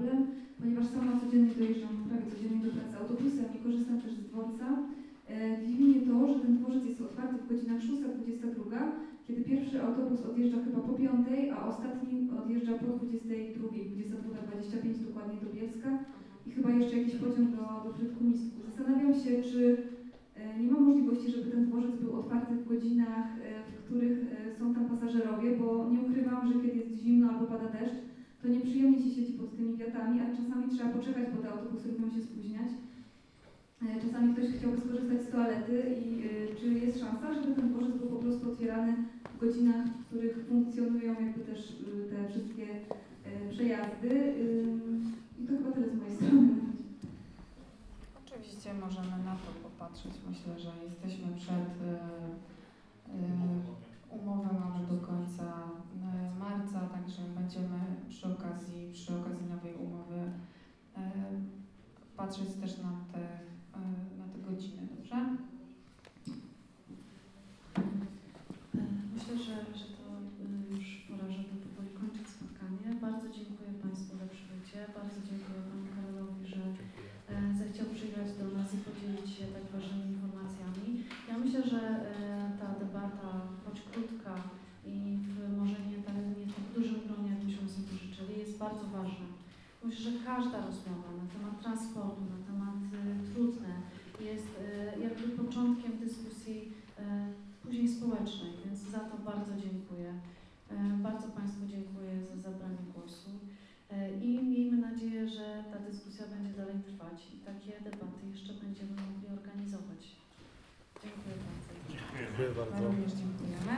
problem, ponieważ sama codziennie dojeżdżam prawie codziennie do pracy autobusem i korzystam też z dworca. E, Dziwi mnie to, że ten dworzec jest otwarty w godzinach 6.22, kiedy pierwszy autobus odjeżdża chyba po 5, a ostatni odjeżdża po 22, 22.25 dokładnie do Bielska i chyba jeszcze jakiś pociąg do, do Frytku Mistku. Zastanawiam się, czy e, nie ma możliwości, żeby ten dworzec był otwarty w godzinach, e, w których są tam pasażerowie, bo nie ukrywam, że kiedy jest zimno albo pada deszcz, to nieprzyjemnie się siedzi pod tymi wiatami, a czasami trzeba poczekać, bo te autobusy lubią się spóźniać. E, Czasami ktoś chciałby skorzystać z toalety i e, czy jest szansa, żeby ten dworzec był po prostu otwierany w godzinach, w których funkcjonują jakby też e, te wszystkie przejazdy. I to chyba tyle z mojej strony. Oczywiście możemy na to popatrzeć. Myślę, że jesteśmy przed umowę mamy do końca marca, także będziemy przy okazji, przy okazji nowej umowy e, patrzeć też na te, e, na te godziny, dobrze? E, Myślę, że, że to już pora, żeby powoli kończyć spotkanie. Bardzo dziękuję Państwu za przybycie. Bardzo dziękuję Panu Karolowi, że e, zechciał przyjechać do nas i podzielić się tak ważnymi informacjami. Ja myślę, że e, ta debata, choć krótka i w może nie, tak, nie w tak dużym gronie, jak byśmy sobie życzyli, jest bardzo ważna. Myślę, że każda rozmowa na temat transportu, na temat y, trudne jest y, jakby początkiem dyskusji y, później społecznej, więc za to bardzo dziękuję. E, Bardzo Państwu dziękuję za zabranie głosu E, i miejmy nadzieję, że ta dyskusja będzie dalej trwać i takie debaty jeszcze będziemy mogli organizować. Dziękuję bardzo. Dziękuję bardzo. również dziękujemy.